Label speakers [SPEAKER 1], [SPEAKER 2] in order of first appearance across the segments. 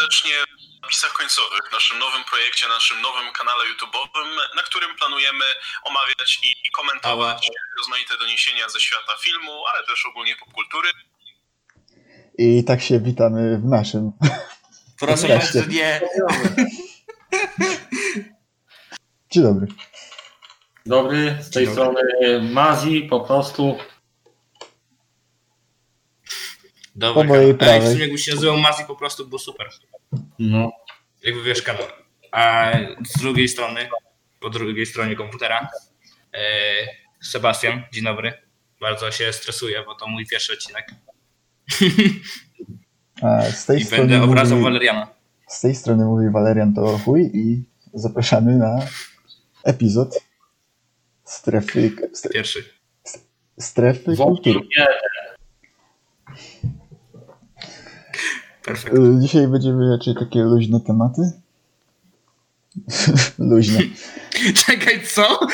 [SPEAKER 1] serdecznie w napisach końcowych, naszym nowym projekcie, naszym nowym kanale YouTube'owym, na którym planujemy omawiać i, i komentować rozmaite doniesienia ze świata filmu, ale też ogólnie popkultury.
[SPEAKER 2] I tak się witamy w naszym.
[SPEAKER 3] Proszę bardzo, nie.
[SPEAKER 2] Dzień dobry.
[SPEAKER 4] Dobry, z tej
[SPEAKER 3] Dzień dobry.
[SPEAKER 4] strony Mazi, po prostu.
[SPEAKER 3] Dobra,
[SPEAKER 2] Po mojej
[SPEAKER 3] Ej, w
[SPEAKER 2] prawej.
[SPEAKER 3] sumie jakby się nazywał Mazi po prostu, było super.
[SPEAKER 4] No.
[SPEAKER 3] Jakby wiesz kanał. A z drugiej strony, po drugiej stronie komputera, e, Sebastian, dzień dobry. Bardzo się stresuję, bo to mój pierwszy odcinek.
[SPEAKER 2] A z tej
[SPEAKER 3] I
[SPEAKER 2] strony
[SPEAKER 3] będę obrażał
[SPEAKER 2] mówi,
[SPEAKER 3] Waleriana.
[SPEAKER 2] z tej strony mówi Walerian to chuj i zapraszamy na epizod strefy, stre-
[SPEAKER 3] Pierwszy.
[SPEAKER 2] strefy
[SPEAKER 4] Wątpię,
[SPEAKER 2] kultury.
[SPEAKER 3] Perfekt.
[SPEAKER 2] Y, Dzisiaj będziemy raczej takie luźne tematy. luźne.
[SPEAKER 3] Czekaj, co?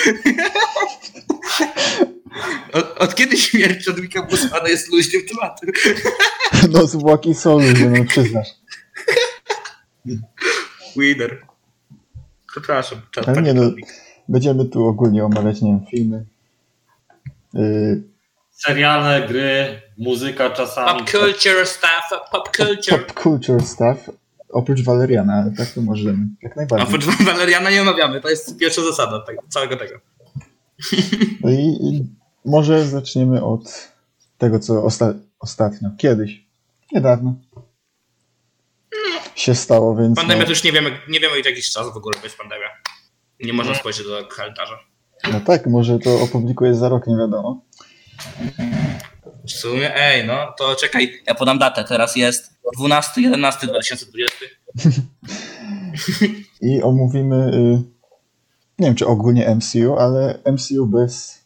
[SPEAKER 3] Od, od kiedy śmierć Chadwicka Bosmana jest luźnym tematem?
[SPEAKER 2] No zwłoki są luźne, no przyznasz.
[SPEAKER 3] Winner. Przepraszam.
[SPEAKER 2] Ale nie no, będziemy tu ogólnie omawiać, nie wiem, filmy. Y,
[SPEAKER 4] Seriale, gry, muzyka czasami.
[SPEAKER 3] Pop culture stuff, pop culture.
[SPEAKER 2] Pop culture stuff. Oprócz Waleriana, ale tak to możemy. Jak najbardziej.
[SPEAKER 3] Oprócz Waleriana nie omawiamy, to jest pierwsza zasada tego, całego tego.
[SPEAKER 2] No i, i może zaczniemy od tego, co osta ostatnio, kiedyś, niedawno się stało, więc
[SPEAKER 3] Pandemia
[SPEAKER 2] no,
[SPEAKER 3] to już nie wiemy, nie wiemy ile jakiś czas w ogóle jest pandemia. Nie można spojrzeć do kalendarza.
[SPEAKER 2] no tak, może to opublikuję za rok, nie wiadomo.
[SPEAKER 3] W sumie, ej, no to czekaj, ja podam datę. Teraz jest 12-11-2020.
[SPEAKER 2] I omówimy, y, nie wiem czy ogólnie MCU, ale MCU bez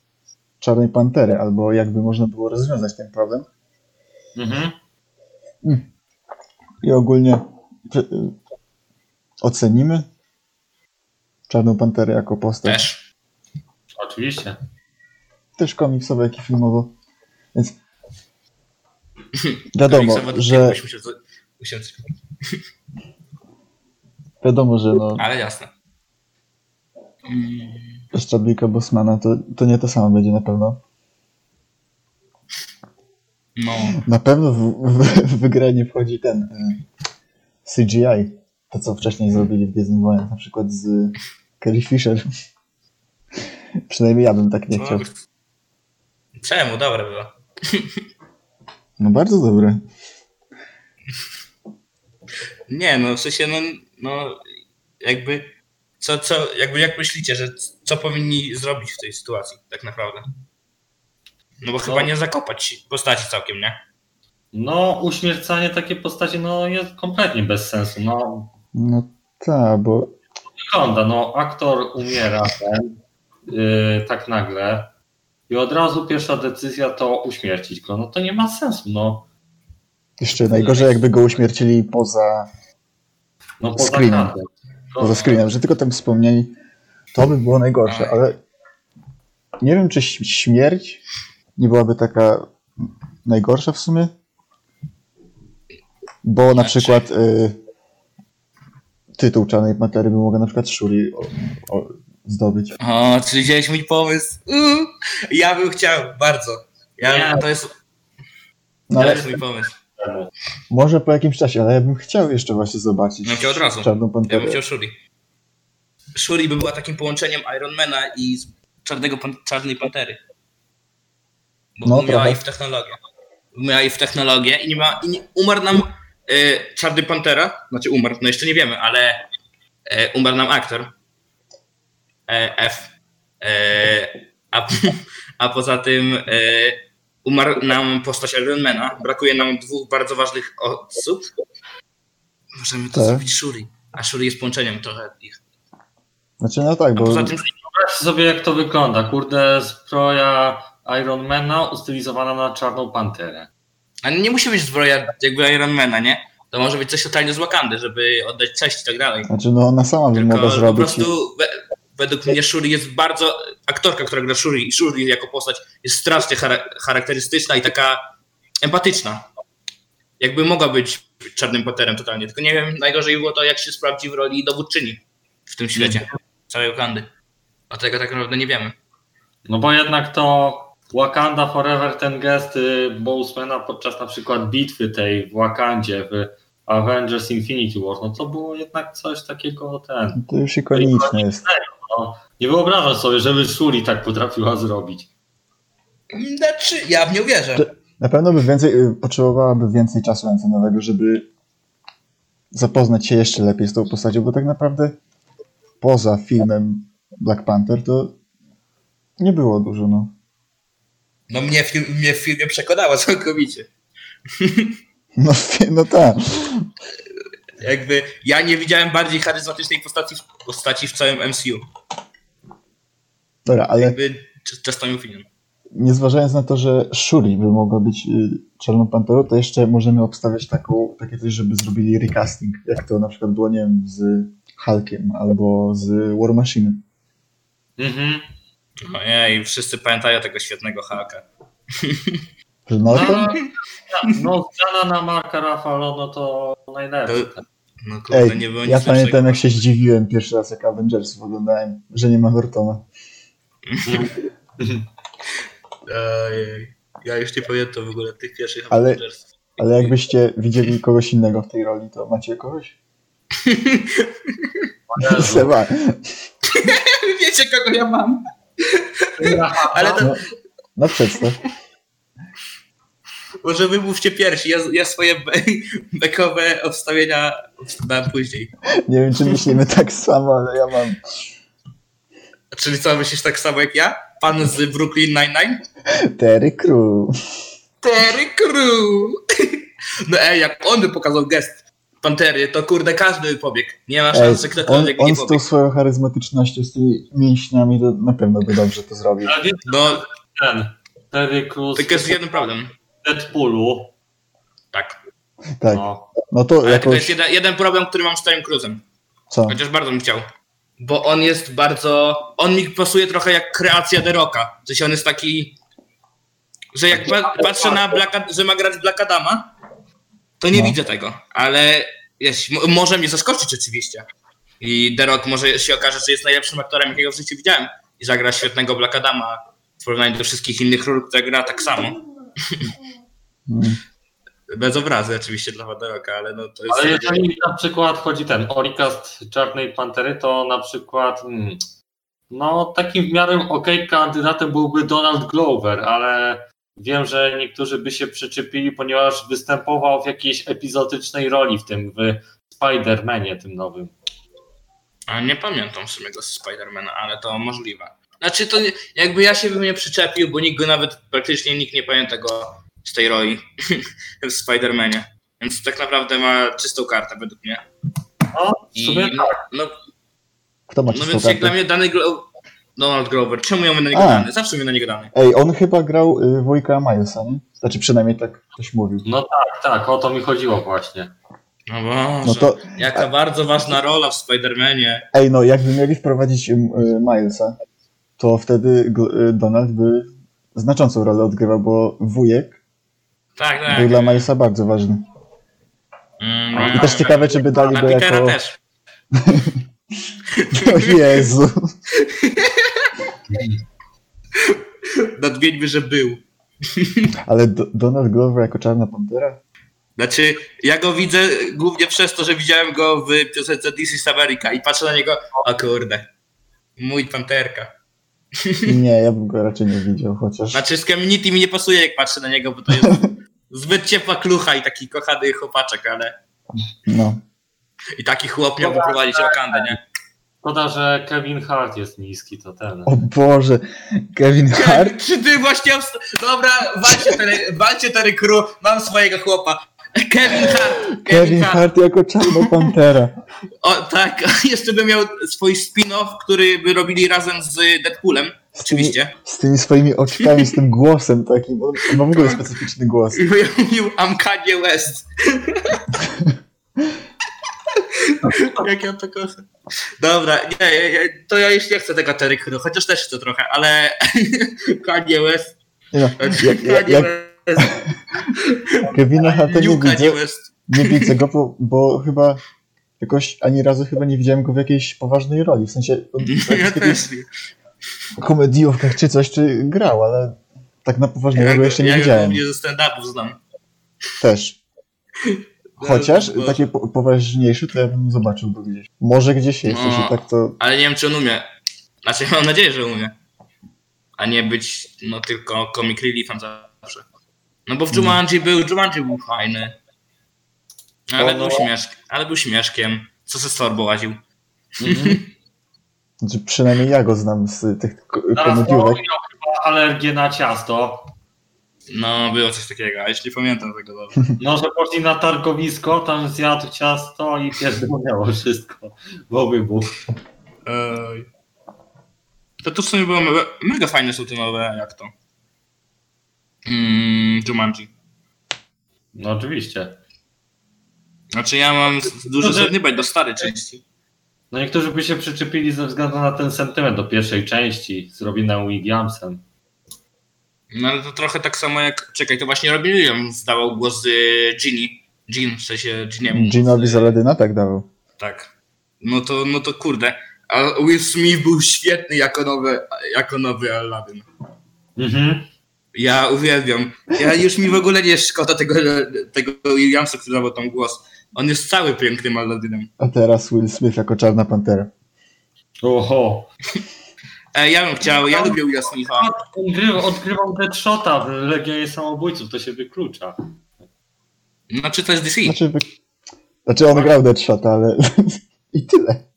[SPEAKER 2] Czarnej Pantery, albo jakby można było rozwiązać ten problem.
[SPEAKER 4] Mhm.
[SPEAKER 2] I ogólnie y, ocenimy Czarną Panterę jako postać.
[SPEAKER 3] Też.
[SPEAKER 4] Oczywiście.
[SPEAKER 2] też komiksowo, jak i filmowo. Więc wiadomo, że
[SPEAKER 3] musimy coś-
[SPEAKER 2] wiadomo, że no,
[SPEAKER 3] Ale jasne.
[SPEAKER 2] z Chadwicka Bosmana to, to nie to samo będzie na pewno.
[SPEAKER 3] No.
[SPEAKER 2] Na pewno w, w, w grę nie wchodzi ten y, CGI. To, co wcześniej zrobili w Gwiezdnych Wojnach, na przykład z Carrie Fisher. Przynajmniej ja bym tak nie chciał.
[SPEAKER 3] Czemu? Dobre było.
[SPEAKER 2] No bardzo dobre.
[SPEAKER 3] Nie, no w sensie, no, no jakby, co, co, jakby jak myślicie, że co powinni zrobić w tej sytuacji, tak naprawdę? No bo chyba nie zakopać postaci całkiem, nie?
[SPEAKER 4] No, uśmiercanie takiej postaci no, jest kompletnie bez sensu. No,
[SPEAKER 2] No tak, bo
[SPEAKER 4] wygląda, no, aktor umiera ten, yy, tak nagle i od razu pierwsza decyzja to uśmiercić go. No to nie ma sensu, no.
[SPEAKER 2] jeszcze najgorzej jakby go uśmiercili poza
[SPEAKER 4] No poza
[SPEAKER 2] Screenem.
[SPEAKER 4] No,
[SPEAKER 2] poza screenem, że tylko tam wspomnieli, to by było najgorsze, ale nie wiem, czy śmierć nie byłaby taka najgorsza w sumie, bo na
[SPEAKER 3] Znaczy-
[SPEAKER 2] przykład y, tytuł Czarnej Pantery by mogła na przykład Shuri o, o, zdobyć.
[SPEAKER 3] O, czy wziąłeś mój pomysł? Uuu, ja bym chciał, bardzo. Ja,
[SPEAKER 4] Nie.
[SPEAKER 3] to jest,
[SPEAKER 2] No
[SPEAKER 3] to jest mój pomysł.
[SPEAKER 2] może po jakimś czasie, ale ja bym chciał jeszcze właśnie zobaczyć
[SPEAKER 3] Ja chciał od razu.
[SPEAKER 2] Czarną
[SPEAKER 3] Ja
[SPEAKER 2] Panterę.
[SPEAKER 3] bym chciał Shuri. Shuri by była takim połączeniem Ironmana i czarnego, pan- czarnej pantery. Bo
[SPEAKER 2] No,
[SPEAKER 3] umiała i w technologię. Umiała i w technologię i nie ma. I nie, umarł nam y, czarny pantera. Znaczy umarł, no jeszcze nie wiemy, ale y, umarł nam aktor. E, F. E, a, a poza tym y, umarł nam postać Ironmana. Brakuje nam dwóch bardzo ważnych osób. Możemy to
[SPEAKER 2] Tak.
[SPEAKER 3] zrobić Shuri. A Shuri jest połączeniem trochę ich.
[SPEAKER 2] Znaczy no tak,
[SPEAKER 3] A
[SPEAKER 2] bo
[SPEAKER 3] poza tym
[SPEAKER 4] Zobaczcie sobie jak to wygląda. Kurde, zbroja Ironmana ustylizowana na czarną panterę.
[SPEAKER 3] A nie musi być zbroja jakby Ironmana, nie? To może być coś totalnie z Wakandy, żeby oddać cześć i tak dalej.
[SPEAKER 2] znaczy no ona sama by mogła
[SPEAKER 3] po
[SPEAKER 2] zrobić.
[SPEAKER 3] prostu we, według mnie Shuri jest bardzo... Aktorka, która gra Shuri i Shuri jako postać jest strasznie chara- charakterystyczna i taka empatyczna. Jakby mogła być Czarnym Potterem totalnie. Tylko nie wiem, najgorzej było to, jak się sprawdzi w roli dowódczyni w tym świecie, całej Wakandy. A tego tak naprawdę nie wiemy.
[SPEAKER 4] No bo jednak to Wakanda Forever, ten gest y, Bowsmana podczas na przykład bitwy tej w Wakandzie w Avengers Infinity War, no to było jednak coś takiego ten.
[SPEAKER 2] To już ikoniczne jest.
[SPEAKER 4] No, nie wyobrażam sobie, żeby Shuri tak potrafiła zrobić.
[SPEAKER 3] Znaczy, ja w nią wierzę.
[SPEAKER 2] Na pewno by więcej, y, potrzebowałaby więcej czasu antenowego, żeby zapoznać się jeszcze lepiej z tą postacią, bo tak naprawdę poza filmem Black Panther to nie było dużo, no.
[SPEAKER 3] No mnie, film, mnie w filmie przekonała całkowicie.
[SPEAKER 2] No, no tak.
[SPEAKER 3] Jakby ja nie widziałem bardziej charyzmatycznej postaci, postaci w całym MCU.
[SPEAKER 2] Dobra, ale
[SPEAKER 3] Jakby my opinion.
[SPEAKER 2] nie zważając na to, że Shuri by mogła być y, Czarną Panterą, to jeszcze możemy obstawiać taką, takie coś, żeby zrobili recasting, jak to na przykład było, nie wiem, z Hulkiem albo z War Machine.
[SPEAKER 4] Mhm.
[SPEAKER 3] Ojej, wszyscy pamiętają tego świetnego haka.
[SPEAKER 2] Że Norton?
[SPEAKER 4] No, no zmiana na Marka Ruffalo, no to najlepsze.
[SPEAKER 3] No kurde,
[SPEAKER 2] Ej,
[SPEAKER 3] nie było
[SPEAKER 2] ja pamiętam jak się zdziwiłem pierwszy raz jak Avengersów oglądałem, że nie ma Nortona.
[SPEAKER 3] Ojej, ja już nie pamiętam w ogóle tych pierwszych
[SPEAKER 2] Ale-
[SPEAKER 3] Avengers.
[SPEAKER 2] Ale jakbyście widzieli kogoś innego w tej roli, to macie kogoś? Seba.
[SPEAKER 3] Wiecie kogo ja mam? Ale to
[SPEAKER 2] No, no przedstaw.
[SPEAKER 3] Może wy mówcie pierwsi, ja, ja swoje be, bekowe obstawienia dam później.
[SPEAKER 2] Nie wiem, czy myślimy tak samo, ale ja mam
[SPEAKER 3] Czyli co, myślisz tak samo jak ja? Pan z Brooklyn Nine-Nine?
[SPEAKER 2] Terry Crew.
[SPEAKER 3] Terry Crew! No ej, jak on by pokazał gest Pantery, to kurde każdy by pobiegł. Nie ma
[SPEAKER 2] Ej,
[SPEAKER 3] szans, że
[SPEAKER 2] on,
[SPEAKER 3] ktokolwiek
[SPEAKER 2] on
[SPEAKER 3] nie
[SPEAKER 2] z tą
[SPEAKER 3] pobiegł.
[SPEAKER 2] swoją charyzmatycznością, z tymi mięśniami, to na pewno by dobrze to zrobił.
[SPEAKER 3] No,
[SPEAKER 4] ten Terry Crews
[SPEAKER 3] tylko jest jeden problem.
[SPEAKER 4] W Deadpoolu.
[SPEAKER 3] Tak.
[SPEAKER 2] Tak.
[SPEAKER 4] No.
[SPEAKER 2] No to
[SPEAKER 3] Ale to
[SPEAKER 2] jakoś...
[SPEAKER 3] jest jeden, jeden problem, który mam z Terrym Cruzem.
[SPEAKER 2] Co?
[SPEAKER 3] Chociaż bardzo bym chciał. Bo on jest bardzo. On mi pasuje trochę jak kreacja The Rocka. W sensie on jest taki. Że jak pa, patrzę na Blacka, że ma grać Black Adama, to nie
[SPEAKER 2] No.
[SPEAKER 3] widzę tego. Ale jest, może mnie zaskoczyć oczywiście. I The Rock może się okaże, że jest najlepszym aktorem, jakiego w życiu widziałem. I zagra świetnego Black Adama w porównaniu do wszystkich innych ról, które gra tak samo.
[SPEAKER 2] Mm.
[SPEAKER 3] Bez obrazy oczywiście dla Rocka, ale no to jest.
[SPEAKER 4] Ale jeżeli na przykład chodzi ten Oricast Czarnej Pantery, to na przykład hmm, no takim w miarę okej kandydatem byłby Donald Glover, ale wiem, że niektórzy by się przyczepili, ponieważ występował w jakiejś epizodycznej roli w tym, w Spider-Manie tym nowym.
[SPEAKER 3] A nie pamiętam w sumie go z Spidermana, ale to możliwe. Znaczy to nie- jakby ja się bym nie przyczepił, bo nikt go nawet praktycznie nikt nie pamięta go z tej roli w Spidermanie. Więc tak naprawdę ma czystą kartę według mnie.
[SPEAKER 4] No,
[SPEAKER 3] I no, no,
[SPEAKER 2] Kto ma
[SPEAKER 3] no
[SPEAKER 2] czystą
[SPEAKER 3] więc jak dla
[SPEAKER 2] kartę?
[SPEAKER 3] mnie dany Glo- Donald Grover, czemu ja mam na niego
[SPEAKER 2] A.
[SPEAKER 3] dany? Zawsze mi na niego dany.
[SPEAKER 2] Ej, on chyba grał y, wujka Milesa, nie? Znaczy przynajmniej tak ktoś mówił.
[SPEAKER 4] no tak, tak, o to mi chodziło właśnie.
[SPEAKER 3] No Boże,
[SPEAKER 2] No to,
[SPEAKER 3] jaka bardzo ważna rola w Spidermanie.
[SPEAKER 2] ej no, jakby mieli wprowadzić y, y, Milesa, to wtedy y, Donald by znaczącą rolę odgrywał, bo wujek
[SPEAKER 3] Tak, tak.
[SPEAKER 2] był dla Milesa bardzo ważny.
[SPEAKER 3] Mm,
[SPEAKER 2] I też ciekawe, czy by dali
[SPEAKER 3] Dla
[SPEAKER 2] go jako...
[SPEAKER 3] też.
[SPEAKER 2] O Jezu.
[SPEAKER 3] Nadmieńmy, że był.
[SPEAKER 2] Ale Do- Donald Glover jako Czarna Pantera?
[SPEAKER 3] Znaczy, ja go widzę głównie przez to, że widziałem go w piosence This is America i patrzę na niego, o kurde, mój panterka.
[SPEAKER 2] Nie, ja bym go raczej nie widział, chociaż...
[SPEAKER 3] Znaczy, z Community mi nie pasuje, jak patrzę na niego, bo to jest zbyt ciepła klucha i taki kochany chłopaczek, ale
[SPEAKER 2] No.
[SPEAKER 3] i taki chłop miał poprowadzić Wakandę, nie?
[SPEAKER 4] Szkoda, że Kevin Hart jest niski, to ten.
[SPEAKER 2] O Boże, Kevin Hart?
[SPEAKER 3] Czy ty właśnie... Dobra, walcie Terry, walcie Terry Crew, mam swojego chłopa. Kevin Hart, Kevin,
[SPEAKER 2] Kevin
[SPEAKER 3] Hart.
[SPEAKER 2] Hart jako Czarna Pantera.
[SPEAKER 3] O tak, jeszcze by miał swój spin-off, który by robili razem z Deadpoolem,
[SPEAKER 2] Z tymi,
[SPEAKER 3] oczywiście.
[SPEAKER 2] z tymi swoimi oczkami, z tym głosem takim. On, on ma w ogóle specyficzny głos.
[SPEAKER 3] I mówił I'm Kanye West. Jak ja to kocham. Dobra, nie, to ja już nie chcę tego Terry Crew, chociaż też chcę trochę, ale Kanye West.
[SPEAKER 2] Nie No, jak, jak, jak
[SPEAKER 3] West.
[SPEAKER 2] Kevina Harta nie widzę, nie widzę go, bo, bo chyba jakoś ani razu chyba nie widziałem go w jakiejś poważnej roli. W sensie on w
[SPEAKER 3] Ja też nie.
[SPEAKER 2] komediówkach czy coś, czy grał, ale tak na poważnie
[SPEAKER 3] Ja
[SPEAKER 2] go jeszcze nie
[SPEAKER 3] ja
[SPEAKER 2] widziałem.
[SPEAKER 3] głównie ze stand-upów znam.
[SPEAKER 2] Też. Chociaż
[SPEAKER 3] No,
[SPEAKER 2] takie po, poważniejsze to ja bym zobaczył go gdzieś. Może gdzieś jest,
[SPEAKER 3] No.
[SPEAKER 2] tak to...
[SPEAKER 3] Ale nie wiem, czy on umie. Znaczy, mam nadzieję, że umie. A nie być, no tylko comic reliefem zawsze. No bo w Jumanji był, Jumanji był fajny. Ale
[SPEAKER 4] O,
[SPEAKER 3] był,
[SPEAKER 4] no.
[SPEAKER 3] śmieszk, ale był śmieszkiem. Co ze torbą łaził.
[SPEAKER 2] Znaczy, przynajmniej ja go znam z tych komediówek.
[SPEAKER 4] miał chyba alergię na ciasto.
[SPEAKER 3] No, było coś takiego, a jeśli pamiętam tego dobrze.
[SPEAKER 4] No, że poszli na targowisko, tam zjadł ciasto i pierdolnęło wszystko. Bo wybuch.
[SPEAKER 3] Ej. To tu w sumie było mega, mega fajne są te nowe, jak to? Mm, Jumanji.
[SPEAKER 4] No oczywiście.
[SPEAKER 3] Znaczy ja mam dużo
[SPEAKER 4] No,
[SPEAKER 3] do starej części.
[SPEAKER 4] No niektórzy by się przyczepili ze względu na ten sentyment do pierwszej części z Robinem Williamsem.
[SPEAKER 3] No ale to trochę tak samo jak, czekaj, to właśnie Robin Williams zdawał głos y, Ginny. Jean, w sensie Giniemu.
[SPEAKER 2] Ginowi z Aladyna tak dawał.
[SPEAKER 3] Tak. No to, no to kurde. A Will Smith był świetny jako nowy, jako nowy Aladdin.
[SPEAKER 4] Mhm.
[SPEAKER 3] Ja uwielbiam. Ja już mi w ogóle nie szkoda tego, tego Williamsa, który dawał tam głos. On jest cały pięknym Aladdinem.
[SPEAKER 2] A teraz Will Smith jako Czarna Pantera.
[SPEAKER 4] Oho.
[SPEAKER 3] E, ja bym chciał, ja lubię Willa Smitha.
[SPEAKER 4] Odgrywał, odgrywał Deadshota w Legionie Samobójców, to się wyklucza.
[SPEAKER 3] Znaczy to jest DC.
[SPEAKER 2] Znaczy, wy... znaczy on grał Deadshota, ale i tyle.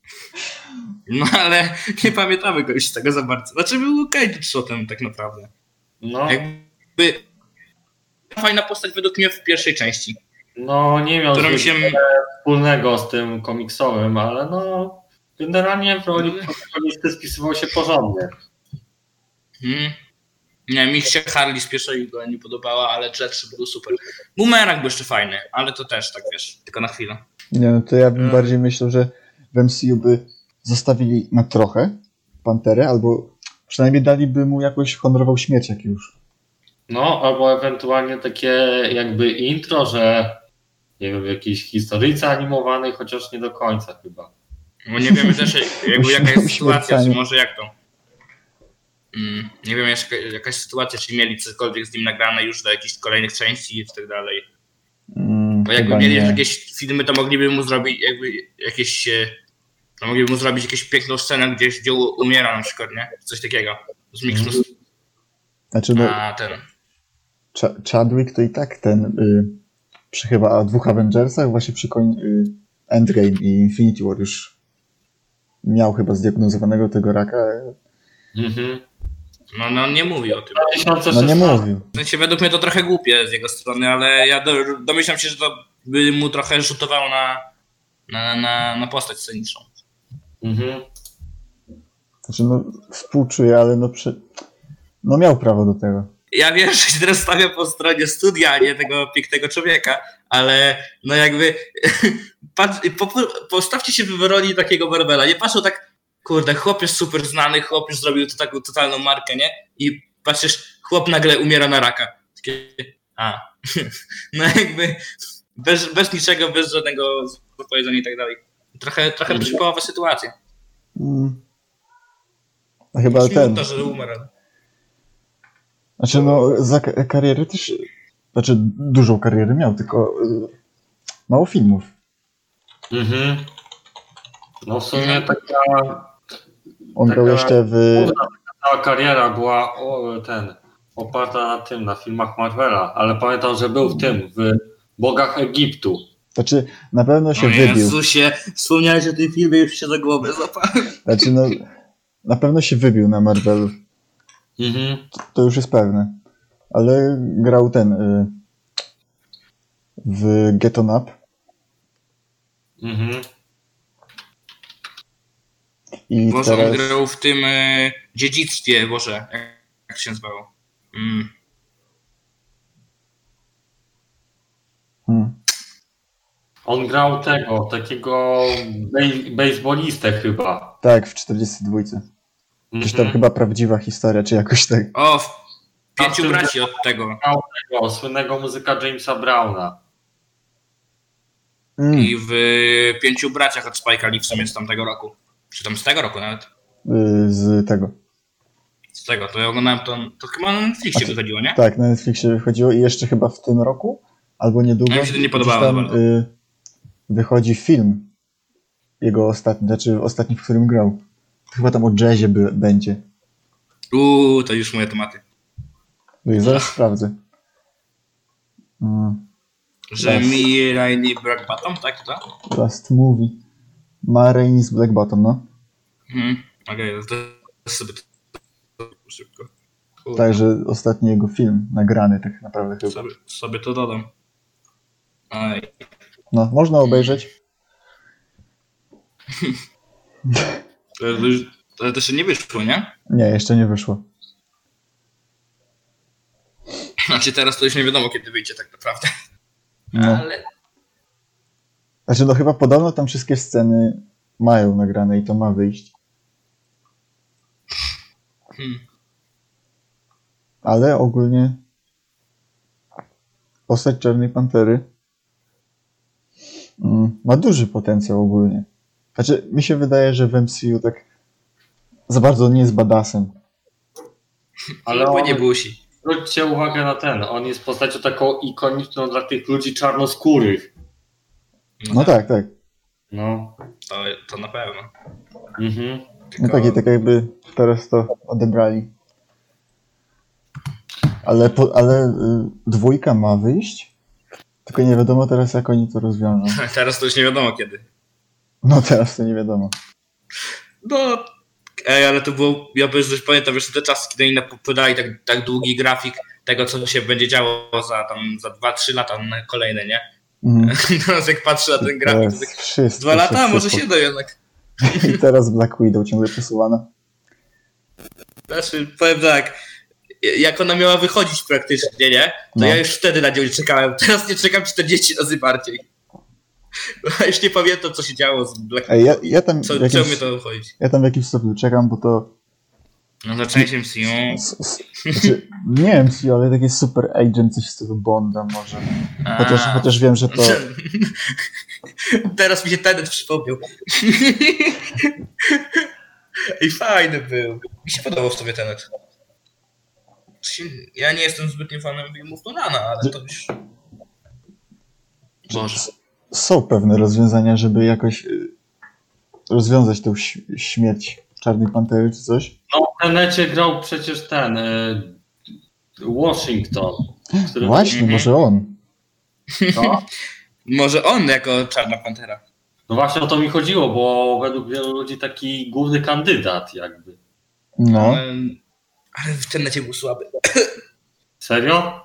[SPEAKER 3] No ale nie pamiętamy go już z tego za bardzo. Znaczy był okej okay shotem tak naprawdę.
[SPEAKER 4] No,
[SPEAKER 3] Jakby fajna postać według mnie w pierwszej części.
[SPEAKER 4] no nie miał
[SPEAKER 3] Którą się...
[SPEAKER 4] wspólnego z tym komiksowym, ale no generalnie w roli protagonisty spisywał się porządnie.
[SPEAKER 3] Hmm. Nie, mi się Harley z pierwszej go nie podobała, ale Jet był super. Boomerang był jeszcze fajny, ale to też tak wiesz, tylko na chwilę.
[SPEAKER 2] Nie, no to ja bym
[SPEAKER 3] Mm.
[SPEAKER 2] bardziej myślał, że w MCU by zostawili na trochę Panterę, albo przynajmniej daliby mu jakąś honorową śmierć jak już.
[SPEAKER 4] No, albo ewentualnie takie jakby intro, że nie wiem, w jakiejś historyjce animowanej, chociaż nie do końca chyba.
[SPEAKER 3] Bo nie wiemy też jakby jaka jest sytuacja, czy może jak to. Mm, nie wiem jaka, jakaś sytuacja, czy mieli cokolwiek z nim nagrane już do jakichś kolejnych części i tak dalej.
[SPEAKER 2] Mm,
[SPEAKER 3] Bo jakby mieli
[SPEAKER 2] nie.
[SPEAKER 3] jakieś filmy, to mogliby mu zrobić jakby jakieś. To mogliby mu zrobić jakąś piękną scenę gdzieś, gdzie umiera na przykład, nie? Coś takiego. Z mixu
[SPEAKER 2] Mhm. Znaczy, no,
[SPEAKER 3] a ten.
[SPEAKER 2] Ch- Chadwick to i tak ten y, przy chyba dwóch Avengersach, właśnie przy koń, y, Endgame i Infinity War już miał chyba zdiagnozowanego tego raka.
[SPEAKER 4] Mhm.
[SPEAKER 3] No, no nie mówi o tym.
[SPEAKER 4] 2016
[SPEAKER 2] No nie mówił.
[SPEAKER 3] W sensie według mnie to trochę głupie z jego strony, ale ja do, domyślam się, że to by mu trochę rzutowało na, na, na, na postać sceniczną.
[SPEAKER 4] Mhm.
[SPEAKER 2] Znaczy, no współczuję, ale no, przy... no miał prawo do tego.
[SPEAKER 3] Ja wiem, że się teraz stawiam po stronie studia, a nie tego pięknego człowieka, ale no jakby patrz, po, postawcie się w roli takiego Marvela. Nie patrzą tak, kurde, chłop jest super znany, chłop już zrobił to taką totalną markę, nie? I patrzysz, chłop nagle umiera na raka. Takie, a, no jakby bez, bez niczego, bez żadnego powiedzenia i tak dalej. Trochę, trochę przypałowa sytuacja.
[SPEAKER 2] Mm. A chyba ten.
[SPEAKER 3] To, że umarł.
[SPEAKER 2] Znaczy, no za ka- kariery też. Znaczy, dużą karierę miał, tylko y, mało filmów.
[SPEAKER 4] Mhm. No w sumie taka
[SPEAKER 2] On
[SPEAKER 4] Taka-
[SPEAKER 2] grał jeszcze w.
[SPEAKER 4] cała kariera była o, ten, oparta na tym, na filmach Marvela, ale pamiętam, że był w tym, w Bogach Egiptu.
[SPEAKER 2] Znaczy, na pewno się
[SPEAKER 3] O
[SPEAKER 2] wybił.
[SPEAKER 3] Jezusie, wspomniałeś o tym filmie, już się za głowę zapałem.
[SPEAKER 2] Znaczy, no, na pewno się wybił na Marvelu.
[SPEAKER 4] Mhm.
[SPEAKER 2] To już jest pewne. Ale grał ten. Y, w Get On Up.
[SPEAKER 4] Mhm.
[SPEAKER 2] I
[SPEAKER 3] Boże, on
[SPEAKER 2] teraz.
[SPEAKER 3] grał w tym e, dziedzictwie, Boże, jak, jak się nazywało? Mm.
[SPEAKER 2] Hmm.
[SPEAKER 4] On grał tego, takiego bej, bejsbolistę chyba.
[SPEAKER 2] Tak, w 42. Jakaś tam
[SPEAKER 4] Mhm.
[SPEAKER 2] chyba prawdziwa historia, czy jakoś tak.
[SPEAKER 3] O, w pięciu braci od tego.
[SPEAKER 4] Tego słynnego muzyka Jamesa Browna.
[SPEAKER 2] Mm,
[SPEAKER 3] i w Pięciu Braciach od Spike'a Lee w sumie z tamtego roku. Czy tam z tego roku nawet.
[SPEAKER 2] y, z tego.
[SPEAKER 3] Z tego, to ja oglądałem to, to chyba na Netflixie
[SPEAKER 2] A ty-
[SPEAKER 3] wychodziło, nie?
[SPEAKER 2] Tak, na Netflixie wychodziło i jeszcze chyba w tym roku, albo niedługo.
[SPEAKER 3] A mi się to nie podobało
[SPEAKER 2] gdzieś y, wychodzi film. Jego ostatni, znaczy ostatni, w którym grał. Chyba tam o jazzie by, będzie.
[SPEAKER 3] Uuu, to już moje tematy.
[SPEAKER 2] No i zaraz sprawdzę. Mm,
[SPEAKER 3] Że
[SPEAKER 2] Yes.
[SPEAKER 3] mi Rainy Black Bottom, tak to?
[SPEAKER 2] last movie. Ma Rain z Black Bottom, no.
[SPEAKER 3] Mhm. Okej, to sobie to szybko. Kurde,
[SPEAKER 2] Także ostatni jego film nagrany tak naprawdę chyba.
[SPEAKER 3] sobie, sobie to dodam. Oj.
[SPEAKER 2] No, można obejrzeć.
[SPEAKER 3] To, już, to jeszcze nie wyszło, nie?
[SPEAKER 2] Nie, jeszcze nie wyszło.
[SPEAKER 3] Znaczy teraz to już nie wiadomo kiedy wyjdzie tak naprawdę.
[SPEAKER 2] No.
[SPEAKER 3] Ale
[SPEAKER 2] Znaczy, no chyba podobno tam wszystkie sceny mają nagrane i to ma wyjść.
[SPEAKER 3] hmm,
[SPEAKER 2] Ale ogólnie postać Czarnej Pantery mm, ma duży potencjał ogólnie. Znaczy, mi się wydaje, że w MCU tak za bardzo nie jest badasem.
[SPEAKER 4] Ale on,
[SPEAKER 3] nie busi.
[SPEAKER 4] zwróćcie uwagę na ten, on jest postacią taką ikoniczną dla tych ludzi czarnoskórych.
[SPEAKER 2] No tak, tak.
[SPEAKER 4] No.
[SPEAKER 3] To, to na pewno.
[SPEAKER 4] Mhm.
[SPEAKER 2] No
[SPEAKER 3] Tylko-
[SPEAKER 2] tak, i tak jakby teraz to odebrali. Ale, po, ale y, dwójka ma wyjść, tylko nie wiadomo teraz jak oni to rozwiążą.
[SPEAKER 3] Teraz to już nie wiadomo kiedy.
[SPEAKER 2] No teraz to nie wiadomo.
[SPEAKER 3] No, ej, ale to było, ja bez coś pamiętam jeszcze te czasy, kiedy oni podali tak, tak długi grafik tego, co się będzie działo za tam za 2-3 lata na kolejne, nie?
[SPEAKER 2] Mhm.
[SPEAKER 3] Teraz jak patrzę na ten grafik, to tak
[SPEAKER 2] wszystko
[SPEAKER 3] dwa lata, a może się da jednak.
[SPEAKER 2] I teraz Black Widow ciągle przesuwana.
[SPEAKER 3] Znaczy, powiem tak, jak ona miała wychodzić praktycznie, nie? To
[SPEAKER 2] No.
[SPEAKER 3] ja już wtedy na nią nie czekałem. Teraz nie czekam 40 razy bardziej. Ja już nie pamiętam, co się działo z Black
[SPEAKER 2] Ej, ja, ja tam
[SPEAKER 3] Co,
[SPEAKER 2] jakimś,
[SPEAKER 3] mnie to obchodzi?
[SPEAKER 2] ja tam w jakimś stopniu czekam, bo to
[SPEAKER 3] No zaczęliśmy MCU.
[SPEAKER 2] s, s, znaczy, nie wiem, czy ale taki super agent coś z tego Bonda może. Chociaż,
[SPEAKER 3] A.
[SPEAKER 2] chociaż wiem, że to
[SPEAKER 3] Teraz mi się Tenet przypomniał. I fajny był. Mi się podobał w sobie Tenet. Ja nie jestem zbytnio fanem filmów Nolana, ale to już... Boże.
[SPEAKER 2] są pewne rozwiązania, żeby jakoś y, rozwiązać tą śmierć Czarnej Pantery czy coś.
[SPEAKER 4] No, w Tenecie grał przecież ten e, Washington. Który
[SPEAKER 2] Właśnie,
[SPEAKER 3] Mhm.
[SPEAKER 2] może on.
[SPEAKER 4] No,
[SPEAKER 3] Może on jako Czarna Pantera.
[SPEAKER 4] no właśnie o to mi chodziło, bo według wielu ludzi taki główny kandydat jakby.
[SPEAKER 2] No,
[SPEAKER 3] ale w Tenecie był słaby.
[SPEAKER 4] Serio?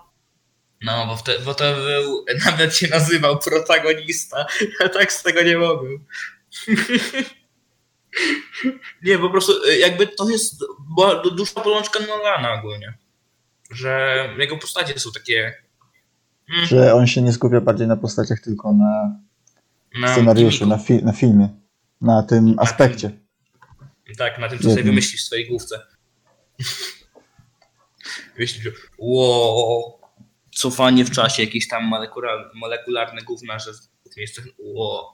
[SPEAKER 3] No, bo, w te, bo to był, nawet się nazywał protagonista. Ja tak z tego nie mogłem. nie, po prostu y, jakby to jest była du- duża bolączka Nolana ogólnie. Że jego postacie są takie mm,
[SPEAKER 2] że on się nie skupia bardziej na postaciach, tylko na
[SPEAKER 3] na
[SPEAKER 2] scenariuszu, na, fi- na filmie, na tym
[SPEAKER 3] Na
[SPEAKER 2] aspekcie.
[SPEAKER 3] Tak, na tym, co sobie
[SPEAKER 2] Jednym.
[SPEAKER 3] wymyśli w swojej główce. Myśli, że wow, cofanie w czasie, jakieś tam molekular, molekularne gówna, że w miejscu, wow,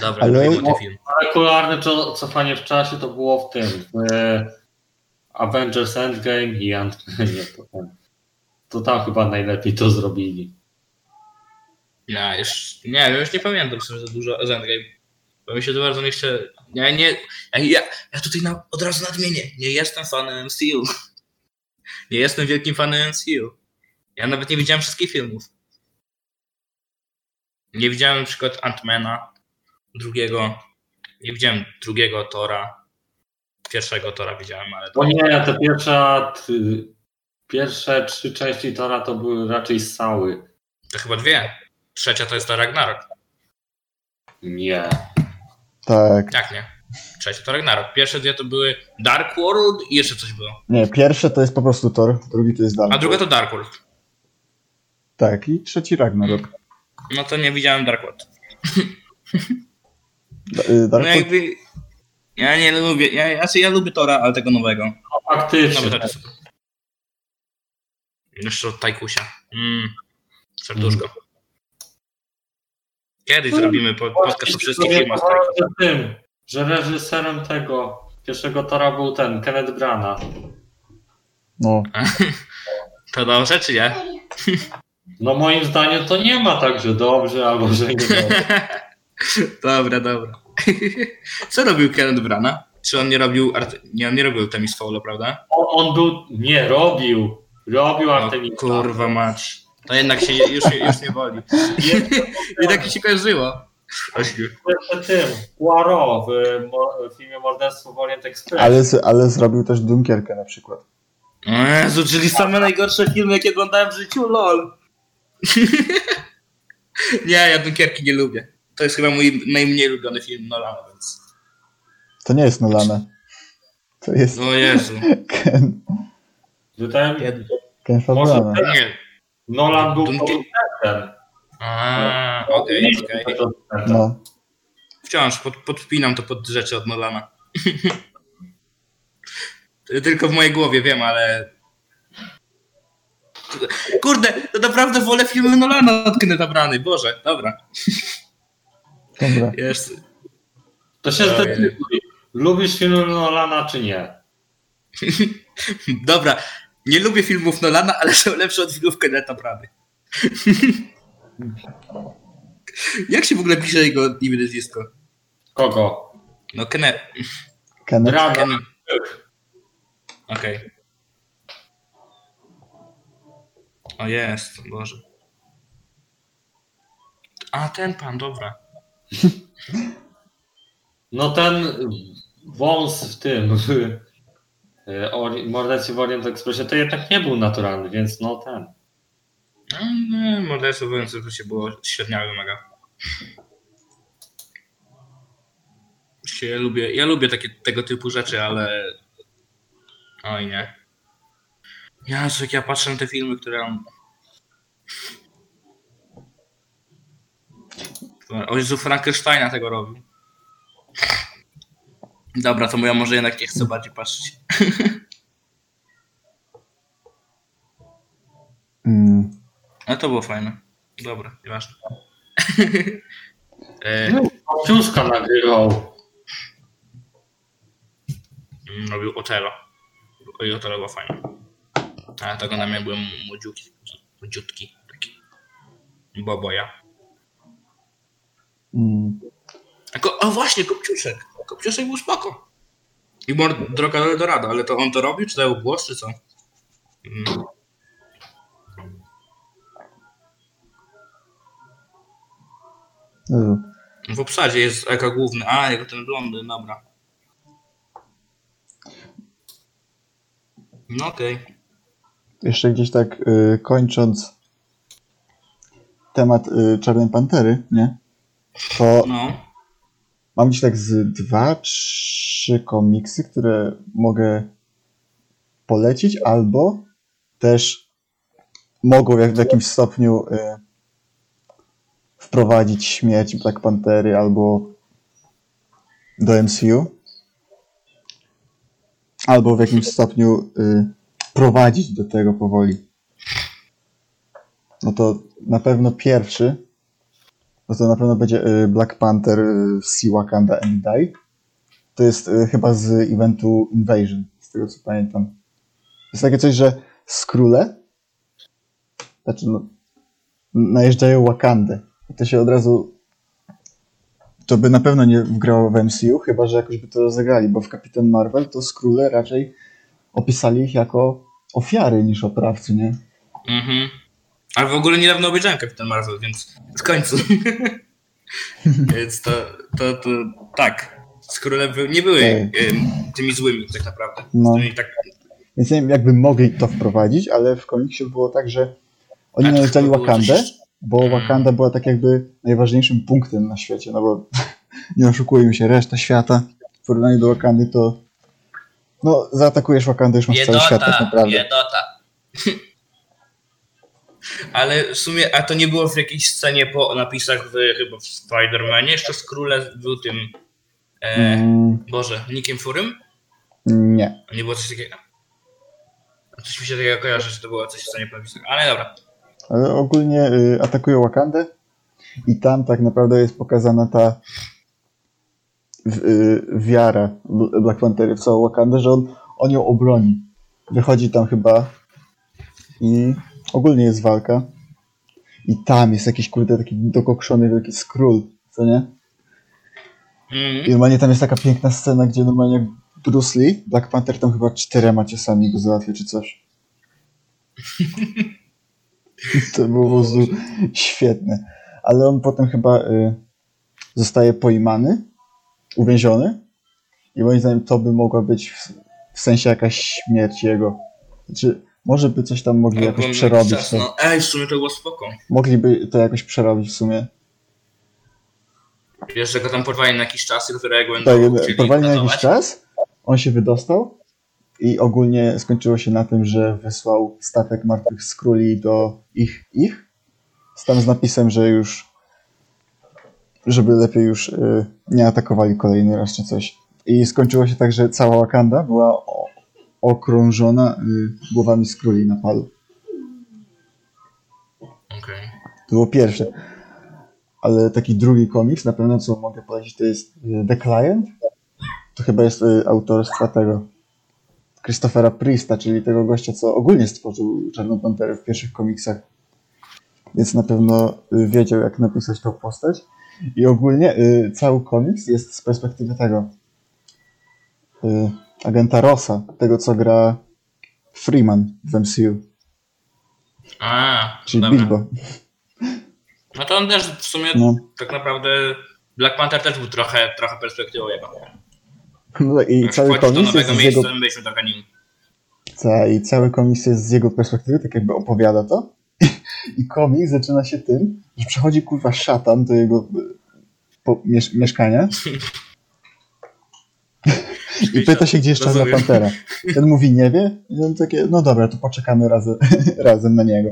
[SPEAKER 3] dobra,
[SPEAKER 2] Ale-
[SPEAKER 3] film.
[SPEAKER 4] Co- cofanie w czasie to było w tym. W e, Avengers Endgame i Ant nie, to, to tam chyba najlepiej to zrobili.
[SPEAKER 3] Ja już, nie wiem, już nie pamiętam sobie za dużo z Endgame. Bo mi się to bardzo nie chce, ja nie, ja, ja, ja tutaj na, od razu nadmienię, nie jestem fanem MCU. Nie jestem wielkim fanem MCU. Ja nawet nie widziałem wszystkich filmów. Nie widziałem na przykład Antmana, drugiego, nie widziałem drugiego Tora, pierwszego Tora widziałem, ale to
[SPEAKER 4] Bo nie, te pierwsze, t, pierwsze trzy części Tora to były raczej sały.
[SPEAKER 3] to chyba dwie. Trzecia to jest to Ragnarok.
[SPEAKER 4] Nie.
[SPEAKER 2] Tak.
[SPEAKER 3] Tak, nie? Trzecia to Ragnarok. Pierwsze dwie to były Dark World i jeszcze coś było.
[SPEAKER 2] Nie, pierwsze to jest po prostu Thor, drugi to jest Dark
[SPEAKER 3] A druga to Dark World.
[SPEAKER 2] Tak, i trzeci Ragnarok.
[SPEAKER 3] No to nie widziałem Dark World.
[SPEAKER 2] Y, Dark
[SPEAKER 3] No
[SPEAKER 2] World
[SPEAKER 3] jakby... Ja nie lubię, ja, znaczy ja lubię Tora, ale tego nowego.
[SPEAKER 4] No, faktycznie.
[SPEAKER 3] Jest super. Jeszcze od Tajkusia. Mm. Serduszko. Kiedyś zrobimy po- podcast o wszystkich filmach. Tak.
[SPEAKER 4] Że reżyserem tego pierwszego Tora był ten, Kenneth Branagh.
[SPEAKER 2] No,
[SPEAKER 3] To dobrze, czy nie?
[SPEAKER 4] No moim zdaniem to nie ma tak, że dobrze albo że nie dobrze.
[SPEAKER 3] Dobra, dobra. Co robił Kenneth Branagh? Czy on nie robił, nie, on nie robił Temis Fowla, prawda?
[SPEAKER 4] On, on był, nie, robił. Robił
[SPEAKER 3] No,
[SPEAKER 4] Artemisa.
[SPEAKER 3] kurwa mać. To jednak się już, już nie boli. jednak mi się kojarzyło.
[SPEAKER 4] Tym, Poirot w, filmie Morderstwo w Orient Express.
[SPEAKER 2] ale, ale zrobił też Dunkierkę na przykład.
[SPEAKER 3] Jezu, czyli same najgorsze filmy, jakie oglądałem w życiu, lol. nie, ja Dunkierki nie lubię. To jest chyba mój najmniej ulubiony film Nolana, więc...
[SPEAKER 2] To nie jest Nolana. To jest
[SPEAKER 3] O Jezu.
[SPEAKER 2] Ken,
[SPEAKER 3] Jed-
[SPEAKER 2] Ken Fabrana.
[SPEAKER 3] Nie.
[SPEAKER 4] Nolan był producentem.
[SPEAKER 3] A, okej, okej.
[SPEAKER 4] Producentem.
[SPEAKER 2] No,
[SPEAKER 3] Wciąż pod, podpinam to pod rzeczy od Nolana. Tylko w mojej głowie wiem, ale. Kurde, to naprawdę wolę filmy Nolana od Kenneta Brany. Boże, dobra.
[SPEAKER 2] dobra.
[SPEAKER 3] Jest.
[SPEAKER 4] To się zdecyduj. Lubisz filmy Nolana czy nie?
[SPEAKER 3] Dobra. Nie lubię filmów Nolana, ale są lepsze od filmów Kenneta Brany. Jak się w ogóle pisze jego imię nazwisko?
[SPEAKER 4] Kogo?
[SPEAKER 3] No, Kenneth.
[SPEAKER 2] Kenneth.
[SPEAKER 3] Ken... Okej. O jest, Boże. A, ten pan, dobra.
[SPEAKER 4] No ten wąs w tym, e, Morderstwie w Orient Expressie to jednak nie był naturalny, więc no ten.
[SPEAKER 3] No, morderstwo mówiąc, to się było średniawe mega. Się, Ja lubię, ja lubię takie, tego typu rzeczy, ale... Oj nie. Jezu, jak ja patrzę na te filmy, które on... O Jezu, Frankensteina tego robił. Dobra, to ja może jednak nie chcę bardziej patrzeć.
[SPEAKER 2] Mm,
[SPEAKER 3] Ale to było fajne. Dobra, nieważne. e,
[SPEAKER 4] Kopciuszka nagrywał.
[SPEAKER 3] mm, robił Otelo. I Otelo było fajne. Ale tego na mnie były młodziutki. Młodziutki. Taki. Boboja.
[SPEAKER 2] mm.
[SPEAKER 3] A, ko- a właśnie, Kopciuszek. Kopciuszek był spoko. I mor- droga do Eldorado, ale to on to robił, czy dał głos, czy co? Mm. W obsadzie jest Eka główny. A, jego ten blondy, dobra. No okej.
[SPEAKER 2] Jeszcze gdzieś tak y, kończąc temat y, Czarnej Pantery, nie? To
[SPEAKER 3] No.
[SPEAKER 2] mam gdzieś tak z dwa, trzy komiksy, które mogę polecić, albo też mogą jak, w jakimś stopniu y, wprowadzić śmierć Black Pantery albo do MCU. Albo w jakimś stopniu y, prowadzić do tego powoli. No to na pewno pierwszy, no to na pewno będzie y, Black Panther y, Wakanda and Die. To jest y, chyba z eventu Invasion, z tego co pamiętam. Jest takie coś, że Skróle, znaczy no, najeżdżają Wakandę. To się od razu to by na pewno nie wgrało w MCU, chyba że jakoś by to rozegrali, bo w Kapitan Marvel to Skróle raczej opisali ich jako ofiary niż oprawcy, nie?
[SPEAKER 3] Mhm. Ale w ogóle niedawno obejrzałem Kapitan Marvel, więc w końcu. więc to, to, to tak. Skróle by- nie były tymi złymi tak naprawdę.
[SPEAKER 2] No.
[SPEAKER 3] Tak,
[SPEAKER 2] Więc nie wiem, jakby mogli to wprowadzić, ale w komiksie było tak, że oni
[SPEAKER 3] chyba było
[SPEAKER 2] Wakandę,
[SPEAKER 3] coś-
[SPEAKER 2] bo
[SPEAKER 3] Mm.
[SPEAKER 2] Wakanda była tak jakby najważniejszym punktem na świecie, no bo nie oszukujmy się, reszta świata w porównaniu do Wakandy to no, zaatakujesz Wakandę, już masz cały świat tak naprawdę.
[SPEAKER 3] biedota. Ale w sumie, a to nie było w jakiejś scenie po napisach w, chyba w Spider-Manie, jeszcze Skróle był tym, e,
[SPEAKER 2] Mm,
[SPEAKER 3] Boże, Nickiem Furym?
[SPEAKER 2] nie.
[SPEAKER 3] Nie było coś takiego? Coś mi się takiego kojarzy, że to było coś w scenie po napisach, ale dobra.
[SPEAKER 2] Ale ogólnie y, atakują Wakandę I tam tak naprawdę jest pokazana ta y, wiara Bl- Black Panthery w całą Wakandę, że on, on ją obroni. Wychodzi tam chyba i ogólnie jest walka. I tam jest jakiś kurde taki dokokszony wielki skról, co nie?
[SPEAKER 3] Mhm.
[SPEAKER 2] I normalnie tam jest taka piękna scena, gdzie normalnie jak Bruce Lee, Black Panther tam chyba czterema ciosami go załatwia czy coś. to było po prostu świetne. Ale on potem chyba y, zostaje pojmany, uwięziony i moim zdaniem to by mogła być w, w sensie jakaś śmierć jego. Znaczy, może by coś tam mogli jakoś przerobić.
[SPEAKER 3] czas,
[SPEAKER 2] To.
[SPEAKER 3] No, ej, w sumie to było spoko.
[SPEAKER 2] Mogliby to jakoś przerobić w sumie.
[SPEAKER 3] Wiesz, że go tam porwali na jakiś czas i dopiero jak będą
[SPEAKER 2] Tak, porwali na jakiś czas, on się wydostał i ogólnie skończyło się na tym, że wysłał statek martwych skróli do ich, ich z tam z napisem, że już żeby lepiej już y, nie atakowali kolejny raz czy coś. I skończyło się tak, że cała Wakanda była o, okrążona y, głowami skróli napadu.
[SPEAKER 3] Okej.
[SPEAKER 2] To było pierwsze. Ale taki drugi komiks, na pewno co mogę polecić, to jest y, The Client. To chyba jest y, autorstwa tego Christophera Priesta, czyli tego gościa, co ogólnie stworzył Czarną Panterę w pierwszych komiksach. Więc na pewno y, wiedział, jak napisać tą postać. I ogólnie y, cały komiks jest z perspektywy tego y, agenta Rossa, tego co gra Freeman w MCU,
[SPEAKER 3] A,
[SPEAKER 2] czyli
[SPEAKER 3] dobra.
[SPEAKER 2] Bilbo.
[SPEAKER 3] No to on też w sumie
[SPEAKER 2] No.
[SPEAKER 3] tak naprawdę Black Panther też był trochę, trochę perspektywą jego.
[SPEAKER 2] No i
[SPEAKER 3] Jak
[SPEAKER 2] cały komiks jest z jego I cały komiks jest z jego perspektywy, tak jakby opowiada to. I komiks zaczyna się tym, że przychodzi kurwa szatan do jego y, po, miesz, mieszkania i pyta się, gdzie jest Czarna
[SPEAKER 3] Rozumiem.
[SPEAKER 2] Pantera. Ten mówi, nie wie. I on takie, no dobra, to poczekamy razem, razem na niego.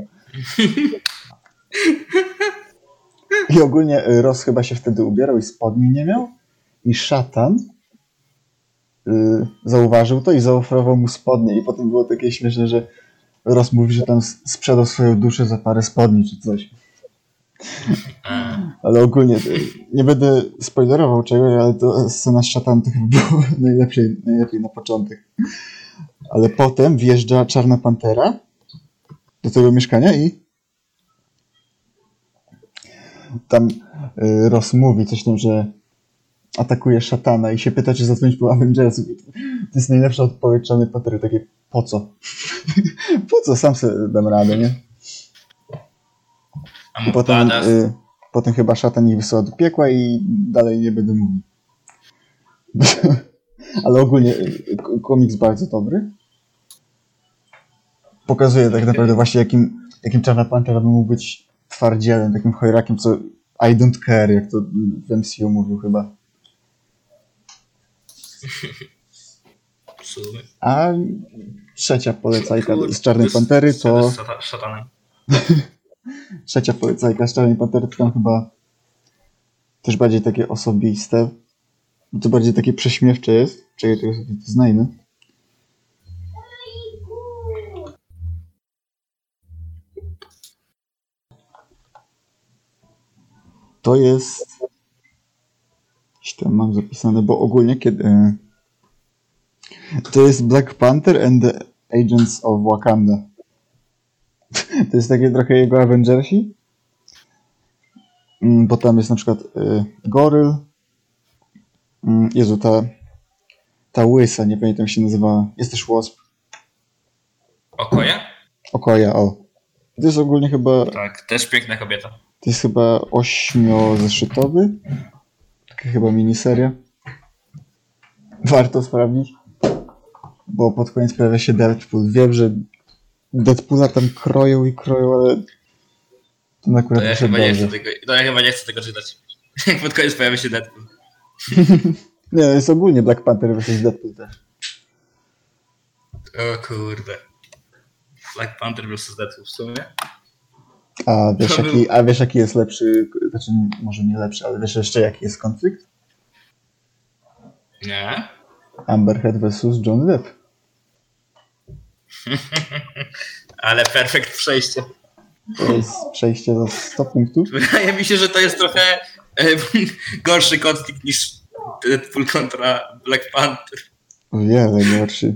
[SPEAKER 2] I ogólnie y, Ross chyba się wtedy ubierał i spodni nie miał. I szatan zauważył to i zaoferował mu spodnie. I potem było takie śmieszne, że Ross mówi, że tam sprzedał swoją duszę za parę spodni czy coś. Ale ogólnie y, nie będę spoilerował czegoś, ale to scena z chyba było najlepiej, najlepiej na początek. Ale potem wjeżdża Czarna Pantera do tego mieszkania i tam y, Ross mówi coś tam, że atakuje szatana i się pyta, czy zadzwonić po Avengersów. To jest najlepsza odpowiedź Czarnej Pantery, takie po co? po co? Sam sobie dam radę, nie?
[SPEAKER 3] a
[SPEAKER 2] I potem, y, potem chyba szatan ich wysyła do piekła i dalej nie będę mówił. Ale ogólnie y, komiks bardzo dobry. Pokazuje tak naprawdę właśnie jakim, jakim Czarna Pantera by mógł być twardzielem, takim chojrakiem, co I don't care, jak to w MCU mówił chyba. A trzecia polecajka z Czarnej Pantery to...
[SPEAKER 3] Szatanem.
[SPEAKER 2] Trzecia polecajka z Czarnej Pantery to tam chyba też bardziej takie osobiste. To bardziej takie prześmiewcze jest. Czekaj, to sobie to znajdę. To jest... Gdzieś tam mam zapisane, bo ogólnie kiedy... e, To jest Black Panther and the Agents of Wakanda. To jest takie trochę jego Avengersi. Mm, Bo tam jest na przykład y, Goryl. Mm, Jezu, ta, ta łysa, nie pamiętam jak się nazywała. Jest też Wasp.
[SPEAKER 3] Okoje?
[SPEAKER 2] Okoja, o. To jest ogólnie chyba, to
[SPEAKER 3] Tak, też piękna kobieta.
[SPEAKER 2] jest chyba ośmiozeszytowy. Chyba miniseria. Warto sprawdzić. Bo pod koniec pojawia się Deadpool. Wiem, że Deadpoola tam kroją i kroją, ale to akurat
[SPEAKER 3] To ja, chyba nie chcę tego, to ja chyba nie chcę tego czytać. Jak pod koniec pojawia się Deadpool.
[SPEAKER 2] Nie, jest ogólnie Black Panther vs. Deadpool też.
[SPEAKER 3] O kurde. Black Panther vs. Deadpool w sumie.
[SPEAKER 2] A wiesz,
[SPEAKER 3] To
[SPEAKER 2] jaki, a wiesz jaki jest lepszy, znaczy może nie lepszy, ale wiesz jeszcze jaki jest konflikt?
[SPEAKER 3] Nie?
[SPEAKER 2] Amber Heard vs. John Depp.
[SPEAKER 3] Ale perfekt przejście.
[SPEAKER 2] To jest przejście do 100 punktów.
[SPEAKER 3] Wydaje mi się, że to jest trochę e, gorszy konflikt niż Deadpool kontra Black Panther.
[SPEAKER 2] Wiele gorszy.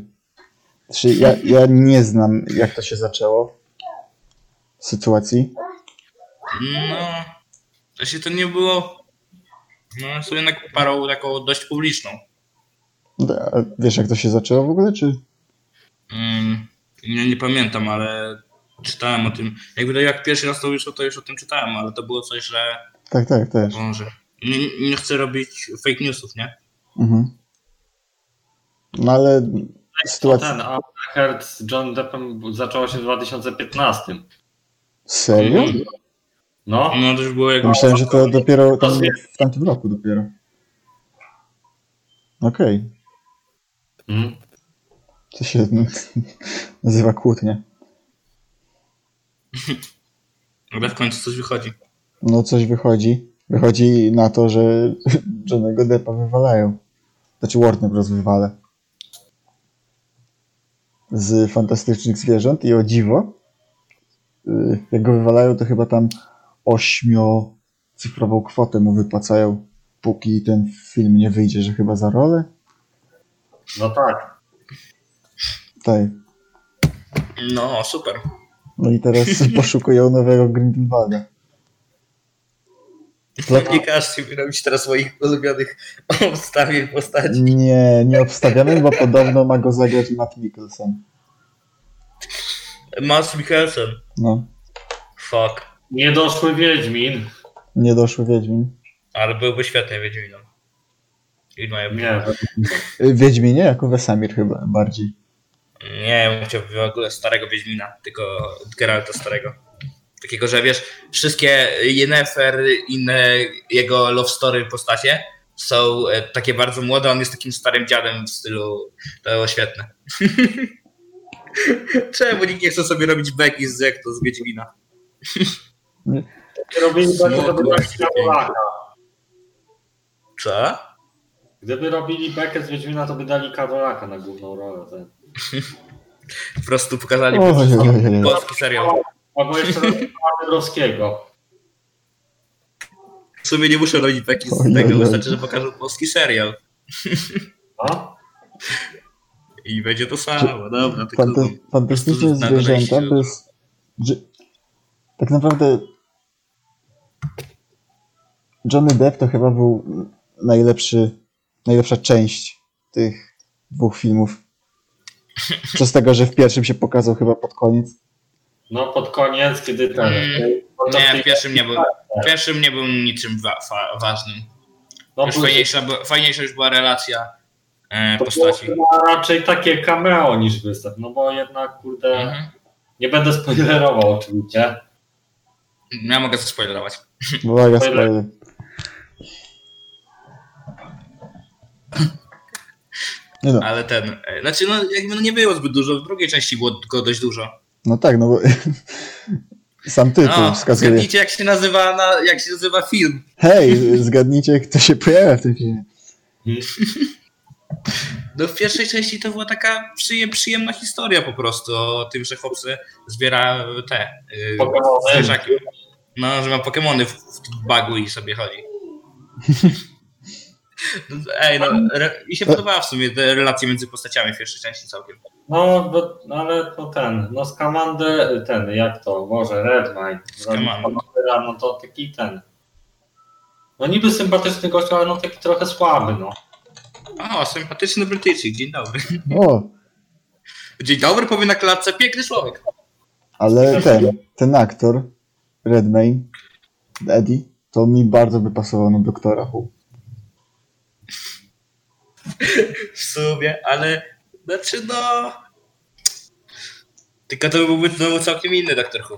[SPEAKER 2] Znaczy, ja, ja nie znam, jak to się zaczęło. Sytuacji.
[SPEAKER 3] No, to się to nie było. No, są jednak parą taką dość publiczną.
[SPEAKER 2] A Wiesz, jak to się zaczęło w ogóle, czy?
[SPEAKER 3] Mm, nie, nie pamiętam, ale czytałem o tym. Jakby to jak pierwszy raz to wyszło, to już o tym czytałem, ale to było coś, że
[SPEAKER 2] Tak, tak, też.
[SPEAKER 3] może. Nie, nie chcę robić fake newsów, nie?
[SPEAKER 2] Mhm. No ale
[SPEAKER 4] To
[SPEAKER 2] sytuacja...
[SPEAKER 4] ten, a z John Deppem zaczęło się w 2015.
[SPEAKER 2] Serio?
[SPEAKER 4] No,
[SPEAKER 3] No to już było jak.
[SPEAKER 2] Ja myślałem, że to dopiero tam w tamtym roku dopiero. Okej.
[SPEAKER 4] mm.
[SPEAKER 2] To się nazywa kłótnia.
[SPEAKER 3] Ale w końcu coś wychodzi.
[SPEAKER 2] No coś wychodzi. Wychodzi na to, że Johnego Deppa wywalają. Znaczy Warner Bros. wywala. Z fantastycznych zwierząt i o dziwo. Y, Jak go wywalają, to chyba tam ośmiocyfrową kwotę mu wypłacają, póki ten film nie wyjdzie, że chyba za rolę.
[SPEAKER 4] no tak.
[SPEAKER 2] Tak.
[SPEAKER 3] No, super.
[SPEAKER 2] No i teraz poszukują nowego Grindelwalda.
[SPEAKER 3] Nie każcie mi robić teraz moich ulubionych obstawień postaci.
[SPEAKER 2] Nie, nie obstawiamy, bo podobno ma go zagrać Matt Mikkelsen.
[SPEAKER 3] Mads Mikkelsen.
[SPEAKER 2] No,
[SPEAKER 3] Fuck.
[SPEAKER 4] Niedoszły Wiedźmin.
[SPEAKER 2] niedoszły Wiedźmin.
[SPEAKER 3] Ale byłby świetny Wiedźminą. I moja
[SPEAKER 4] Nie,
[SPEAKER 2] Y, Wiedźminie jako Wesamir chyba bardziej.
[SPEAKER 3] Nie, bym chciał w ogóle starego Wiedźmina, tylko Geralta starego. Takiego, że wiesz, wszystkie Yennefer, inne jego love story postacie są e, takie bardzo młode, on jest takim starym dziadem w stylu, to było świetne. Czemu nikt nie chce sobie robić beki z jak to z Wiedźmina?
[SPEAKER 4] robili. Karolaka.
[SPEAKER 3] Co?
[SPEAKER 4] Gdyby robili bekę z Wiedźmina, to by dali Karolaka na główną rolę. Ten.
[SPEAKER 3] Po prostu pokazali
[SPEAKER 2] oj, oj.
[SPEAKER 3] polski serial.
[SPEAKER 4] Albo jeszcze Dąbrowskiego.
[SPEAKER 3] W sumie nie muszę robić beki z tego, wystarczy, że pokażą polski serial.
[SPEAKER 4] No?
[SPEAKER 3] I będzie to samo, dobra. Tylko
[SPEAKER 2] Fanta fantastyczne zwierzęta bez... Że... Tak naprawdę Johnny Depp to chyba był najlepszy, najlepsza część tych dwóch filmów. Przez tego, że w pierwszym się pokazał chyba pod koniec.
[SPEAKER 4] no pod koniec, kiedy ten...
[SPEAKER 3] Mm.
[SPEAKER 4] to
[SPEAKER 3] Nie, w pierwszym nie był. W pierwszym nie był niczym wa fa ważnym.
[SPEAKER 4] no,
[SPEAKER 3] Już fajniejsza, fajniejsza już była relacja e,
[SPEAKER 4] to
[SPEAKER 3] postaci.
[SPEAKER 4] było raczej takie cameo niż występ, no bo jednak, kurde,
[SPEAKER 3] Mhm.
[SPEAKER 4] nie będę spoilerował oczywiście.
[SPEAKER 3] Ja mogę to spoilerować.
[SPEAKER 2] Uwaga,
[SPEAKER 4] Spoiler.
[SPEAKER 2] spoiler. Nie no,
[SPEAKER 3] Ale ten. e, Znaczy, no jakby no nie było zbyt dużo. W drugiej części było tylko dość dużo.
[SPEAKER 2] no tak, no bo sam tytuł
[SPEAKER 3] No,
[SPEAKER 2] wskazuje.
[SPEAKER 3] zgadnijcie, jak się nazywa na, jak się nazywa film.
[SPEAKER 2] Hej, zgadnijcie, kto się pojawia w tym filmie.
[SPEAKER 3] No w pierwszej części to była taka przyjem, przyjemna historia po prostu o tym, że chłopcy zbiera te yy,
[SPEAKER 4] Pokemony.
[SPEAKER 3] zwierzaki. No, że ma Pokemony w, w bagu i sobie chodzi. No, Ej, no, mi się podobała w sumie te relacje między postaciami w pierwszej części całkiem.
[SPEAKER 4] No, bo, no ale to ten, no Scamander, ten, jak to, Boże, Redmine. Scamandera, No to taki ten. No niby sympatyczny gość, ale no taki trochę słaby, no.
[SPEAKER 3] O, sympatyczny Brytyjczyk, dzień dobry.
[SPEAKER 2] O,
[SPEAKER 3] Dzień dobry, powie na klatce, piękny człowiek.
[SPEAKER 2] ale ten, ten aktor, Redmayne, Eddie, to mi bardzo by pasował na doktora Who.
[SPEAKER 3] W sumie, ale znaczy no... Tylko to byłby znowu całkiem inny Doktor Who.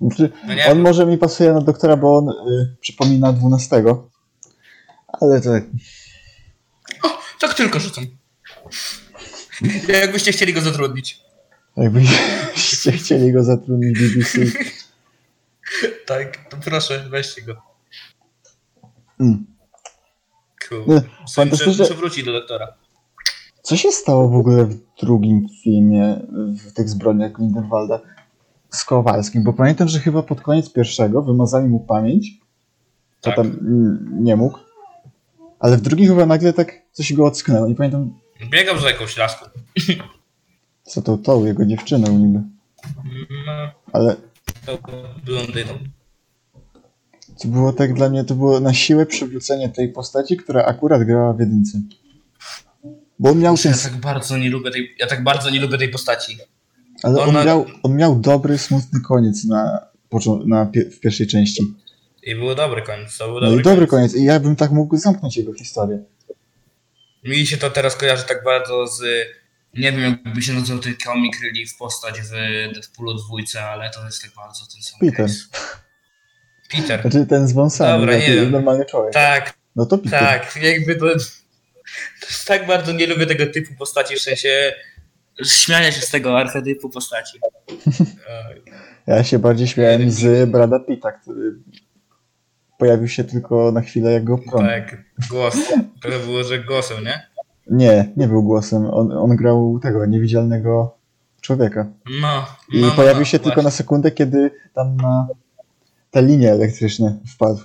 [SPEAKER 2] Znaczy,
[SPEAKER 3] No
[SPEAKER 2] on może mi pasuje na doktora, bo on y, przypomina 12. Ale to
[SPEAKER 3] tak tylko rzucam. Jakbyście chcieli go zatrudnić.
[SPEAKER 2] jakbyście chcieli go zatrudnić BBC.
[SPEAKER 3] Tak, to proszę, weźcie go.
[SPEAKER 2] Mm.
[SPEAKER 3] Cool. Muszę,
[SPEAKER 2] fantastyczne-
[SPEAKER 3] muszę wrócić do doktora.
[SPEAKER 2] Co się stało w ogóle w drugim filmie, w tych zbrodniach Grindelwalda? z Kowalskim, bo pamiętam, że chyba pod koniec pierwszego wymazali mu pamięć, to
[SPEAKER 3] Tak.
[SPEAKER 2] tam nie mógł, ale w drugim chyba nagle tak coś go ocknęło, nie pamiętam
[SPEAKER 3] Biegał za jakąś laską.
[SPEAKER 2] co to to, jego dziewczyną niby,
[SPEAKER 3] No,
[SPEAKER 2] ale
[SPEAKER 3] to blondyną.
[SPEAKER 2] to było tak dla mnie, to było na siłę przywrócenie tej postaci, która akurat grała w jedynce. Bo on miał ten,
[SPEAKER 3] Ja tak bardzo nie lubię tej, ja tak bardzo nie lubię tej postaci.
[SPEAKER 2] ale on
[SPEAKER 3] ona-
[SPEAKER 2] miał, on miał dobry, smutny koniec na, na pie- w pierwszej części.
[SPEAKER 3] I był dobry koniec, był
[SPEAKER 2] No
[SPEAKER 3] dobry,
[SPEAKER 2] i dobry
[SPEAKER 3] koniec.
[SPEAKER 2] koniec i ja bym tak mógł zamknąć jego historię.
[SPEAKER 3] Mi się to teraz kojarzy tak bardzo z, nie wiem jakby się nazywał ten comic relief postać w Deadpoolu dwójce, ale to jest tak bardzo ten sam
[SPEAKER 2] Peter.
[SPEAKER 3] case. Peter.
[SPEAKER 2] Znaczy ten z wąsami,
[SPEAKER 3] Dobra, nie wiem.
[SPEAKER 2] normalny człowiek.
[SPEAKER 3] Tak,
[SPEAKER 2] No to Peter.
[SPEAKER 3] tak, jakby to, tak bardzo nie lubię tego typu postaci, w sensie śmiania się z tego archetypu postaci.
[SPEAKER 2] Ja się bardziej śmiałem z Brada Pitta, który pojawił się tylko na chwilę jak go prąd.
[SPEAKER 3] Tak, głos. To było, że głosem, nie?
[SPEAKER 2] Nie, nie był głosem. On, on grał tego niewidzialnego człowieka.
[SPEAKER 3] No.
[SPEAKER 2] I
[SPEAKER 3] no, no,
[SPEAKER 2] pojawił
[SPEAKER 3] no,
[SPEAKER 2] się tylko
[SPEAKER 3] właśnie.
[SPEAKER 2] na sekundę, kiedy tam na te linie elektryczne wpadł.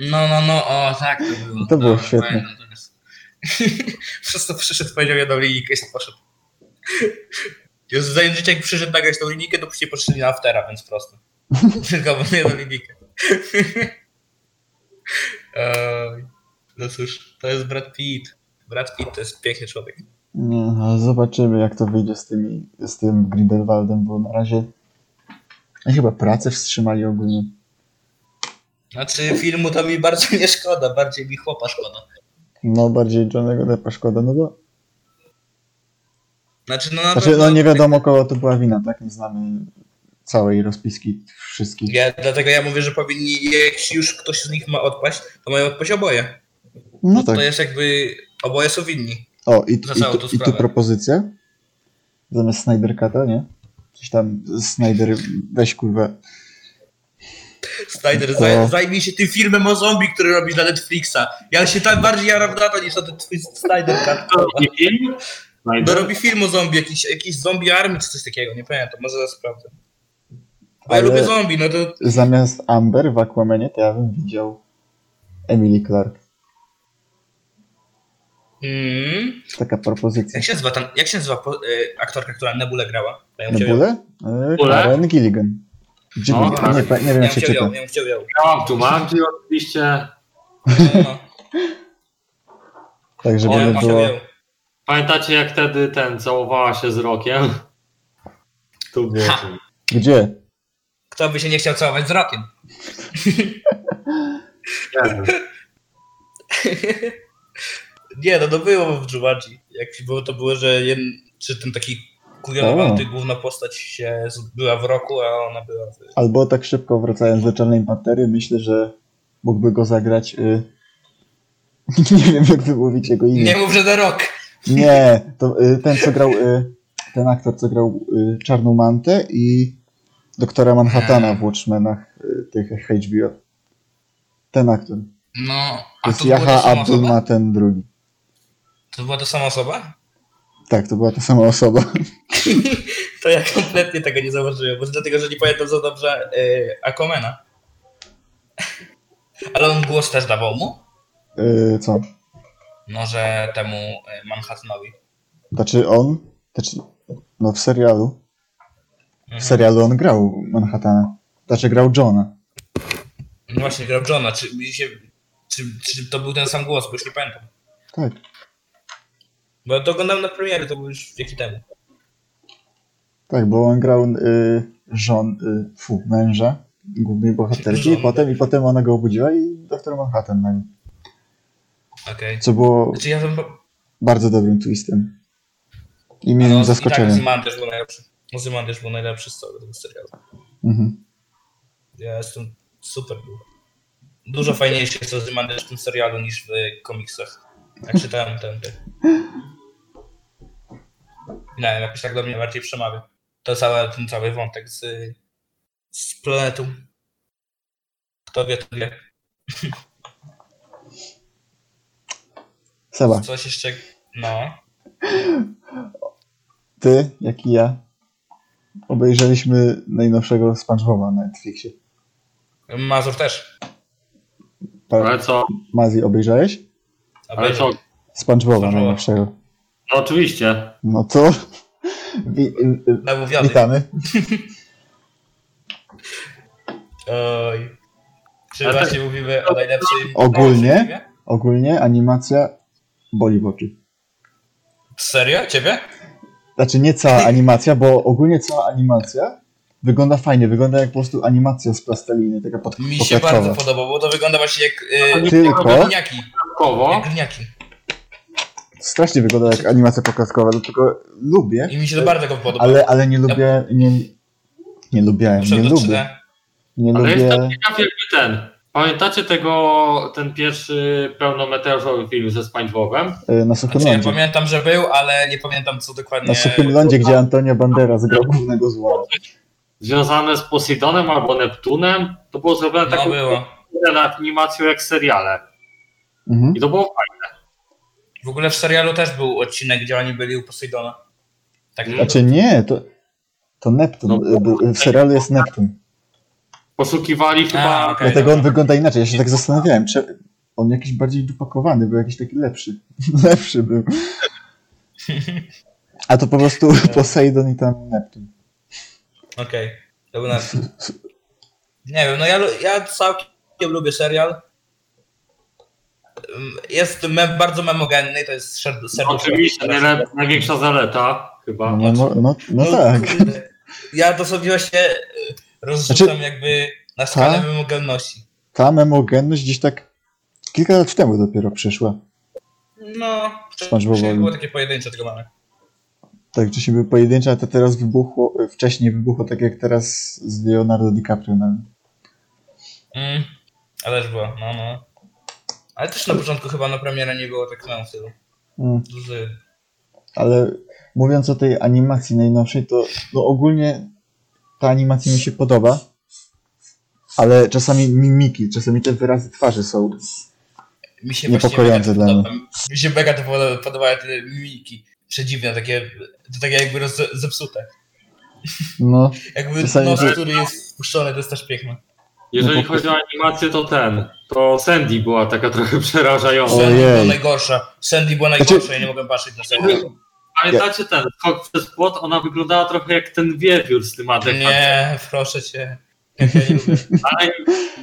[SPEAKER 3] No, no, no, o tak to było.
[SPEAKER 2] To było
[SPEAKER 3] Dobra,
[SPEAKER 2] świetne.
[SPEAKER 3] pamiętam. Przez to przyszedł, powiedział jedną linijkę i poszedł. Już zdaje życie, jak przyszedł nagrać tą linijkę, to później poszli na aftera, więc prosto. Tylko jedną linijkę. No cóż, to jest Brad Pitt. Brad Pitt to jest piękny człowiek.
[SPEAKER 2] No, ale zobaczymy jak to wyjdzie z, tymi, z tym Grindelwaldem, bo na razie no, chyba pracę wstrzymali ogólnie.
[SPEAKER 3] Znaczy filmu to mi bardzo nie szkoda, bardziej mi chłopa szkoda.
[SPEAKER 2] No bardziej Johnego Deppa szkoda, no bo
[SPEAKER 3] Znaczy no na
[SPEAKER 2] znaczy, no nie wiadomo kogo to była wina, tak? Nie znamy całej rozpiski wszystkich.
[SPEAKER 3] Ja, dlatego ja mówię, że powinni, jak już ktoś z nich ma odpaść, to mają odpaść oboje.
[SPEAKER 2] No tak.
[SPEAKER 3] To jest jakby, oboje są winni.
[SPEAKER 2] O, i, i, tu, i tu propozycja. Zamiast Snyder Cut'a, nie? Coś tam, Snyder, weź kurwa.
[SPEAKER 3] Snyder,
[SPEAKER 2] O.
[SPEAKER 3] zaj, zajmij się tym filmem o zombie, który robisz na Netflixa. Ja się tak bardziej jaram na to niż na ten twój Snyder Cut. No robi film o zombie, jakiś, jakiś zombie army czy coś takiego, nie pamiętam, może zaraz sprawdzę. Bo ja
[SPEAKER 2] Ale-
[SPEAKER 3] lubię zombie, no to
[SPEAKER 2] Zamiast Amber w Aquamanie, to ja bym widział Emily Clark.
[SPEAKER 3] mm,
[SPEAKER 2] Taka propozycja.
[SPEAKER 3] jak się nazywa, tam, jak się nazywa po, y, aktorka, która Nebulę grała? Ja.
[SPEAKER 2] Nebulę? E,
[SPEAKER 4] Nebulę?
[SPEAKER 2] Karen Gilligan. Gilligan.
[SPEAKER 4] No, tak.
[SPEAKER 2] nie, pa- nie wiem
[SPEAKER 3] Ja
[SPEAKER 2] jak się
[SPEAKER 3] chciał
[SPEAKER 2] czyta.
[SPEAKER 3] ją, ja chciał ją.
[SPEAKER 4] Ja, Jumanji oczywiście.
[SPEAKER 3] No.
[SPEAKER 2] Tak, żeby
[SPEAKER 3] O,
[SPEAKER 2] nie było...
[SPEAKER 4] Pamiętacie jak wtedy ten całowała się z rokiem? Tu było.
[SPEAKER 2] Gdzie?
[SPEAKER 3] Kto by się nie chciał całować z rokiem?
[SPEAKER 4] Nie
[SPEAKER 3] no to było w Jumanji. Jak było, to było, że jeden, czy ten taki kujonowany główna postać się była w roku, a ona była w...
[SPEAKER 2] Albo tak szybko wracając do Czarnej Pantery, myślę, że mógłby go zagrać... Y... nie wiem jak wymówić jego imię.
[SPEAKER 3] Nie mów, że The Rock!
[SPEAKER 2] Nie, to y, ten co grał, y, ten aktor co grał y, Czarną Mantę i doktora Manhattana w Watchmenach y, tych HBO. Ten aktor.
[SPEAKER 3] No,
[SPEAKER 2] To
[SPEAKER 3] a
[SPEAKER 2] jest
[SPEAKER 3] to ta
[SPEAKER 2] Jaha Abdul
[SPEAKER 3] osoba?
[SPEAKER 2] Maten drugi.
[SPEAKER 3] To była ta sama osoba?
[SPEAKER 2] Tak, to była ta sama osoba.
[SPEAKER 3] To ja kompletnie tego nie zauważyłem, bo dlatego, że nie pamiętam za dobrze y, Aquamana. Ale on głos też dawał mu?
[SPEAKER 2] Y, co?
[SPEAKER 3] No, że temu y, Manhattanowi.
[SPEAKER 2] Znaczy on, znaczy, no w serialu, w
[SPEAKER 3] Mhm.
[SPEAKER 2] serialu on grał Manhattana. Znaczy grał Johna.
[SPEAKER 3] No właśnie, grał Johna. Czy, się, czy, czy to był ten sam głos, bo już nie pamiętam.
[SPEAKER 2] Tak.
[SPEAKER 3] Bo to oglądałem na premiery, to był już wieki temu.
[SPEAKER 2] Tak, bo on grał y, żon, y, fu, męża głównej bohaterki i potem, i potem ona go obudziła i doktor Manhattan na nim.
[SPEAKER 3] Okej.
[SPEAKER 2] Co było
[SPEAKER 3] Znaczy ja bym...
[SPEAKER 2] bardzo dobrym twistem. I miałem
[SPEAKER 3] No, I
[SPEAKER 2] zaskoczenie.
[SPEAKER 3] tak Zymandisz był najlepszy. Zymandisz był najlepszy z całego tego serialu.
[SPEAKER 2] Mhm.
[SPEAKER 3] Ja jestem super. Dużo fajniejszy jest Ozymandisz w tym serialu niż w komiksach. Jak czytałem ten, ten. Nie wiem, jakoś tak do mnie bardziej przemawia. To cały, ten cały wątek z, z planetą. Kto wie, to wie.
[SPEAKER 2] Seba,
[SPEAKER 3] Coś jeszcze... No.
[SPEAKER 2] ty, jak i ja, obejrzeliśmy najnowszego SpongeBoba na Netflixie.
[SPEAKER 3] Mazur też.
[SPEAKER 2] Pa-
[SPEAKER 4] Ale co?
[SPEAKER 2] Mazi, obejrzałeś?
[SPEAKER 4] Ale co?
[SPEAKER 2] SpongeBoba
[SPEAKER 3] SpongeBoba.
[SPEAKER 2] najnowszego.
[SPEAKER 4] No oczywiście.
[SPEAKER 2] No to wi-
[SPEAKER 3] Namówiony.
[SPEAKER 2] witamy.
[SPEAKER 3] Oj. Czy
[SPEAKER 4] Ale
[SPEAKER 3] właśnie mówimy o najlepszym...
[SPEAKER 2] Ogólnie?
[SPEAKER 3] filmie?
[SPEAKER 2] Ogólnie animacja boli w oczy.
[SPEAKER 3] Serio? Ciebie?
[SPEAKER 2] Znaczy nie cała animacja, bo ogólnie cała animacja wygląda fajnie, wygląda jak po prostu animacja z plasteliny, taka pod,
[SPEAKER 3] Mi się bardzo podoba, bo to wygląda właśnie jak... Yy,
[SPEAKER 2] Tylko
[SPEAKER 3] gliniaki. Jak gliniaki.
[SPEAKER 2] strasznie wygląda jak animacja poklatkowa, dlatego lubię,
[SPEAKER 3] I mi się to bardzo podoba.
[SPEAKER 2] ale, ale nie lubię, nie, nie lubiałem,
[SPEAKER 3] Muszę
[SPEAKER 2] nie lubię,
[SPEAKER 3] 3D.
[SPEAKER 2] nie
[SPEAKER 4] Ale jestem
[SPEAKER 2] lubię,
[SPEAKER 4] ciekaw jakby ten. Pamiętacie tego, ten pierwszy pełnometrażowy film ze SpongeBobem?
[SPEAKER 2] y, na Suchym
[SPEAKER 3] Znaczy, ja pamiętam, że był, ale nie pamiętam co dokładnie...
[SPEAKER 2] Na Suchym Lądzie, gdzie Antonio Banderas grał głównego zła.
[SPEAKER 4] Związane z Poseidonem albo Neptunem? To było zrobione
[SPEAKER 3] No
[SPEAKER 4] taką
[SPEAKER 3] było.
[SPEAKER 4] na animacją jak seriale.
[SPEAKER 2] Mhm.
[SPEAKER 4] I to było fajne.
[SPEAKER 3] W ogóle w serialu też był odcinek, gdzie oni byli u Poseidona. Tak,
[SPEAKER 4] Mm.
[SPEAKER 2] Znaczy nie, to, to Neptun,
[SPEAKER 4] No.
[SPEAKER 2] w serialu jest Neptun.
[SPEAKER 4] Poszukiwali chyba.
[SPEAKER 3] okej.
[SPEAKER 2] Dlatego on wygląda inaczej. Ja się tak zastanawiałem, czy on jakiś bardziej dopakowany, był jakiś taki lepszy. lepszy był. A to po prostu Poseidon i tam Neptun.
[SPEAKER 3] Okej, to był nasz. Nie wiem, no ja, ja całkiem lubię serial. Ym, Jest mem, bardzo memogenny, to jest ser- serduszko.
[SPEAKER 4] Oczywiście, największa zaleta chyba.
[SPEAKER 2] No, no, no, no tak.
[SPEAKER 3] kurde. Ja dosłownie właśnie y, rozrzucam
[SPEAKER 2] Znaczy-
[SPEAKER 3] jakby na skalę
[SPEAKER 2] Ta?
[SPEAKER 3] memogenności.
[SPEAKER 2] Ta memogenność gdzieś tak kilka lat temu dopiero przyszła.
[SPEAKER 3] No, wcześniej było takie pojedyncze, tego mamy.
[SPEAKER 2] Tak, wcześniej były pojedyncze, a to teraz wybuchło, wcześniej wybuchło tak jak teraz z Leonardo DiCaprio. No.
[SPEAKER 3] Mm, ale też było, no no. Ale też na początku chyba na premierę nie było tak samo stylu.
[SPEAKER 2] Mm.
[SPEAKER 3] Duży.
[SPEAKER 2] Ale mówiąc o tej animacji najnowszej, to no ogólnie ta animacja mi się podoba, ale czasami mimiki, czasami te wyrazy twarzy są.
[SPEAKER 3] Mi się
[SPEAKER 2] Niepokojące dla
[SPEAKER 3] podoba. Mi się mega to podoba- podobały te mimiki. Przedziwne, takie, to takie jakby roz, zepsute.
[SPEAKER 2] No,
[SPEAKER 3] Jakby
[SPEAKER 2] Czasami
[SPEAKER 3] nos,
[SPEAKER 2] to-
[SPEAKER 3] który jest spuszczony, to jest też piękne.
[SPEAKER 4] Jeżeli
[SPEAKER 2] No
[SPEAKER 4] chodzi o animację, to ten. To Sandy była taka trochę przerażająca.
[SPEAKER 3] Sandy była najgorsza. Sandy była
[SPEAKER 2] Znaczy-
[SPEAKER 3] najgorsza, ja nie mogłem patrzeć na Sandy.
[SPEAKER 4] Pamiętacie ten skok przez płot? Ona wyglądała trochę jak ten wiewiór z tym ADHD.
[SPEAKER 3] Nie, proszę cię.
[SPEAKER 4] Ale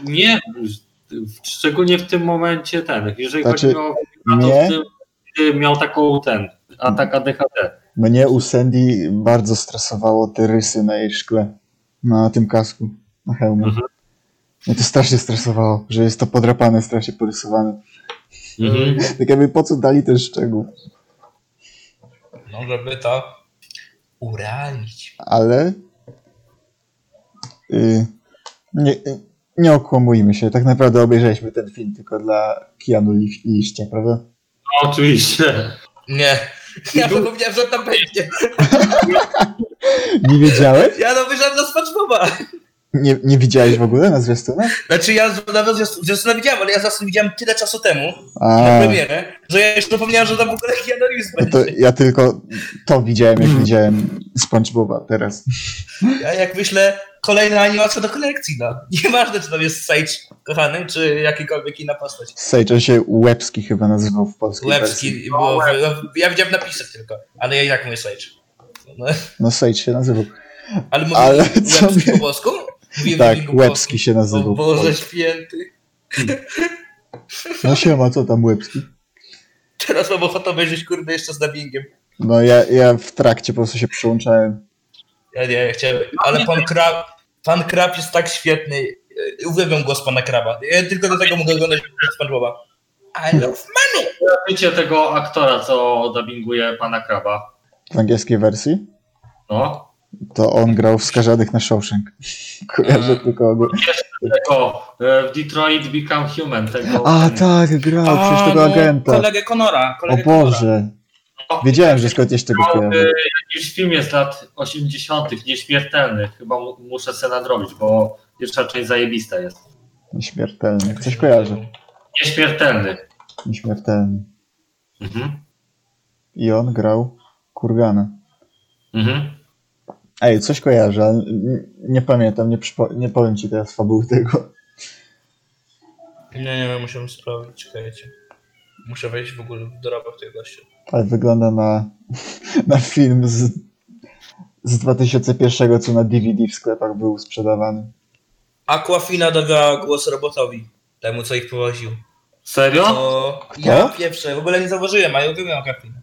[SPEAKER 4] nie, szczególnie w tym momencie ten. Jeżeli
[SPEAKER 2] Znaczy,
[SPEAKER 4] chodzi o na to,
[SPEAKER 2] nie.
[SPEAKER 4] w tym, miał taką ten atak ADHD.
[SPEAKER 2] mnie u Sandy bardzo stresowało te rysy na jej szkle, na tym kasku, na hełmie.
[SPEAKER 4] Mhm.
[SPEAKER 2] Mnie to strasznie stresowało, że jest to podrapane, strasznie porysowane.
[SPEAKER 4] Mhm.
[SPEAKER 2] Tak jakby po co dali ten szczegół.
[SPEAKER 3] No, żeby to urealnić.
[SPEAKER 2] ale y, nie, nie okłamujmy się, tak naprawdę obejrzeliśmy ten film tylko dla Keanu Li- Liścia, prawda?
[SPEAKER 4] No, oczywiście.
[SPEAKER 3] Nie. Ja zapomniałem, że tam będzie.
[SPEAKER 2] Nie wiedziałeś?
[SPEAKER 3] Ja to wyjrzałem na SpongeBoba.
[SPEAKER 2] Nie, nie widziałeś w ogóle na zwiastunach?
[SPEAKER 3] Znaczy ja nawet zwiastuna widziałem, ale ja zwiastun widziałem tyle czasu temu,
[SPEAKER 2] A,
[SPEAKER 3] na premierę, że ja już zapomniałem, że tam w ogóle Keanu Reeves
[SPEAKER 2] no to ja tylko to widziałem, jak widziałem SpongeBoba teraz.
[SPEAKER 3] Ja jak myślę, kolejna animacja do kolekcji, no. Nieważne, czy tam jest Sage kochany, czy jakikolwiek inna postać.
[SPEAKER 2] Sage, on się Łebski chyba nazywał w polskiej wersji.
[SPEAKER 3] Łebski, było, ja widziałem napisy tylko, ale ja i tak mówię Sage. No,
[SPEAKER 2] No Sage się nazywał.
[SPEAKER 3] ale mówię
[SPEAKER 2] Ale
[SPEAKER 3] Łebski
[SPEAKER 2] co
[SPEAKER 3] po polsku?
[SPEAKER 2] Tak, Łebski się
[SPEAKER 3] O
[SPEAKER 2] nazywał.
[SPEAKER 3] Boże święty.
[SPEAKER 2] No siema, co tam Łebski?
[SPEAKER 3] Teraz mam ochotę obejrzeć, kurde, jeszcze z dubbingiem.
[SPEAKER 2] No ja, ja w trakcie po prostu się przyłączałem.
[SPEAKER 3] Ja nie, ja chciałem, ale pan Krab, pan Krab jest tak świetny. E, Uwielbiam głos pana Kraba. Ja tylko do tego mogę oglądać SpongeBoba. I love money!
[SPEAKER 4] Wiecie tego aktora, co dubbinguje pana Kraba?
[SPEAKER 2] W angielskiej wersji
[SPEAKER 4] No.
[SPEAKER 2] To on grał w Skażanych na Shawshank. Kojarzę
[SPEAKER 3] A.
[SPEAKER 2] tylko go.
[SPEAKER 4] Tego, e, w Detroit Become Human. Tego,
[SPEAKER 2] A tak, grał przez tego
[SPEAKER 3] no,
[SPEAKER 2] agenta.
[SPEAKER 3] Kolegę Conora.
[SPEAKER 2] O
[SPEAKER 3] Kolegę.
[SPEAKER 2] Boże.
[SPEAKER 4] No,
[SPEAKER 2] Wiedziałem, że tego
[SPEAKER 4] No,
[SPEAKER 2] kojarzę.
[SPEAKER 4] e, Jakiś film jest z lat 80., nieśmiertelny. Chyba mu, muszę sobie nadrobić, bo pierwsza część zajebista jest.
[SPEAKER 2] Nieśmiertelny. Coś kojarzę.
[SPEAKER 4] Nieśmiertelny.
[SPEAKER 2] Nieśmiertelny.
[SPEAKER 4] Mhm.
[SPEAKER 2] I on grał Kurgana.
[SPEAKER 4] Mhm.
[SPEAKER 2] Ej, coś kojarzę, ale nie pamiętam, nie, nie powiem ci teraz fabuły tego.
[SPEAKER 3] Nie, nie wiem, muszę sprawdzić, czekajcie. Muszę wejść w ogóle w dorobek tego gościa.
[SPEAKER 2] Ale wygląda na, na film z, z 2001, co na DVD w sklepach był sprzedawany.
[SPEAKER 3] Aquafina dawała głos robotowi, temu co ich powoził.
[SPEAKER 4] Serio?
[SPEAKER 3] To ja pierwsze, w ogóle nie zauważyłem, a ja uwielbiam Aquafinę.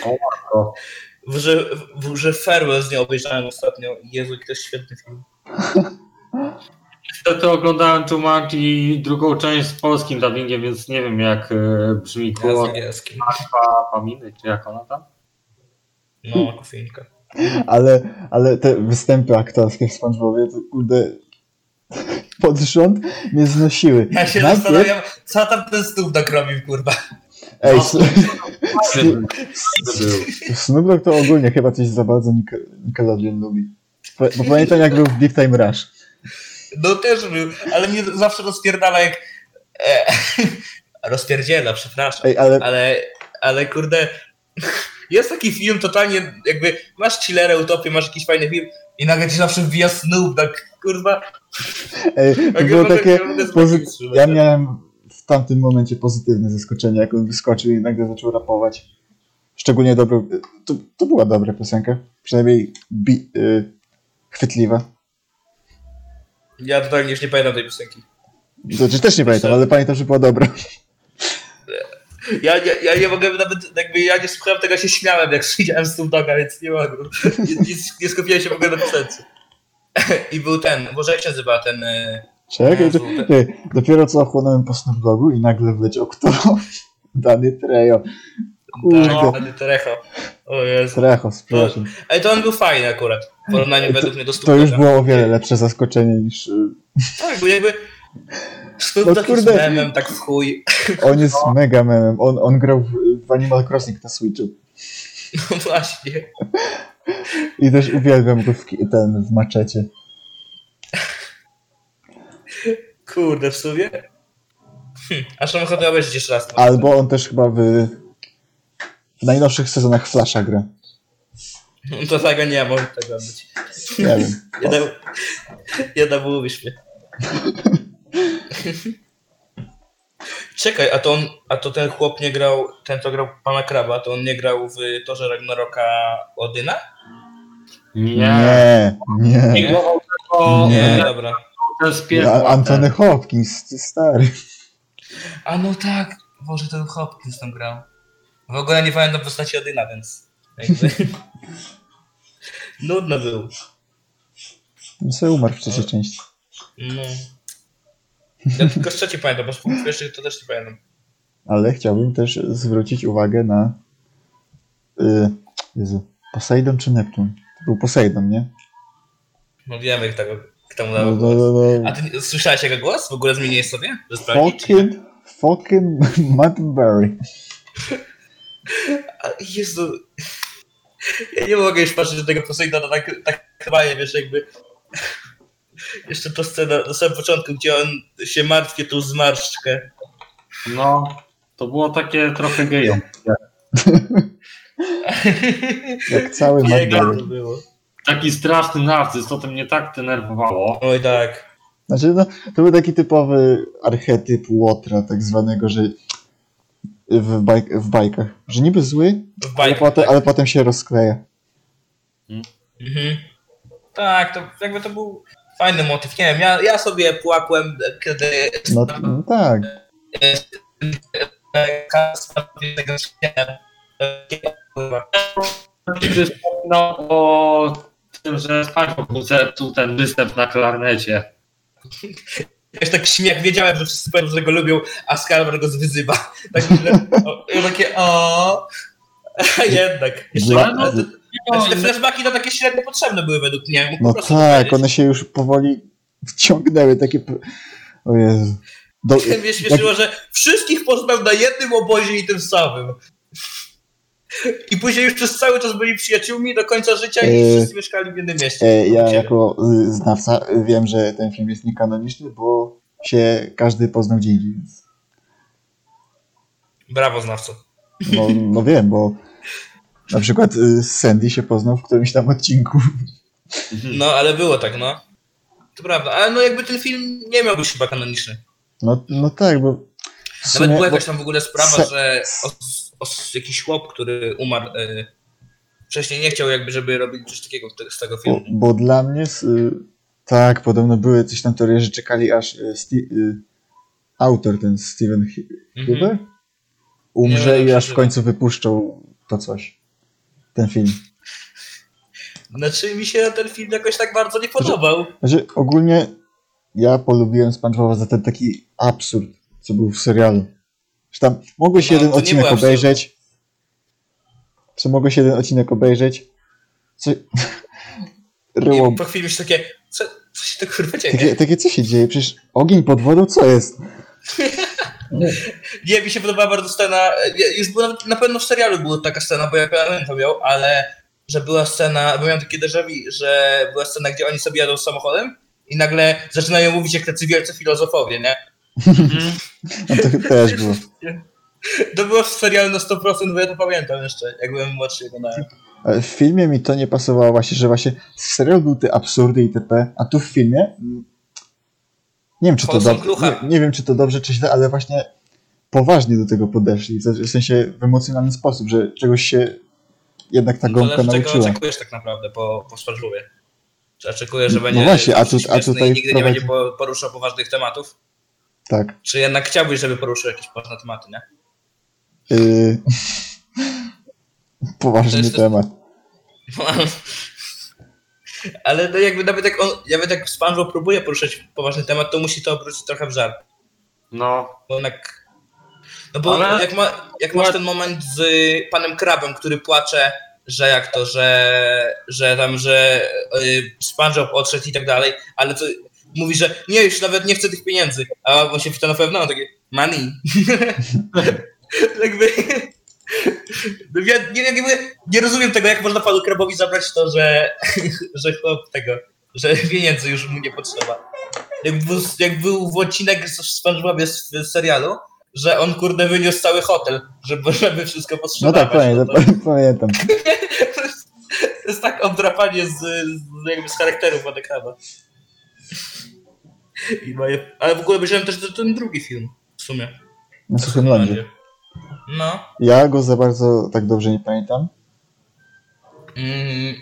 [SPEAKER 4] matko.
[SPEAKER 3] Że, w- że Farewell z nią obejrzałem ostatnio. Jezu, to jest świetny film.
[SPEAKER 4] Niestety oglądałem Jumanji drugą część z polskim dubbingiem, więc nie wiem jak e, brzmi
[SPEAKER 3] angielskim.
[SPEAKER 4] Alfa Paminy, czy jak ona tam?
[SPEAKER 3] No, Aquafinka.
[SPEAKER 2] Ale, ale te występy aktorskie w SpongeBobie to kurde pod rząd mnie znosiły.
[SPEAKER 3] Ja się
[SPEAKER 2] Najpierw-
[SPEAKER 3] zastanawiam, co tam ten stóp nakrobił, kurwa.
[SPEAKER 2] Ej,
[SPEAKER 4] No.
[SPEAKER 2] Snoop Dogg to ogólnie chyba coś za bardzo Nicke- Nickelodeon lubi. Bo pamiętam jak był w Big Time Rush.
[SPEAKER 3] No też był, ale mnie zawsze rozpierdala jak... E, rozpierdziela, przepraszam.
[SPEAKER 2] Ej, ale
[SPEAKER 3] Ale, ale kurde, jest taki film totalnie, jakby masz chillerę, utopię, masz jakiś fajny film i nagle ci zawsze wbija Snoop, tak kurwa.
[SPEAKER 2] ej, to było takie...
[SPEAKER 3] ja
[SPEAKER 2] Pozy... Ja miałem w tamtym momencie pozytywne zaskoczenie, jak on wyskoczył i nagle zaczął rapować. Szczególnie dobrą... To, to była dobra piosenka. Przynajmniej bi... y... chwytliwa.
[SPEAKER 3] Ja totalnie już nie pamiętam tej piosenki.
[SPEAKER 2] Znaczy też nie pamiętam, ale pamiętam, że była dobra.
[SPEAKER 3] Ja, ja, ja nie mogę nawet, jakby ja nie słuchałem tego, się śmiałem, jak widziałem Snoop Dogga, więc nie mogę. Nie, nie, nie skupiłem się w ogóle na piosence. I był ten, może jak się nazywa ten... e,
[SPEAKER 2] Czekaj,
[SPEAKER 3] Jezu,
[SPEAKER 2] to, ty, dopiero co ochłonąłem po Snoop Dogu i nagle wleciał kto? Dany Trejo. Kurde.
[SPEAKER 3] Tak, Terecho. O Jezu.
[SPEAKER 2] Trejo, przepraszam.
[SPEAKER 3] Ale to on był fajny akurat. W porównaniu według mnie do Snoop
[SPEAKER 2] To już
[SPEAKER 3] Dogga.
[SPEAKER 2] było o wiele lepsze zaskoczenie niż... y,
[SPEAKER 3] Tak, bo jakby Snoop
[SPEAKER 2] No
[SPEAKER 3] Dogg jest
[SPEAKER 2] kurde.
[SPEAKER 3] memem, tak w chuj.
[SPEAKER 2] On jest mega memem. On, on grał w, w Animal Crossing na Switchu.
[SPEAKER 3] No właśnie.
[SPEAKER 2] I też uwielbiam go w, ten, w maczecie.
[SPEAKER 3] Kurde, w sumie. Hm, aż mam ochotę obejrzeć jeszcze raz.
[SPEAKER 2] Albo on też chyba w, w najnowszych sezonach Flasha gra.
[SPEAKER 3] To tego nie, może tego być.
[SPEAKER 2] Nie wiem.
[SPEAKER 3] Jedna, jedna mówisz mnie. Czekaj, a to on, a to ten chłop nie grał, ten co grał pana Kraba, to on nie grał w Torze Ragnaroka Odyna?
[SPEAKER 4] Nie.
[SPEAKER 2] Nie, nie.
[SPEAKER 4] Nie
[SPEAKER 2] Nie.
[SPEAKER 3] dobra.
[SPEAKER 4] Ten z
[SPEAKER 2] A,
[SPEAKER 4] piekła.
[SPEAKER 2] Antony Hopkins, ty stary.
[SPEAKER 3] A no tak, Boże, ten Hopkins tam grał. W ogóle nie pamiętam postaci Odyna, więc jakby... Nudno był.
[SPEAKER 2] On sobie umarł w trzeciej części.
[SPEAKER 3] No. Ja tylko z trzeciej pamiętam, bo z pierwszych to też nie pamiętam.
[SPEAKER 2] Ale chciałbym też zwrócić uwagę na... Y, Jezu, Poseidon czy Neptun? To był Poseidon, nie?
[SPEAKER 3] No wiemy, kto, kto mu
[SPEAKER 2] No,
[SPEAKER 3] dał
[SPEAKER 2] no,
[SPEAKER 3] głos.
[SPEAKER 2] no, no.
[SPEAKER 3] A ty słyszałeś jego głos? W ogóle zmieniłeś sobie?
[SPEAKER 2] Fucking, fucking Mattenberry.
[SPEAKER 3] Jezu. Ja nie mogę już patrzeć na tego Poseidona tak, tak chyba nie wiesz, jakby... Jeszcze ta scena na samym początku, gdzie on się martwie tą zmarszczkę.
[SPEAKER 4] No, to było takie trochę geją.
[SPEAKER 2] Jak cały
[SPEAKER 3] Jego
[SPEAKER 2] Mattenberry.
[SPEAKER 3] to było.
[SPEAKER 4] Taki straszny narcyz, to mnie tak denerwowało.
[SPEAKER 3] Oj tak.
[SPEAKER 2] Znaczy, no, to był taki typowy archetyp Łotra, tak zwanego, że w, bajk, w bajkach, że niby zły,
[SPEAKER 3] W
[SPEAKER 2] ale
[SPEAKER 3] bajkach.
[SPEAKER 2] potem, ale potem się rozkleja.
[SPEAKER 3] Mhm. Tak, to jakby to był fajny motyw. Nie wiem, ja, ja sobie płakłem, kiedy
[SPEAKER 2] No, no tak.
[SPEAKER 3] Kasper tego śnienia.
[SPEAKER 4] Kiedy wspominał o tym, że SpongeBob mu zepsuł ten występ na klarnecie.
[SPEAKER 3] Wiesz, tak śmiech, wiedziałem, że wszyscy powiem, że go lubią, a Skalmar go zwyzywa. Tak, że, o, takie o. A jednak. Jeszcze,
[SPEAKER 2] Dla,
[SPEAKER 3] no, te flashbacki to takie średnio potrzebne były według mnie.
[SPEAKER 2] No tak,
[SPEAKER 3] powiedzieć.
[SPEAKER 2] one się już powoli wciągnęły, takie... O Jezu. Do,
[SPEAKER 3] Mnie śmieszyło, że wszystkich poznał na jednym obozie i tym samym. I później już przez cały czas byli przyjaciółmi do końca życia i
[SPEAKER 2] Eee,
[SPEAKER 3] wszyscy mieszkali w jednym mieście.
[SPEAKER 2] e, ja jako y, znawca wiem, że ten film jest niekanoniczny, bo się każdy poznał gdzie indziej. Więc,
[SPEAKER 3] Brawo, znawco.
[SPEAKER 2] no, no wiem, bo na przykład y, Sandy się poznał w którymś tam odcinku.
[SPEAKER 3] No, ale było tak, no. To prawda, ale no jakby ten film nie miał być chyba kanoniczny.
[SPEAKER 2] No, no tak, bo w
[SPEAKER 3] Nawet
[SPEAKER 2] sumie,
[SPEAKER 3] była
[SPEAKER 2] bo,
[SPEAKER 3] jakaś tam w ogóle sprawa,
[SPEAKER 2] se-
[SPEAKER 3] że jakiś chłop, który umarł y, wcześniej nie chciał jakby, żeby robić coś takiego z tego
[SPEAKER 2] bo,
[SPEAKER 3] filmu.
[SPEAKER 2] bo dla mnie, y, tak, podobno były coś tam teorie, że czekali aż y, Sti- y, autor, ten Steven Hi-
[SPEAKER 3] Mhm.
[SPEAKER 2] Huber, umrze i aż w końcu wypuszczą to coś. Ten film.
[SPEAKER 3] Znaczy mi się ten film jakoś tak bardzo nie podobał.
[SPEAKER 2] Znaczy, ogólnie ja polubiłem SpongeBoba za ten taki absurd, co był w serialu. Że tam mogłeś
[SPEAKER 3] No,
[SPEAKER 2] jeden odcinek obejrzeć. Czy mogłeś jeden odcinek obejrzeć? Co... Ryło.
[SPEAKER 3] I po chwili już takie, co, co się to kurwa dzieje?
[SPEAKER 2] Takie, takie co się dzieje? Przecież ogień pod wodą co jest?
[SPEAKER 3] Nie, mi się podobała bardzo scena, już była, na pewno w serialu była taka scena, bo ja pamiętam ją, ale że była scena, bo miałem takie déjà że była scena, gdzie oni sobie jadą samochodem i nagle zaczynają mówić jak tacy wielcy filozofowie, nie?
[SPEAKER 2] No to też było.
[SPEAKER 3] To było w serialu na 100%, bo ja to pamiętam jeszcze, jak byłem młodszy oglądałem.
[SPEAKER 2] W filmie mi to nie pasowało właśnie, że właśnie w serialu były te absurdy itp., a tu w filmie mm, nie wiem, czy to dobrze, nie, nie wiem, czy to dobrze, czy źle, ale właśnie poważnie do tego podeszli, w sensie w emocjonalny sposób, że czegoś się jednak ta gąbka
[SPEAKER 3] Zależy czego
[SPEAKER 2] nauczyła.
[SPEAKER 3] oczekujesz tak naprawdę po, po SpongeBobie. Czy oczekujesz, że
[SPEAKER 2] No
[SPEAKER 3] będzie
[SPEAKER 2] właśnie, a tu- a tutaj
[SPEAKER 3] nigdy nie
[SPEAKER 2] wprowadzi-
[SPEAKER 3] będzie po- poruszał poważnych tematów?
[SPEAKER 2] Tak.
[SPEAKER 3] Czy jednak chciałbyś, żeby poruszył jakieś poważne tematy, nie?
[SPEAKER 2] Yy... Poważny
[SPEAKER 3] To
[SPEAKER 2] temat.
[SPEAKER 3] Ale no jakby nawet jak on, nawet jak SpongeBob próbuje poruszać poważny temat, to musi to obrócić trochę w żart.
[SPEAKER 4] No,
[SPEAKER 3] Bo jednak... No bo
[SPEAKER 4] Ale-
[SPEAKER 3] jak, ma, jak masz ten moment z panem Krabem, który płacze, że jak to, że, że tam, że y, SpongeBob odszedł i tak dalej, ale to mówi, że nie, już nawet nie chcę tych pieniędzy, a on się na pewno, takie money. jakby... No ja nie, nie, nie, rozumiem tego, jak można panu Krabowi zabrać to, że, że chłop tego, że pieniędzy już mu nie potrzeba. Jak był, jak był w odcinek z SpongeBobie z, z serialu, że on kurde wyniósł cały hotel, żeby, żeby wszystko
[SPEAKER 2] No
[SPEAKER 3] potrzebować.
[SPEAKER 2] tak, pamiętam,
[SPEAKER 3] to,
[SPEAKER 2] pamiętam.
[SPEAKER 3] to jest tak obdrapanie z, z, jakby z charakterów pana Kraba. I moje, ale w ogóle obejrzałem też ten drugi film w sumie.
[SPEAKER 2] Na Suchym Lądzie.
[SPEAKER 3] No.
[SPEAKER 2] Ja go za bardzo tak dobrze nie pamiętam.
[SPEAKER 3] Mm,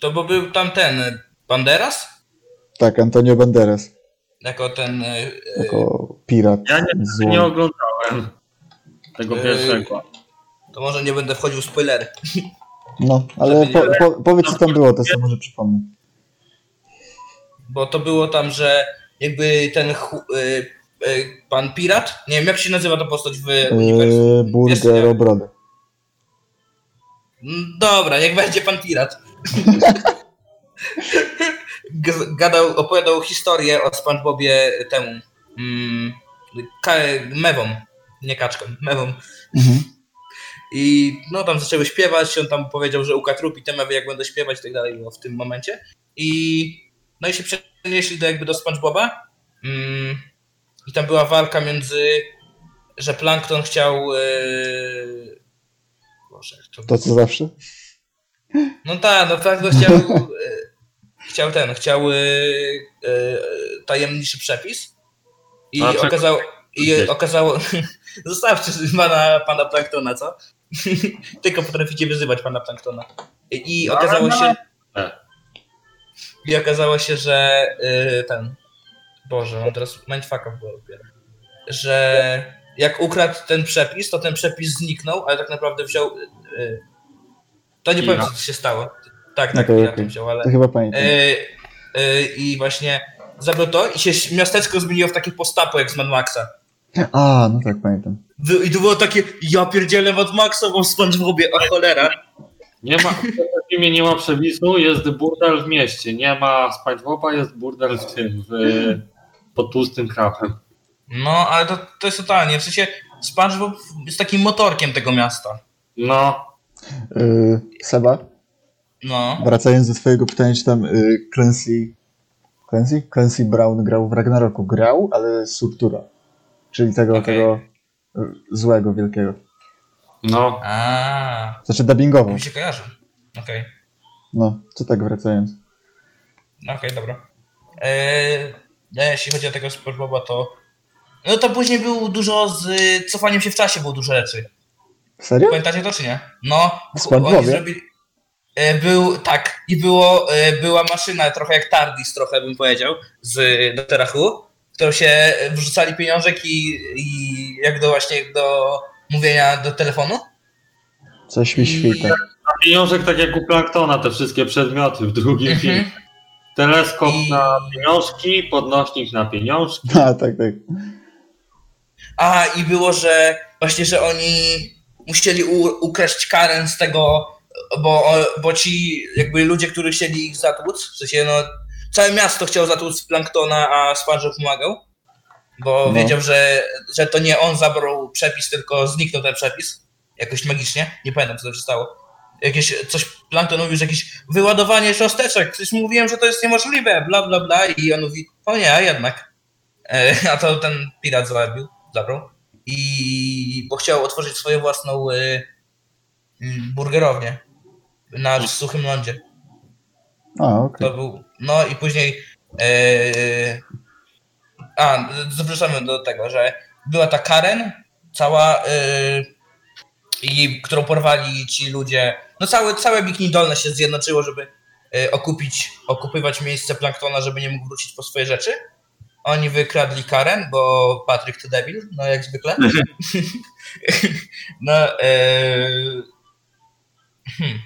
[SPEAKER 3] to bo był tam ten Banderas?
[SPEAKER 2] Tak, Antonio Banderas,
[SPEAKER 3] Jako ten. e, e,
[SPEAKER 2] jako pirat
[SPEAKER 4] ja nie,
[SPEAKER 2] zło.
[SPEAKER 4] nie oglądałem tego
[SPEAKER 3] Yy,
[SPEAKER 4] pierwszego.
[SPEAKER 3] To może nie będę wchodził w spoilery.
[SPEAKER 2] No, ale po, po, powiedz co tam było, to sobie może przypomnę.
[SPEAKER 3] Bo to było tam, że jakby ten e, e, pan pirat, nie wiem jak się nazywa ta postać w uniwersum.
[SPEAKER 2] Yy,
[SPEAKER 3] Jest,
[SPEAKER 2] burger
[SPEAKER 3] nie?
[SPEAKER 2] o brodę.
[SPEAKER 3] Mm, Dobra, niech będzie pan pirat. Gadał, opowiadał historię o SpongeBobie temu. Mm, mewą, nie kaczką, mewą.
[SPEAKER 2] Mhm.
[SPEAKER 3] I no tam zaczęły śpiewać, on tam powiedział, że ukatrupi te mewy jak będą śpiewać i tak dalej było w tym momencie. I no i się przenieśli do jakby do SpongeBoba. Mm, I tam była walka między, że Plankton chciał... Yy... Boże, jak to
[SPEAKER 2] To co zawsze?
[SPEAKER 3] no tak, no tak, no chciał, e, chciał ten, chciał e, tajemniczy przepis i
[SPEAKER 4] A
[SPEAKER 3] okazało, i okazało, zostawcie pana, pana Planktona, co? Tylko potraficie wyzywać pana Planktona. I, i
[SPEAKER 4] No,
[SPEAKER 3] okazało
[SPEAKER 4] no.
[SPEAKER 3] się,
[SPEAKER 4] E.
[SPEAKER 3] i okazało się, że e, ten, Boże, mam teraz mindfucka w głowie dopiero, że jak ukradł ten przepis, to ten przepis zniknął, ale tak naprawdę wziął, e, to nie powiem, co się stało. Tak, tak,
[SPEAKER 2] Okej,
[SPEAKER 3] ja to wziął, ale...
[SPEAKER 2] To chyba pamiętam.
[SPEAKER 3] E, I właśnie zabrał to i się miasteczko zmieniło w takie postapo jak z Mad Maxa.
[SPEAKER 2] A, no tak, pamiętam.
[SPEAKER 3] I to było takie, ja pierdzielę Mad Maxa, bo w SpongeBobie, a cholera.
[SPEAKER 4] Nie ma, w filmie nie ma przepisu, jest burdel w mieście. Nie ma SpongeBoba, jest burdel w tym, w, pod tłustym krabem.
[SPEAKER 3] No, ale to, to jest totalnie, w sensie SpongeBob jest takim motorkiem tego miasta.
[SPEAKER 4] No,
[SPEAKER 2] Yy, Seba,
[SPEAKER 3] No.
[SPEAKER 2] wracając do twojego pytania, czy tam yy, Clancy, Clancy? Clancy Brown grał w Ragnaroku. Grał, ale z Surtura. Czyli tego,
[SPEAKER 3] Okej.
[SPEAKER 2] tego y, złego, wielkiego.
[SPEAKER 4] No.
[SPEAKER 3] A,
[SPEAKER 2] Znaczy dubbingowo.
[SPEAKER 3] mi się kojarzy. Okej.
[SPEAKER 2] No, to tak wracając.
[SPEAKER 3] No okej, dobra. Eee, jeśli chodzi o tego SpongeBoba, to... No to później było dużo z cofaniem się w czasie, było dużo rzeczy.
[SPEAKER 2] Serio?
[SPEAKER 3] Pamiętacie to czy nie? No, oni zrobili... E, Był, tak, i było, e, była maszyna, trochę jak TARDIS, trochę bym powiedział, z Doktora Who, w którą się wrzucali pieniążek i, i jak do właśnie do mówienia do telefonu.
[SPEAKER 2] Coś mi świta.
[SPEAKER 4] A pieniążek tak jak u Planktona, te wszystkie przedmioty w drugim
[SPEAKER 3] Mhm.
[SPEAKER 4] filmie. Teleskop
[SPEAKER 3] I-
[SPEAKER 4] na pieniążki, podnośnik na pieniążki.
[SPEAKER 2] A, tak, tak.
[SPEAKER 3] A, i było, że właśnie, że oni musieli u, ukraść Karen z tego, bo, bo ci jakby ludzie, którzy chcieli ich zatłuc, w sensie no, całe miasto chciało zatłuc Planktona, a SpongeBob pomagał, bo
[SPEAKER 2] No.
[SPEAKER 3] wiedział, że, że to nie on zabrał przepis, tylko zniknął ten przepis, jakoś magicznie, nie pamiętam co to się stało. Jakieś, coś Plankton mówił, że jakieś wyładowanie cząsteczek, przecież mówiłem, że to jest niemożliwe, bla bla bla i on mówi, o nie, a jednak. E, a to ten pirat zabił, zabrał i bo chciał otworzyć swoją własną y, burgerownię na suchym lądzie.
[SPEAKER 2] A, okej.
[SPEAKER 3] To był. No i później. e, a, zapraszamy do tego, że była ta Karen, cała. e, i którą porwali ci ludzie. No całe, całe Bikini Dolne się zjednoczyło, żeby e, okupić, okupywać miejsce Planktona, żeby nie mógł wrócić po swoje rzeczy. Oni wykradli Karen, bo Patryk to debil, no jak zwykle. no, e, hmm.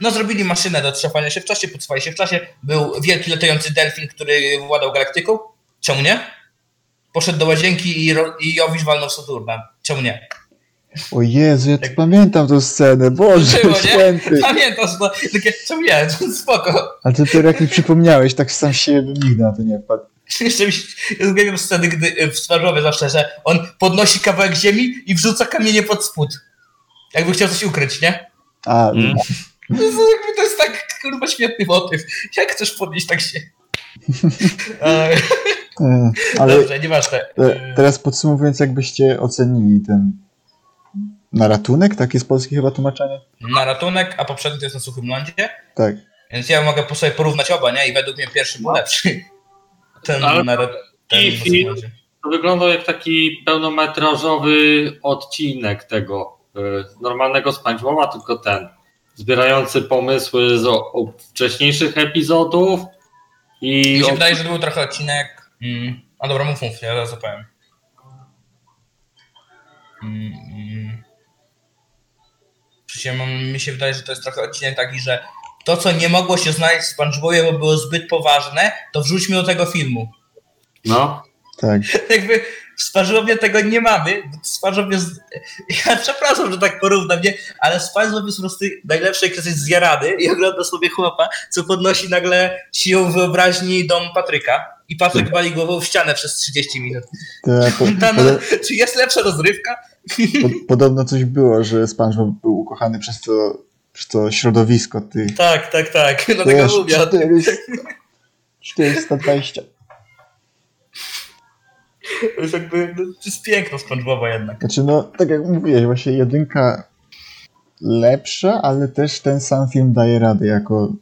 [SPEAKER 3] No, zrobili maszynę do trzepania się w czasie, podswali się w czasie. Był wielki latający delfin, który władał galaktyką. Czemu nie? Poszedł do łazienki i, ro- i Jowisz walnął Saturna. Czemu nie?
[SPEAKER 2] O Jezu, ja tu
[SPEAKER 3] Jak-
[SPEAKER 2] pamiętam tą scenę, Boże
[SPEAKER 3] nie?
[SPEAKER 2] święty.
[SPEAKER 3] Pamiętasz, no, takie, czemu nie? Spoko.
[SPEAKER 2] Ale ty to jak mi przypomniałeś, tak sam się bym nigdy na to nie wpadł.
[SPEAKER 3] Jeszcze mi się zgadzam sceny, gdy e, w Sparzowie zawsze, że on podnosi kawałek ziemi i wrzuca kamienie pod spód. Jakby chciał coś ukryć, nie?
[SPEAKER 2] A,
[SPEAKER 4] Mm.
[SPEAKER 3] To jest, jakby to jest tak, kurwa, świetny motyw. Jak chcesz podnieść tak się... E,
[SPEAKER 2] e, ale
[SPEAKER 3] Dobrze, nieważne.
[SPEAKER 2] e, teraz podsumowując, jakbyście ocenili ten na ratunek? Tak jest polskie chyba tłumaczenie?
[SPEAKER 3] Na ratunek, a poprzedni to jest na suchym lądzie.
[SPEAKER 2] Tak.
[SPEAKER 3] Więc ja mogę po sobie porównać oba, nie? I według mnie pierwszy był lepszy. Ten
[SPEAKER 4] Ale-
[SPEAKER 3] na, ra- ten
[SPEAKER 4] i. To wyglądał jak taki pełnometrażowy odcinek tego y, normalnego SpongeBoba, tylko ten. Zbierający pomysły z o, o wcześniejszych epizodów i
[SPEAKER 3] Mi się
[SPEAKER 4] o,
[SPEAKER 3] wydaje, że to był trochę odcinek... Mm, a dobra, mów, mów, ja zaraz zapowiem. Mm, mm. Przecież mam, mi się wydaje, że to jest trochę odcinek taki, że to, co nie mogło się znaleźć w SpongeBobie, bo było zbyt poważne, to wrzućmy do tego filmu.
[SPEAKER 4] no,
[SPEAKER 2] Tak.
[SPEAKER 3] jakby w SpongeBobie tego nie mamy. SpongeBob jest... Ja przepraszam, że tak porównam, nie? Ale SpongeBob jest po prostu najlepszy, jak jesteś zjarany i ogląda sobie chłopa, co podnosi nagle siłą wyobraźni dom Patryka i Patryk wali głową w ścianę przez 30 minut.
[SPEAKER 2] To, po,
[SPEAKER 3] Ta, no, czy jest lepsza rozrywka?
[SPEAKER 2] po, podobno coś było, że SpongeBob był ukochany przez to, przez to środowisko tych.
[SPEAKER 3] Tak, tak, tak. Dlatego
[SPEAKER 2] Wiesz,
[SPEAKER 3] mówię.
[SPEAKER 2] 400, 420.
[SPEAKER 3] To jest jakby, no, to jest piękno SpongeBoba jednak.
[SPEAKER 2] Znaczy, no, tak jak mówiłeś, właśnie jedynka lepsza, ale też ten sam film daje radę jako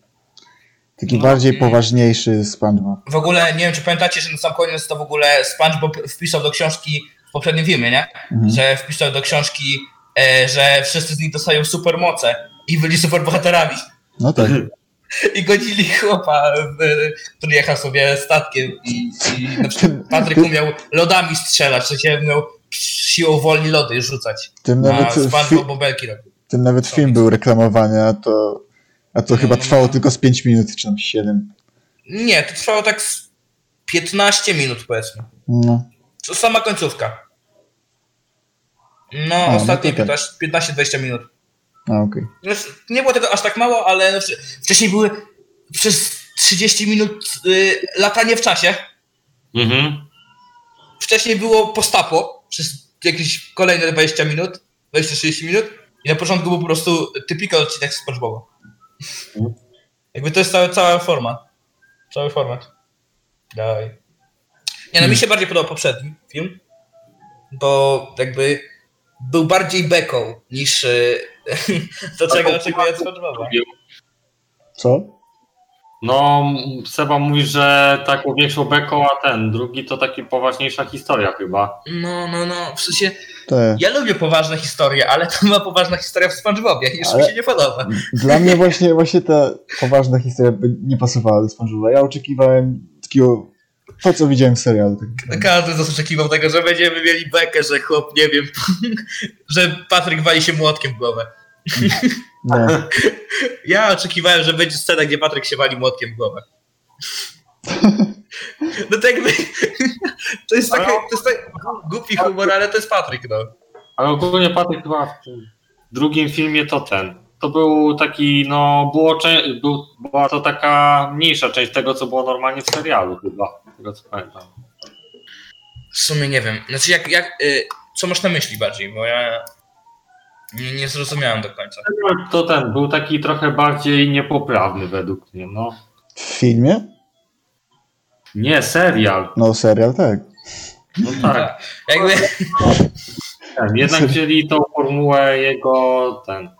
[SPEAKER 2] taki
[SPEAKER 3] No,
[SPEAKER 2] bardziej
[SPEAKER 3] mm.
[SPEAKER 2] poważniejszy SpongeBob.
[SPEAKER 3] W ogóle, nie wiem czy pamiętacie, że na sam koniec to w ogóle SpongeBob wpisał do książki w poprzednim filmie, nie?
[SPEAKER 2] Mhm.
[SPEAKER 3] Że wpisał do książki, e, że wszyscy z nich dostają supermoce i byli superbohaterami.
[SPEAKER 2] No tak.
[SPEAKER 3] I godzili chłopa, który jechał sobie statkiem i, i na przykład Patryk umiał lodami strzelać, w sensie miał siłą woli lody rzucać.
[SPEAKER 2] Tym
[SPEAKER 3] A
[SPEAKER 2] nawet, fi,
[SPEAKER 3] SpongeBob bobelki robił.
[SPEAKER 2] tym nawet film był reklamowany, a to, a to chyba
[SPEAKER 3] No,
[SPEAKER 2] trwało
[SPEAKER 3] no.
[SPEAKER 2] tylko z 5 minut, czy tam 7.
[SPEAKER 3] Nie, to trwało tak z 15 minut powiedzmy.
[SPEAKER 2] No,
[SPEAKER 3] To sama końcówka. No,
[SPEAKER 2] no
[SPEAKER 3] ostatnie
[SPEAKER 2] to tak.
[SPEAKER 3] 15-20 minut.
[SPEAKER 2] A okej.
[SPEAKER 3] Znaczy, Nie było tego aż tak mało, ale no, wcze- wcześniej były przez 30 minut y, latanie w czasie.
[SPEAKER 4] mhm.
[SPEAKER 3] Wcześniej było postapo przez jakieś kolejne 20 minut, 20-30 minut. I na początku był po prostu typical odcinek z SpongeBoba.
[SPEAKER 4] Mhm.
[SPEAKER 3] Jakby to jest cała, cała forma. Cały format. Dawaj. Nie no, mi się bardziej podobał poprzedni film, bo jakby był bardziej beką niż y, to, czego oczekuję od SpongeBoba.
[SPEAKER 2] Co?
[SPEAKER 4] No, Seba mówi, że taką większą beką, a ten drugi to taki poważniejsza historia chyba.
[SPEAKER 3] No, no, no, w sensie
[SPEAKER 2] Te.
[SPEAKER 3] ja lubię poważne historie, ale to była poważna historia w SpongeBobie i już
[SPEAKER 2] Ale-
[SPEAKER 3] mi się nie podoba.
[SPEAKER 2] Dla mnie właśnie, właśnie ta poważna historia by nie pasowała do SpongeBoba. Ja oczekiwałem takiego, to co widziałem w serialu. Tak.
[SPEAKER 3] Każdy z nas oczekiwał tego, że będziemy mieli bekę, że chłop, nie wiem, że Patryk wali się młotkiem w głowę.
[SPEAKER 2] No,
[SPEAKER 3] Ja oczekiwałem, że będzie scena, gdzie Patryk się wali młotkiem w głowę. No to jakby... To jest taki, to jest taki głupi humor, ale to jest Patryk, no.
[SPEAKER 4] Ale ogólnie Patryk chyba w tym drugim filmie to ten. To był taki, no, było, był, była to taka mniejsza część tego, co było normalnie w serialu chyba. z Tego co pamiętam.
[SPEAKER 3] W sumie nie wiem. Znaczy, jak, jak, y, co masz na myśli bardziej, bo ja nie, nie zrozumiałem do końca.
[SPEAKER 4] To ten, był taki trochę bardziej niepoprawny według mnie, no.
[SPEAKER 2] w filmie?
[SPEAKER 4] Nie, serial.
[SPEAKER 2] No, serial tak.
[SPEAKER 4] No tak.
[SPEAKER 3] Jakby,
[SPEAKER 4] Ten, jednak wzięli tą formułę jego, ten,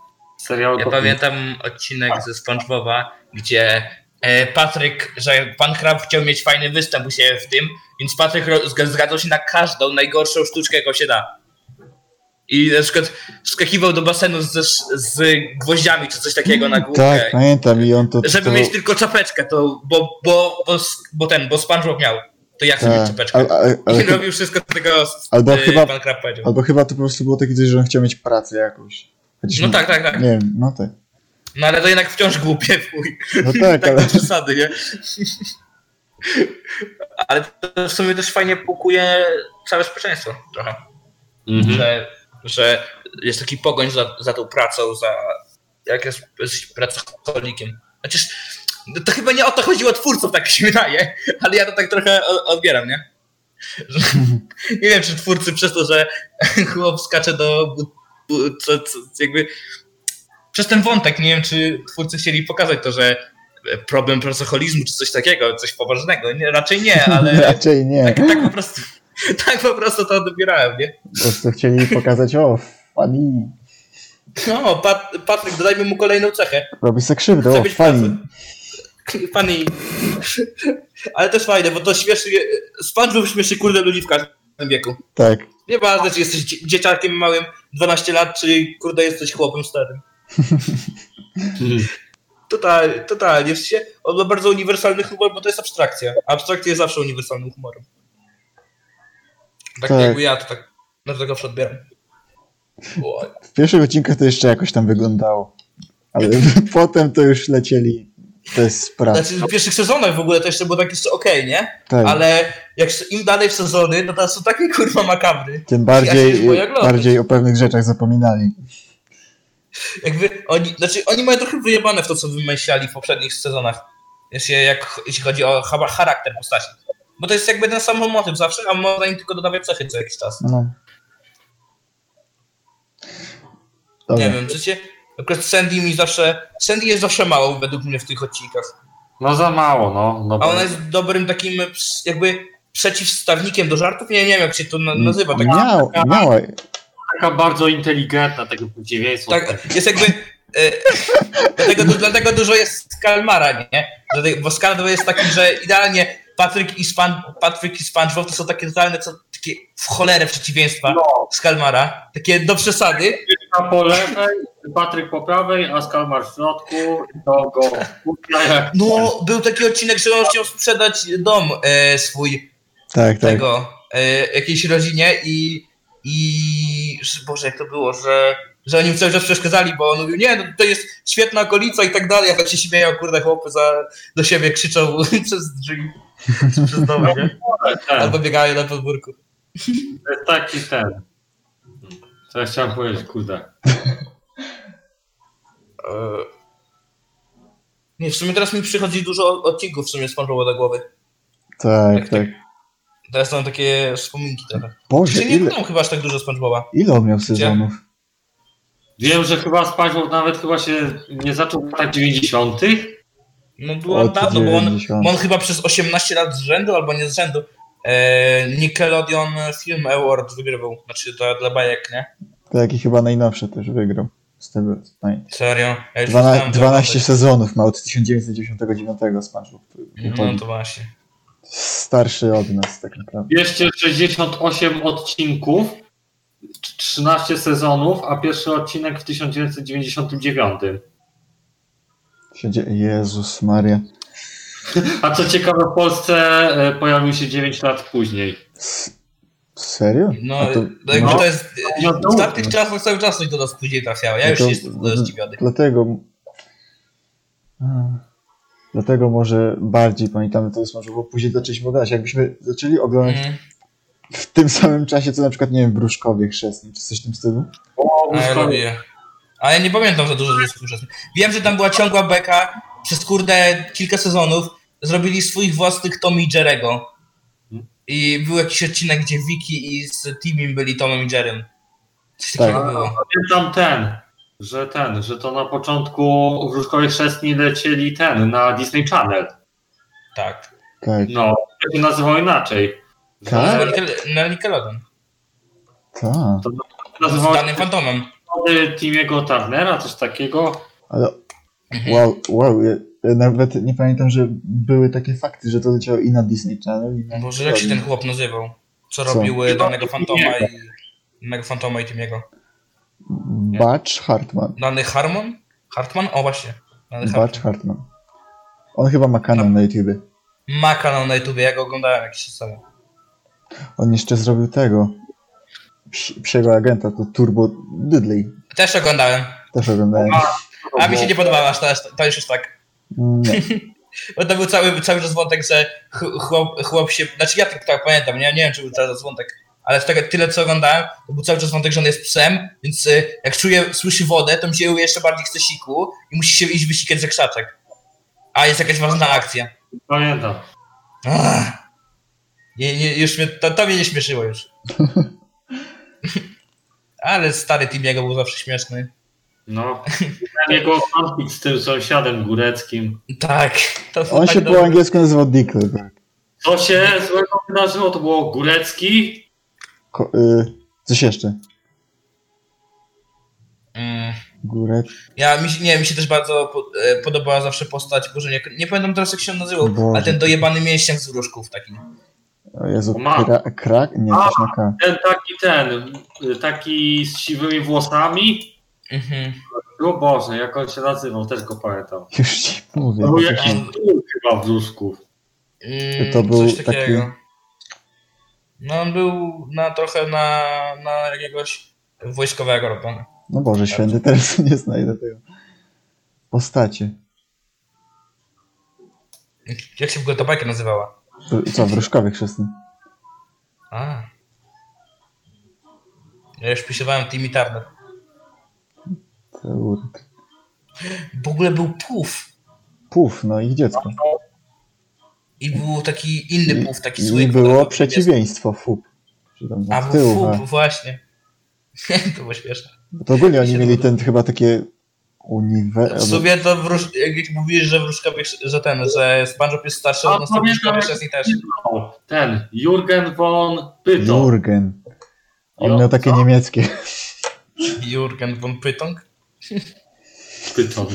[SPEAKER 3] ja pamiętam odcinek ze SpongeBoba, gdzie e, Patryk, że pan Krab chciał mieć fajny występ u siebie w tym, więc Patryk zgadzał się na każdą najgorszą sztuczkę, jaką się da. I na przykład skakiwał do basenu z, z gwoździami czy coś takiego na główkę.
[SPEAKER 2] Tak, pamiętam i on to...
[SPEAKER 3] Żeby
[SPEAKER 2] to...
[SPEAKER 3] mieć tylko czapeczkę, to bo, bo, bo, bo ten, bo SpongeBob miał. To ja chcę mieć
[SPEAKER 2] Tak,
[SPEAKER 3] czapeczkę.
[SPEAKER 2] ale, ale, ale,
[SPEAKER 3] I robił wszystko tego,
[SPEAKER 2] Albo chyba-
[SPEAKER 3] pan Krab powiedział.
[SPEAKER 2] albo chyba to po prostu było takie coś, że on chciał mieć pracę jakąś. Chociaż
[SPEAKER 3] No tak, tak, tak.
[SPEAKER 2] Nie wiem, no tak.
[SPEAKER 3] No ale to jednak wciąż głupie, fuj.
[SPEAKER 2] No tak,
[SPEAKER 3] Tak
[SPEAKER 2] ale...
[SPEAKER 3] do przesady, nie? Ale to w sumie też fajnie pukuje całe społeczeństwo trochę.
[SPEAKER 4] Mhm.
[SPEAKER 3] Że, że jest taki pogoń za, za tą pracą, za jak jest, jesteś pracocholikiem. Chociaż no to chyba nie o to chodziło twórców, tak się wydaje, ale ja to tak trochę odbieram, nie? Że, nie wiem, czy twórcy przez to, że chłop skacze do... Co, co, jakby przez ten wątek, nie wiem, czy twórcy chcieli pokazać to, że problem pracoholizmu, czy coś takiego, coś poważnego. Nie, raczej nie, ale
[SPEAKER 2] Raczej nie.
[SPEAKER 3] tak, tak po prostu tak po prostu to odbierałem, nie?
[SPEAKER 2] Po prostu chcieli pokazać, o, funny.
[SPEAKER 3] No, Pat, Patryk, dodajmy mu kolejną cechę.
[SPEAKER 2] Robi se krzywdę,
[SPEAKER 3] Chce
[SPEAKER 2] o, funny.
[SPEAKER 3] Funny. Ale też fajne, bo to śmieszy, SpongeBob śmieszy kurde ludzi w każdym wieku.
[SPEAKER 2] Tak.
[SPEAKER 3] Nieważne, czy jesteś dzie- dzieciakiem małym 12 lat, czy kurde jesteś chłopem starym. Totalnie, totalnie. On ma bardzo uniwersalny humor, bo to jest abstrakcja. Abstrakcja jest zawsze uniwersalnym humorem. Tak,
[SPEAKER 2] Tak.
[SPEAKER 3] jakby ja to tak na to zawsze odbieram.
[SPEAKER 2] W pierwszych odcinkach to jeszcze jakoś tam wyglądało. Ale potem to już lecieli. To jest sprawa.
[SPEAKER 3] Znaczy w pierwszych sezonach w ogóle to jeszcze było tak jeszcze okej, nie?
[SPEAKER 2] Tak.
[SPEAKER 3] Ale jak im dalej w sezony, no to są takie kurwa makabry.
[SPEAKER 2] Tym
[SPEAKER 3] Ja
[SPEAKER 2] bardziej,
[SPEAKER 3] oglądać.
[SPEAKER 2] bardziej o pewnych rzeczach zapominali.
[SPEAKER 3] Jakby oni, znaczy oni mają trochę wyjebane w to, co wymyślali w poprzednich sezonach. Jeśli, jak, jeśli chodzi o cha- charakter postaci. Bo to jest jakby ten sam motyw zawsze, a można im tylko dodawać cechy co jakiś czas.
[SPEAKER 2] No. Dobra.
[SPEAKER 3] Nie wiem, przecież akurat Sandy mi zawsze, Sandy jest zawsze mało według mnie w tych odcinkach.
[SPEAKER 4] No za mało, no. no
[SPEAKER 3] A ona jest dobrym takim jakby przeciwstawnikiem do żartów. Ja nie wiem jak się to na- nazywa. Tak,
[SPEAKER 2] Miał, miała.
[SPEAKER 4] taka bardzo inteligentna, tego przeciwieństwa.
[SPEAKER 3] tak, jest jakby. E, dlatego, dlatego dużo jest z Kalmara, nie? Dlatego, bo Skal to jest taki, że idealnie Patryk i, Span, Patryk i SpongeBob to są takie totalne, co, takie w cholerę przeciwieństwa
[SPEAKER 4] No.
[SPEAKER 3] z Kalmara. Takie do przesady.
[SPEAKER 4] A po lewej, Patryk po prawej, a Skalmar w środku, to go
[SPEAKER 3] No, był taki odcinek, że on chciał sprzedać dom e, swój
[SPEAKER 2] Tak, tak.
[SPEAKER 3] tego e, jakiejś rodzinie i, i że- Boże, jak to było, że, że oni mu cały czas przeszkadzali, bo on mówił, nie, no, to jest świetna okolica i tak dalej, a tak się śmieją, kurde, chłopy za, do siebie krzyczą przez drzwi, przez dom, nie?
[SPEAKER 4] ten.
[SPEAKER 3] Albo biegają na podwórku.
[SPEAKER 4] To jest taki ten. Co ja chciałem powiedzieć, kurde.
[SPEAKER 3] E, Nie, w sumie teraz mi przychodzi dużo odcinków w sumie SpongeBoba do głowy.
[SPEAKER 2] Tak, tak.
[SPEAKER 3] Teraz mam takie wspominki trochę.
[SPEAKER 2] Boże,
[SPEAKER 3] Czy nie
[SPEAKER 2] ile,
[SPEAKER 3] chyba aż tak dużo SpongeBoba.
[SPEAKER 2] ile on miał sezonów?
[SPEAKER 4] Wiem, że chyba SpongeBob nawet chyba się nie zaczął w latach 90.
[SPEAKER 3] No było
[SPEAKER 2] Od
[SPEAKER 3] dawno, bo on,
[SPEAKER 2] 90.
[SPEAKER 3] bo on chyba przez 18 lat z rzędu, albo nie z rzędu, e, Nickelodeon Film Award wygrywał. Znaczy to dla bajek, nie?
[SPEAKER 2] Taki chyba najnowszy też wygrał. Z tego co pamiętam.
[SPEAKER 3] Serio? Ja już
[SPEAKER 2] 12,
[SPEAKER 3] przestałem to
[SPEAKER 2] 12
[SPEAKER 3] oglądać.
[SPEAKER 2] sezonów ma od 1999 SpongeBob.
[SPEAKER 3] No to właśnie.
[SPEAKER 2] Starszy od nas tak naprawdę.
[SPEAKER 4] 268 odcinków, 13 sezonów, a pierwszy odcinek w 1999.
[SPEAKER 2] Siedzi- Jezus Maria.
[SPEAKER 4] A co ciekawe, w Polsce e, pojawił się 9 lat później.
[SPEAKER 2] Serio?
[SPEAKER 3] No,
[SPEAKER 2] to-
[SPEAKER 3] jakby
[SPEAKER 4] no.
[SPEAKER 3] to jest...
[SPEAKER 4] No,
[SPEAKER 3] W ostatnich czasach cały czas coś do nas później trafiało. Ja
[SPEAKER 2] No
[SPEAKER 3] już
[SPEAKER 2] to-
[SPEAKER 3] jestem
[SPEAKER 2] no
[SPEAKER 3] zdziwiony.
[SPEAKER 2] Dlatego. Dlatego może bardziej pamiętamy to jest może, bo później zaczęliśmy oglądać. Jakbyśmy zaczęli oglądać
[SPEAKER 3] Mhm.
[SPEAKER 2] w tym samym czasie, co na przykład, nie wiem, Bruszkowie Chrzestni, czy coś w tym stylu.
[SPEAKER 4] O,
[SPEAKER 3] A ja
[SPEAKER 4] Łuszkowie.
[SPEAKER 3] lubię. Ale ja nie pamiętam za dużo z współczesnych. Wiem, że tam była ciągła beka przez kurde kilka sezonów. Zrobili swoich własnych Tommy i Jerego. I był jakiś odcinek, gdzie Vicky i z Timim byli Tomem i Jerem. Coś
[SPEAKER 2] Tak.
[SPEAKER 3] takiego było.
[SPEAKER 4] Pamiętam ten, że ten, że to na początku Wróżkowie Chrzestni lecieli ten, na Disney Channel.
[SPEAKER 3] Tak.
[SPEAKER 2] Tak,
[SPEAKER 4] No, to się nazywał inaczej.
[SPEAKER 2] Tak?
[SPEAKER 3] Na Nickel- Na Nickelodeon.
[SPEAKER 2] tak.
[SPEAKER 3] Z
[SPEAKER 4] Nazywał się
[SPEAKER 3] danym fantomem.
[SPEAKER 4] Timiego Turnera, coś takiego.
[SPEAKER 2] Ale
[SPEAKER 3] Mhm.
[SPEAKER 2] wow, wow, nawet nie pamiętam, że były takie fakty, że to leciało i na Disney Channel, i na
[SPEAKER 3] Boże, jak się ten chłop nazywał? Co,
[SPEAKER 2] Co?
[SPEAKER 3] robił e, danego fantoma
[SPEAKER 4] Timiego.
[SPEAKER 3] i... Danego fantoma i Timiego.
[SPEAKER 2] Batch Hartman.
[SPEAKER 3] Dany Harmon? Hartman? O właśnie. Dany.
[SPEAKER 2] Batch Hartman. On chyba ma kanał na YouTubie.
[SPEAKER 3] Ma kanał na YouTubie, ja go oglądałem jakiś czas temu.
[SPEAKER 2] On jeszcze zrobił tego. Psi- Psiego agenta, to Turbo Dudley.
[SPEAKER 3] Też oglądałem.
[SPEAKER 2] Też oglądałem.
[SPEAKER 3] A mi się nie podobało aż to, to już jest tak.
[SPEAKER 2] Nie.
[SPEAKER 3] Bo to był cały, cały czas wątek, że ch- chłop, chłop się. Znaczy ja tak, tak pamiętam, nie, nie wiem czy był cały czas wątek, ale z tego tyle co oglądałem, to był cały czas wątek, że on jest psem, więc y, jak czuje, słyszy wodę, to mi się jeszcze bardziej chce siku i musi się iść wysikać ze krzaczek. A jest jakaś ważna akcja.
[SPEAKER 4] Pamiętam.
[SPEAKER 3] Ach. Nie, nie, już mnie, to, to mnie nie śmieszyło już. ale stary Timiego był zawsze śmieszny.
[SPEAKER 4] No. Miałem jego konflikt z tym sąsiadem góreckim.
[SPEAKER 3] Tak.
[SPEAKER 2] On
[SPEAKER 3] tak
[SPEAKER 2] się po
[SPEAKER 3] dobry.
[SPEAKER 2] angielsku nazywał Dickleberg.
[SPEAKER 4] Co się złego wydarzyło? To było górecki.
[SPEAKER 2] Ko- y, coś jeszcze.
[SPEAKER 3] Mm.
[SPEAKER 2] Górek.
[SPEAKER 3] Ja, mi się, nie, mi się też bardzo po, e, podobała zawsze postać, Boże, nie, nie pamiętam teraz jak się on nazywał,
[SPEAKER 2] Boże.
[SPEAKER 3] ale ten dojebany mięśniak z wróżków taki.
[SPEAKER 2] O Jezu,
[SPEAKER 4] Ma.
[SPEAKER 2] kra, krak? Nie,
[SPEAKER 4] A. Ten taki ten, taki z siwymi włosami.
[SPEAKER 3] Mhm.
[SPEAKER 4] O Boże, jak on się nazywał, też go pamiętam.
[SPEAKER 2] Już ci mówię.
[SPEAKER 4] To był
[SPEAKER 2] to
[SPEAKER 4] jakiś dół chyba wróżków.
[SPEAKER 3] Mm,
[SPEAKER 2] To był
[SPEAKER 3] coś
[SPEAKER 2] taki-
[SPEAKER 3] takiego. No on był na trochę na, na jakiegoś wojskowego robiony.
[SPEAKER 2] No Boże święty, teraz nie znajdę tego. Postacie.
[SPEAKER 3] Jak się w ogóle ta bajka nazywała?
[SPEAKER 2] Co, wróżkowie chrzestni?
[SPEAKER 3] A. Ja już pisywałem Timmy Turner.
[SPEAKER 2] Kurde.
[SPEAKER 3] W ogóle był Puf.
[SPEAKER 2] Puf, no ich dziecko.
[SPEAKER 3] I był taki inny Puf, taki
[SPEAKER 2] I. I było przeciwieństwo, fup.
[SPEAKER 3] A
[SPEAKER 2] w
[SPEAKER 3] był
[SPEAKER 2] tył,
[SPEAKER 3] Fup, właśnie. to było śmieszne.
[SPEAKER 2] Bo to ogólnie oni mieli ten chyba takie uniwer...
[SPEAKER 3] W sumie to wróż, jak mówisz, że wróżkowie, że ten, że SpongeBob jest starszy
[SPEAKER 4] A,
[SPEAKER 3] od nas, to wróżkowie wcześniej też.
[SPEAKER 4] Ten, Jurgen von Pyto.
[SPEAKER 2] Jurgen. On
[SPEAKER 4] Jo,
[SPEAKER 2] miał takie
[SPEAKER 4] co?
[SPEAKER 2] niemieckie.
[SPEAKER 3] Jurgen von Pytong.
[SPEAKER 4] Pyton.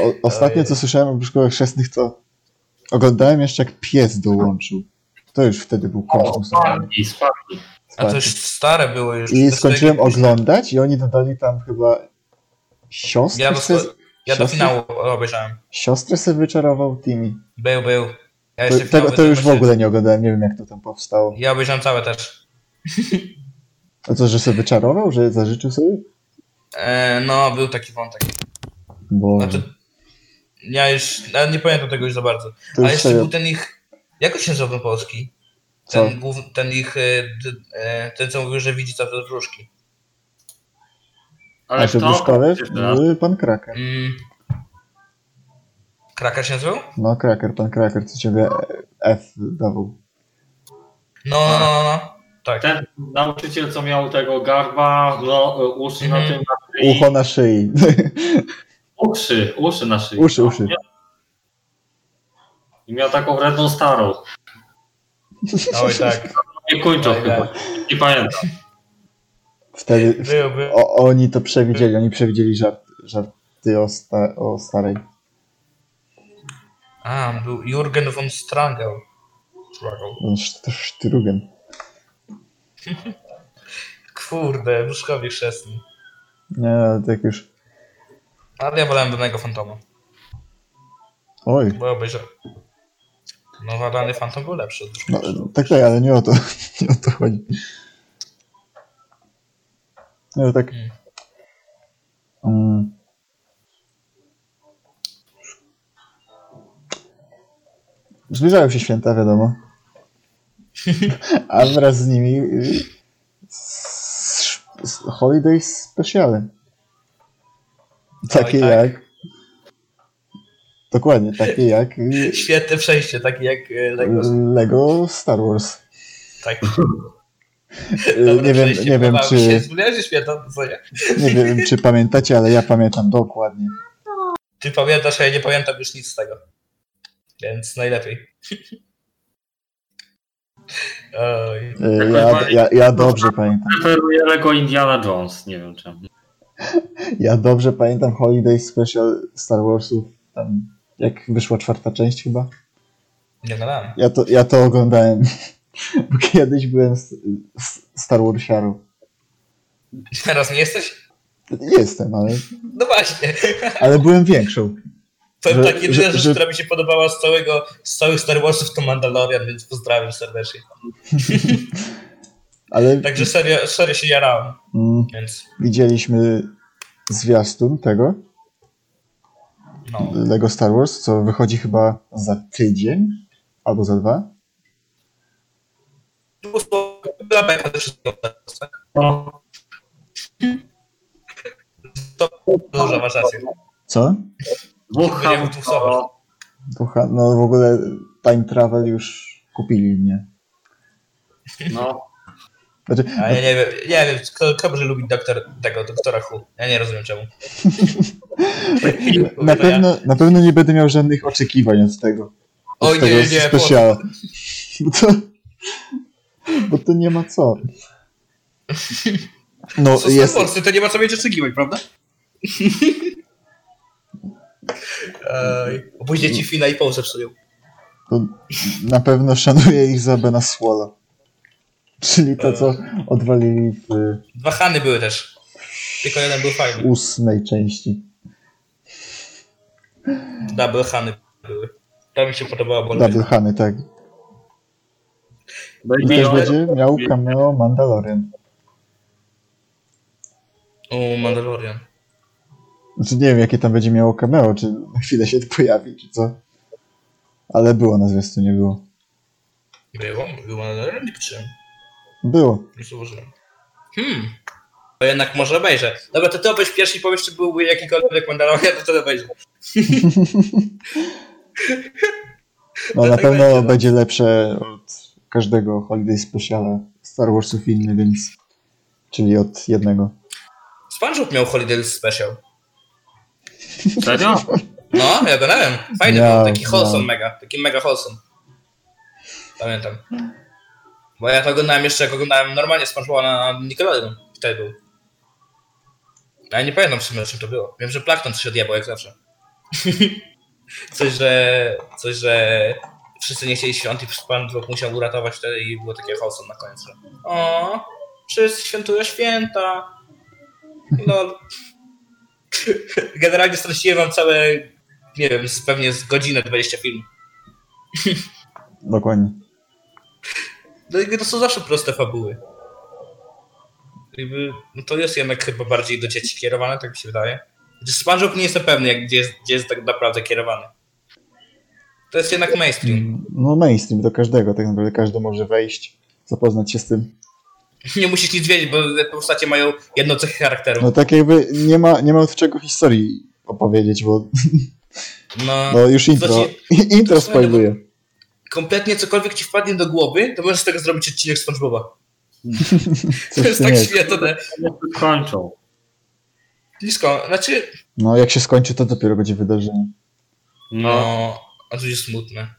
[SPEAKER 2] O, ostatnio co słyszałem o szkołach chrzestnych, to oglądałem jeszcze jak pies dołączył. To już wtedy był kosmos.
[SPEAKER 4] Sparki, sparki.
[SPEAKER 3] A to już stare było już.
[SPEAKER 2] I skończyłem oglądać i oni dodali tam chyba siostrę.
[SPEAKER 3] Ja do,
[SPEAKER 2] se-
[SPEAKER 3] ja do finału obejrzałem.
[SPEAKER 2] Siostrę sobie wyczarował Timmy.
[SPEAKER 3] Był, był. Ja
[SPEAKER 2] To, tego, to już w ogóle nie oglądałem, nie wiem jak to tam powstało.
[SPEAKER 3] Ja obejrzałem całe też.
[SPEAKER 2] A co, że sobie wyczarował? Że zażyczył sobie?
[SPEAKER 3] E, no, był taki wątek.
[SPEAKER 2] Bo
[SPEAKER 3] Znaczy, ja już, ja nie pamiętam tego już za bardzo.
[SPEAKER 2] to
[SPEAKER 3] A jeszcze
[SPEAKER 2] sobie...
[SPEAKER 3] był ten ich, jak on się nazywał ten polski?
[SPEAKER 2] Co?
[SPEAKER 3] Ten, głów, ten ich, e, e, ten co mówił, że widzi całe wróżki.
[SPEAKER 4] Ale
[SPEAKER 2] A że
[SPEAKER 4] kto?
[SPEAKER 2] Bruszkowie?
[SPEAKER 4] Jeszcze raz.
[SPEAKER 2] Był Pan Kraker.
[SPEAKER 3] Mm. Kraka się nazywał?
[SPEAKER 2] No Kraker, Pan Kraker, co ciebie F dawał.
[SPEAKER 3] No, no, no, no. Tak.
[SPEAKER 4] Ten nauczyciel, co miał tego garba, no, uszy na
[SPEAKER 3] Mhm.
[SPEAKER 4] tym na szyi.
[SPEAKER 2] Ucho na szyi.
[SPEAKER 4] Uszy, uszy na szyi.
[SPEAKER 2] Uszy, uszy.
[SPEAKER 4] I miał taką wredną starą.
[SPEAKER 3] Oj, tak.
[SPEAKER 4] Nie kończą chyba.
[SPEAKER 3] tak.
[SPEAKER 4] Nie pamiętam.
[SPEAKER 2] Wtedy
[SPEAKER 3] Byłby.
[SPEAKER 2] o, oni to przewidzieli, oni przewidzieli żart, żarty o, sta, o starej.
[SPEAKER 3] A, był Jurgen von Strangel.
[SPEAKER 2] To Sztrugen.
[SPEAKER 3] Kurde, Bruszkowi chrzestny.
[SPEAKER 2] Nie, tak już.
[SPEAKER 3] Ale ja wolałem danego Fantoma.
[SPEAKER 2] Oj.
[SPEAKER 3] Bo obejrzałem. No, dany Fantom był lepszy.
[SPEAKER 2] No, tak, tak, ale nie o to, nie o to chodzi. No tak.
[SPEAKER 3] Mm.
[SPEAKER 2] Mm. Zbliżają się święta, wiadomo. A wraz z nimi y, s- holiday speciale. Takie
[SPEAKER 3] tak.
[SPEAKER 2] jak... Dokładnie, takie jak y,
[SPEAKER 3] Świetne przejście, takie jak e, Lego.
[SPEAKER 2] Lego Star Wars.
[SPEAKER 3] Tak.
[SPEAKER 2] Y,
[SPEAKER 3] Dobre
[SPEAKER 2] Nie wiem, nie wiem czy,
[SPEAKER 3] nie?
[SPEAKER 2] nie wiem, czy pamiętacie, ale ja pamiętam dokładnie.
[SPEAKER 3] Ty pamiętasz, a ja nie pamiętam już nic z tego. Więc najlepiej.
[SPEAKER 2] Y, Ja, ja, ja dobrze pamiętam.
[SPEAKER 4] Preferuję Lego Indiana Jones, nie wiem czemu.
[SPEAKER 2] Ja dobrze pamiętam Holiday Special Star Warsów. Tam, jak wyszła czwarta część chyba.
[SPEAKER 3] Nie gadałem.
[SPEAKER 2] Ja to, ja to oglądałem. Bo kiedyś byłem Star Warsiarą.
[SPEAKER 3] Teraz nie jesteś?
[SPEAKER 2] Jestem, ale,
[SPEAKER 3] No właśnie.
[SPEAKER 2] ale byłem większą.
[SPEAKER 3] Powiem
[SPEAKER 2] Że-
[SPEAKER 3] tak, jedyna
[SPEAKER 2] że-
[SPEAKER 3] rzecz,
[SPEAKER 2] że-
[SPEAKER 3] która mi się podobała z całego, z całych Star Warsów to Mandalorian, więc pozdrawiam serdecznie.
[SPEAKER 2] Ale
[SPEAKER 3] Także serio, serio się jarałem,
[SPEAKER 2] mm,
[SPEAKER 3] więc
[SPEAKER 2] widzieliśmy zwiastun tego,
[SPEAKER 3] no.
[SPEAKER 2] Lego Star Wars, co wychodzi chyba za tydzień albo za dwa.
[SPEAKER 3] Tak?
[SPEAKER 4] No,
[SPEAKER 3] To dużo masz rację.
[SPEAKER 2] Co?
[SPEAKER 4] Dwóch.
[SPEAKER 2] Boha- No w ogóle Time Travel już kupili mnie.
[SPEAKER 4] No,
[SPEAKER 2] Znaczy,
[SPEAKER 3] A ja nie wiem, nie wiem, kto, kto może lubić doktor, tego doktora Hu. Ja nie rozumiem czemu.
[SPEAKER 2] na, pewno, na pewno nie będę miał żadnych oczekiwań od tego. Od
[SPEAKER 3] Oj,
[SPEAKER 2] tego
[SPEAKER 3] nie, nie,
[SPEAKER 2] specjala. Bo to, bo to nie ma co. No,
[SPEAKER 3] Co
[SPEAKER 2] jest,
[SPEAKER 3] Warsy, to nie ma co mieć oczekiwań, prawda? Bo później ci Fina i Paul zepsują.
[SPEAKER 2] to na pewno szanuję ich za Bena Swola. Czyli to, co odwalili w
[SPEAKER 3] Dwa Hany były też. Tylko jeden był fajny.
[SPEAKER 2] ósmej części.
[SPEAKER 3] Double Hany były. To mi się podobało, bo
[SPEAKER 2] Double Hany, tak. I
[SPEAKER 4] Baby
[SPEAKER 2] też będzie miał cameo Mandalorian.
[SPEAKER 3] O, Mandalorian.
[SPEAKER 2] Znaczy nie wiem, jakie tam będzie miało cameo, czy na chwilę się pojawi, czy co. Ale było na zwiastunie, było.
[SPEAKER 3] Było? Było? Nie patrzyłem.
[SPEAKER 2] Było.
[SPEAKER 3] Nie zauważyłem. Hmm. To jednak może obejrzę. Dobra, to ty obejrz pierwszy i powiesz, czy byłby jakikolwiek Mandalorian, to wtedy obejrzę.
[SPEAKER 2] No
[SPEAKER 3] To
[SPEAKER 2] na
[SPEAKER 3] tak
[SPEAKER 2] pewno
[SPEAKER 3] będzie, no.
[SPEAKER 2] będzie lepsze od każdego Holiday Speciala Star Warsów inny, więc... Czyli od jednego.
[SPEAKER 3] SpongeBob miał Holiday Special.
[SPEAKER 4] Serio?
[SPEAKER 3] No, ja oglądałem. Fajny
[SPEAKER 2] Miał,
[SPEAKER 3] był, taki wholesome
[SPEAKER 2] miał.
[SPEAKER 3] mega. Taki mega wholesome. Pamiętam. Bo ja to oglądałem jeszcze, jak oglądałem normalnie SpongeBoba na Nickelodeon. Wtedy był. Ja nie pamiętam w sumie o czym to było. Wiem, że Plankton coś odjebał, jak zawsze. coś, że... Coś, że... Wszyscy nie chcieli świąt i SpongeBob musiał uratować wtedy i było takie wholesome na że o, wszyscy świętują święta. Lol. Generalnie straciłem wam całe, nie wiem, pewnie z godzinę 20 filmów.
[SPEAKER 2] Dokładnie.
[SPEAKER 3] No jakby to są zawsze proste fabuły. Jakby, no to jest jednak chyba bardziej do dzieci kierowane, tak mi się wydaje. Chociaż SpongeBob nie jestem pewny, jak, gdzie, jest, gdzie jest tak naprawdę kierowany. To jest jednak mainstream.
[SPEAKER 2] No mainstream do każdego, tak naprawdę każdy może wejść, zapoznać się z tym.
[SPEAKER 3] Nie musisz nic wiedzieć, bo te postacie mają jedną cechę charakteru.
[SPEAKER 2] No tak jakby nie ma, nie ma od czego historii opowiedzieć, bo
[SPEAKER 3] No,
[SPEAKER 2] no już intro,
[SPEAKER 3] Znaczy,
[SPEAKER 2] intro spoiluje.
[SPEAKER 3] kompletnie cokolwiek ci wpadnie do głowy, to możesz z tego zrobić odcinek SpongeBoba. To jest tak świetne.
[SPEAKER 4] Kończą.
[SPEAKER 3] Blisko, znaczy,
[SPEAKER 2] No jak się skończy, to dopiero będzie wydarzenie.
[SPEAKER 4] No,
[SPEAKER 3] no, a to jest smutne.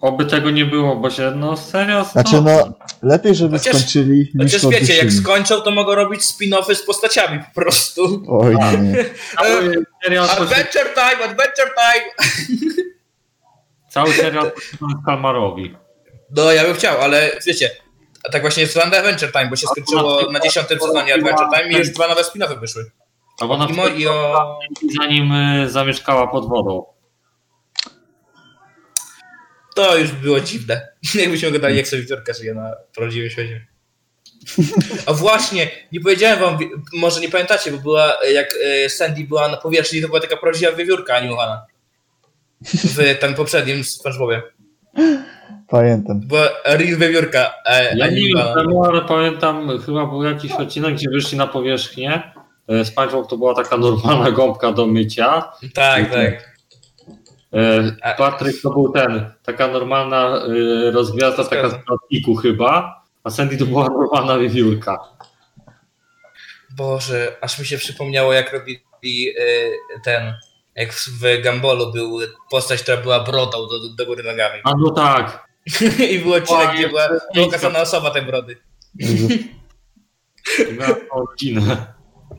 [SPEAKER 4] Oby tego nie było, bo się, no serio,
[SPEAKER 2] Znaczy no, lepiej żeby
[SPEAKER 3] Chociaż-
[SPEAKER 2] skończyli niż
[SPEAKER 3] Chociaż wiecie, jak skończą, to mogą robić spin-offy z postaciami po prostu.
[SPEAKER 2] Oj, nie, nie.
[SPEAKER 4] cały serial, poświęcony-
[SPEAKER 3] Adventure time, adventure time!
[SPEAKER 4] cały serial Kalmarowi.
[SPEAKER 3] No, ja bym chciał, ale wiecie, a tak właśnie jest to Adventure Time, bo się skończyło na dziesiątym sezonie Adventure Time i już dwa nowe spin-offy wyszły.
[SPEAKER 4] Albo na
[SPEAKER 3] I, i o...
[SPEAKER 4] zanim y, zamieszkała pod wodą.
[SPEAKER 3] To już było dziwne. Jakbyśmy gadali, jak sobie Wiktorka żyje na prawdziwym świecie. A właśnie, nie powiedziałem wam, może nie pamiętacie, bo była, jak e, Sandy była na powierzchni, to była taka prawdziwa wiewiórka animowana. W tym poprzednim SpongeBobie.
[SPEAKER 2] Pamiętam.
[SPEAKER 3] Była real wiewiórka e,
[SPEAKER 4] Ja nie wiem ale pamiętam, chyba był jakiś odcinek, gdzie wyszli na powierzchnię. E, SpongeBob to była taka normalna gąbka do mycia.
[SPEAKER 3] Tak, tak.
[SPEAKER 4] E, Patryk to był ten, taka normalna e, rozgwiazda, taka z plastiku chyba, a Sandy to była normalna wiewiórka.
[SPEAKER 3] Boże, aż mi się przypomniało, jak robili e, ten, jak w Gumball był postać, która była brodą do, do góry nogami.
[SPEAKER 4] A no tak,
[SPEAKER 3] I był odcinek, gdzie była pokazana osoba tej brody.
[SPEAKER 4] Miała rodzinę,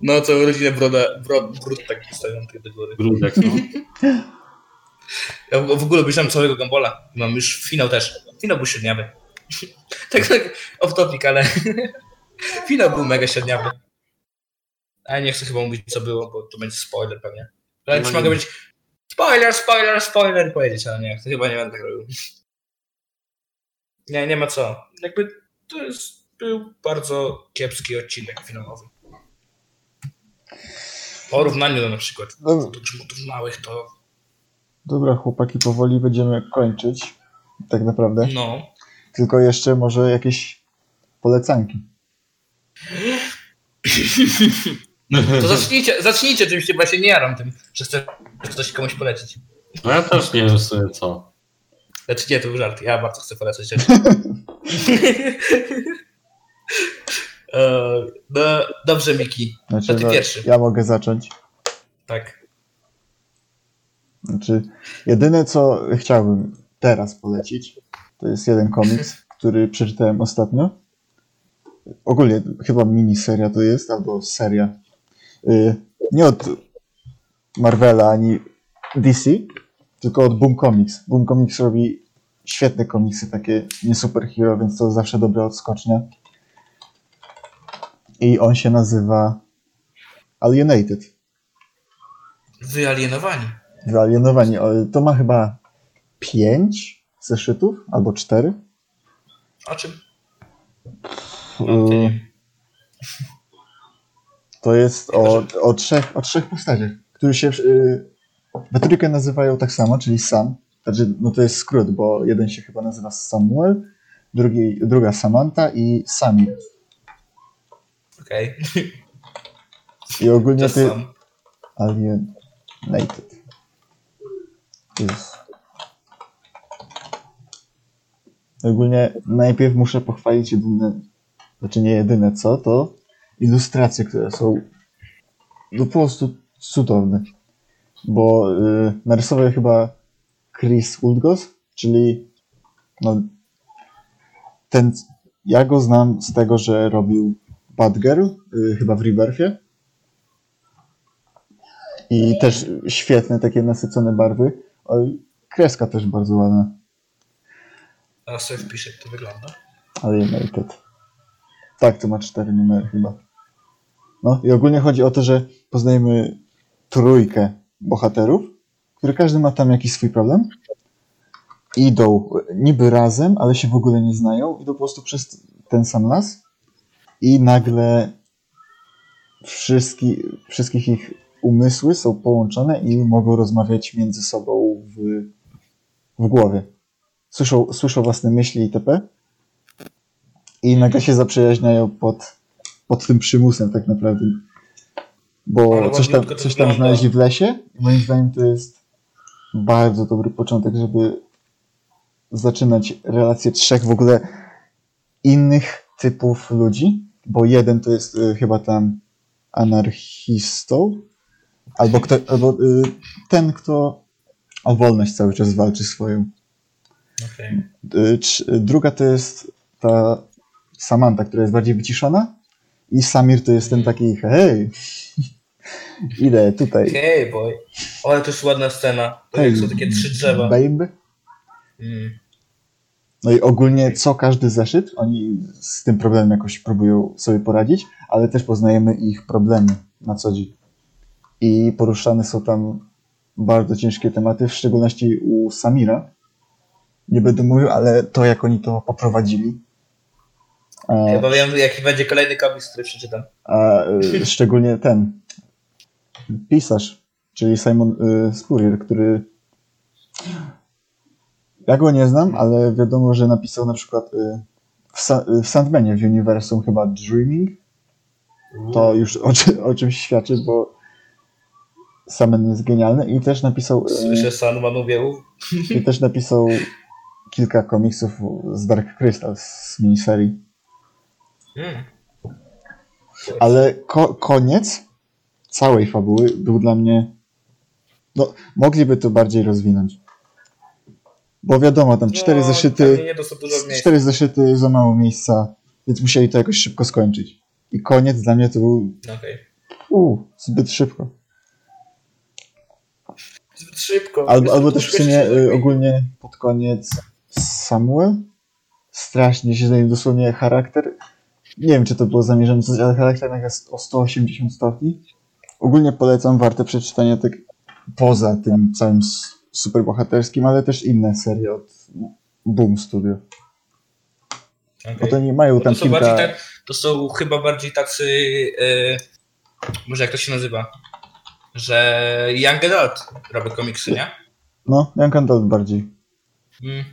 [SPEAKER 3] No, całą rodzinę broda, brod, brud taki stojący do góry.
[SPEAKER 4] grudek, no.
[SPEAKER 3] Ja w, ogóle obejrzałem całego Gumbola. Mam już finał też. Finał był średniawy. tak, tak off topic, ale finał był mega średniawy. A nie chcę chyba mówić, co było, bo to będzie spoiler pewnie. Ale
[SPEAKER 4] No
[SPEAKER 3] mogę być spoiler, spoiler, spoiler powiedzieć, ale nie, to chyba nie będę tak robił. Nie, nie ma co. Jakby to jest, był bardzo kiepski odcinek finałowy. W porównaniu do na przykład
[SPEAKER 2] No,
[SPEAKER 3] małych, to
[SPEAKER 2] dobra, chłopaki, powoli będziemy kończyć. Tak naprawdę.
[SPEAKER 3] no.
[SPEAKER 2] Tylko jeszcze może jakieś polecanki.
[SPEAKER 3] To zacznijcie, zacznijcie czymś, bo ja się nie jaram tym, że chcę coś komuś polecić.
[SPEAKER 4] No ja też nie wiem w sumie co.
[SPEAKER 3] Znaczy nie, to był żart, ja bardzo chcę polecać rzeczy. E, no, dobrze, Miki.
[SPEAKER 2] Znaczy,
[SPEAKER 3] To ty
[SPEAKER 2] no,
[SPEAKER 3] pierwszy.
[SPEAKER 2] ja mogę zacząć.
[SPEAKER 3] Tak.
[SPEAKER 2] Znaczy, jedyne co chciałbym teraz polecić, to jest jeden komiks, który przeczytałem ostatnio. Ogólnie chyba miniseria to jest, albo seria. Y, Nie od Marvela ani DC, tylko od Boom Comics. Boom Comics robi świetne komiksy, takie nie superhero, więc to zawsze dobra odskocznia. I on się nazywa Alienated.
[SPEAKER 3] Wyalienowani.
[SPEAKER 2] Wyalienowani. To ma chyba pięć zeszytów albo cztery.
[SPEAKER 3] O czym? No, to
[SPEAKER 2] jest o, o, trzech, o trzech postaciach, które się y, we trójkę nazywają tak samo, czyli Sam. Znaczy, no to jest skrót, bo jeden się chyba nazywa Samuel, drugi, druga Samantha i Sami.
[SPEAKER 3] Okej.
[SPEAKER 2] I ogólnie
[SPEAKER 3] To
[SPEAKER 2] ty...
[SPEAKER 3] sam.
[SPEAKER 2] Alienated. Jest. Ogólnie najpierw muszę pochwalić jedyne, znaczy nie jedyne co, to ilustracje, które są no po prostu cudowne. Bo y, narysował chyba Chris Woodgos, czyli no, ten, ja go znam z tego, że robił Bad Girl, y, chyba w Rebirthie. I też świetne, takie nasycone barwy. Kreska też bardzo ładna.
[SPEAKER 3] Teraz sobie wpiszę, jak to wygląda.
[SPEAKER 2] Alienated. Tak, to ma cztery numery chyba. No i ogólnie chodzi o to, że poznajemy trójkę bohaterów, który każdy ma tam jakiś swój problem. Idą niby razem, ale się w ogóle nie znają. Idą po prostu przez ten sam las i nagle wszystki, wszystkich ich umysły są połączone i mogą rozmawiać między sobą w, w głowie. Słyszą, słyszą własne myśli itp. I nagle się zaprzyjaźniają pod, pod tym przymusem tak naprawdę. Bo coś tam, coś tam znaleźli w lesie i moim zdaniem to jest bardzo dobry początek, żeby zaczynać relacje trzech w ogóle innych typów ludzi, bo jeden to jest y, chyba tam anarchistą, albo, kto, albo y, ten, kto o wolność cały czas walczy swoją.
[SPEAKER 3] Okej.
[SPEAKER 2] Y, trz- Druga to jest ta Samantha, która jest bardziej wyciszona. I Samir to jest ten taki, hej, idę tutaj.
[SPEAKER 3] Hej, boy. O, ale to jest ładna scena. To jak są takie trzy drzewa.
[SPEAKER 2] Babe.
[SPEAKER 3] Mm.
[SPEAKER 2] No i ogólnie co każdy zeszyt, oni z tym problemem jakoś próbują sobie poradzić, ale też poznajemy ich problemy na co dzień. I poruszane są tam bardzo ciężkie tematy, w szczególności u Samira. Nie będę mówił, ale to jak oni to poprowadzili. A,
[SPEAKER 3] Chyba wiem, jaki będzie kolejny komiks, który przeczytam.
[SPEAKER 2] a y, szczególnie ten pisarz, czyli Simon y, Spurrier, który ja go nie znam, ale wiadomo, że napisał na przykład y, w, Sa- w Sandmanie w uniwersum chyba Dreaming. To już o, o czymś świadczy, bo Sandman jest genialny i też napisał y,
[SPEAKER 3] Słyszę Sandman uwieł.
[SPEAKER 2] i też napisał kilka komiksów z Dark Crystal z miniserii.
[SPEAKER 3] Mm.
[SPEAKER 2] Ale ko- koniec całej fabuły był dla mnie. No, mogliby to bardziej rozwinąć. Bo wiadomo, tam cztery
[SPEAKER 3] No,
[SPEAKER 2] zeszyty. Cztery zeszyty za mało miejsca, więc musieli to jakoś szybko skończyć. I koniec dla mnie to był
[SPEAKER 3] Okej.
[SPEAKER 2] u, zbyt szybko.
[SPEAKER 3] Szybko.
[SPEAKER 2] Albo, albo też w sumie y, ogólnie pod koniec Samuel strasznie się zmienił dosłownie charakter. Nie wiem, czy to było zamierzone, coś, ale charakter nagle jest o 180 stopni. Ogólnie polecam, warte przeczytania tak poza tym całym superbohaterskim, ale też inne serie od Boom Studio.
[SPEAKER 3] Okej.
[SPEAKER 2] Bo to nie mają
[SPEAKER 3] to
[SPEAKER 2] tam
[SPEAKER 3] są, bardziej
[SPEAKER 2] kilka...
[SPEAKER 3] tak, to są chyba bardziej tacy. E, może jak to się nazywa? Że Young Adult robi komiksy, nie?
[SPEAKER 2] No, Young Adult bardziej.
[SPEAKER 3] Mm.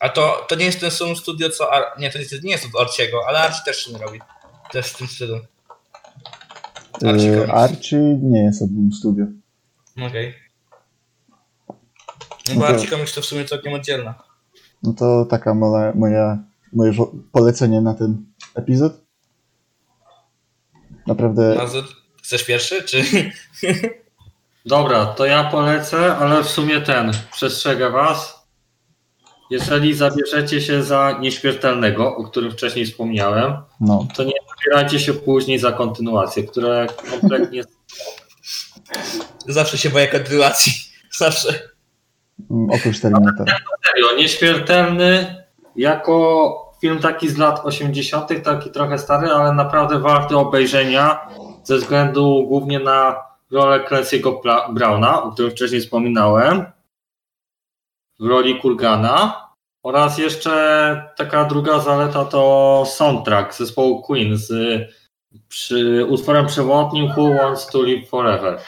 [SPEAKER 3] A to, to nie jest ten sam studio co. Ar- nie, to nie, nie jest od Arciego, ale Archie też nie robi. Też w tym stylu. Archie
[SPEAKER 2] Y,
[SPEAKER 3] Comics.
[SPEAKER 2] Archie nie jest od Boom Studio.
[SPEAKER 3] Okej. No
[SPEAKER 2] No
[SPEAKER 3] bo
[SPEAKER 2] to-
[SPEAKER 3] Archie Comics to w sumie całkiem oddzielna.
[SPEAKER 2] No to taka moja, moja, moje polecenie na ten epizod. Naprawdę...
[SPEAKER 3] chcesz pierwszy, czy.
[SPEAKER 4] Dobra, to ja polecę, ale w sumie ten, przestrzegę was. Jeżeli zabierzecie się za nieśmiertelnego, o którym wcześniej wspomniałem,
[SPEAKER 2] No,
[SPEAKER 4] to nie zabierajcie się później za kontynuację, która kompletnie
[SPEAKER 3] Zawsze się boję kontynuacji. Zawsze.
[SPEAKER 2] mm, oprócz Terminatora.
[SPEAKER 4] serio, nieśmiertelny jako film taki z lat 80., taki trochę stary, ale naprawdę warty obejrzenia ze względu głównie na rolę Clancy'ego Browna, o którym wcześniej wspominałem, w roli Kurgana. Oraz jeszcze taka druga zaleta to soundtrack zespołu Queen z przy, utworem przewodnim Who Wants to Live Forever.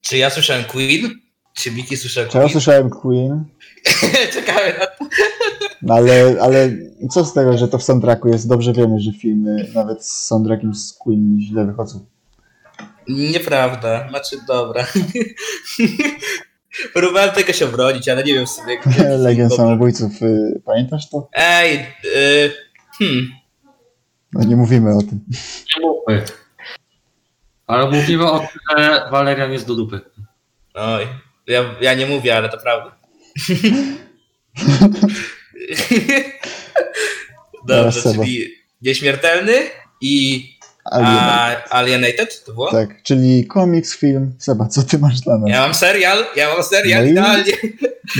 [SPEAKER 3] Czy ja słyszałem Queen? Czy Miki słyszał
[SPEAKER 2] Czy ja
[SPEAKER 3] Queen?
[SPEAKER 2] słyszałem Queen,
[SPEAKER 3] Czekamy na to.
[SPEAKER 2] No ale, ale co z tego, że to w soundtracku jest? Dobrze wiemy, że filmy nawet z soundtrackiem z Queen źle wychodzą.
[SPEAKER 3] Nieprawda. Znaczy, dobra. Próbowałem tego się obronić, ale nie wiem w sumie.
[SPEAKER 2] Legend
[SPEAKER 3] Dobra.
[SPEAKER 2] Samobójców, y, pamiętasz to?
[SPEAKER 3] Ej, y, hmm.
[SPEAKER 2] No nie mówimy o tym.
[SPEAKER 4] Nie mówmy. Ale mówimy o tym, że Walerian jest do dupy.
[SPEAKER 3] Oj, ja, ja nie mówię, ale to prawda. Dobrze, czyli nieśmiertelny i
[SPEAKER 2] Alien.
[SPEAKER 3] a, Alienated to było?
[SPEAKER 2] Tak, czyli komiks, film. Seba, co ty masz dla nas?
[SPEAKER 3] Ja mam serial, ja mam serial,
[SPEAKER 2] No
[SPEAKER 3] idealnie.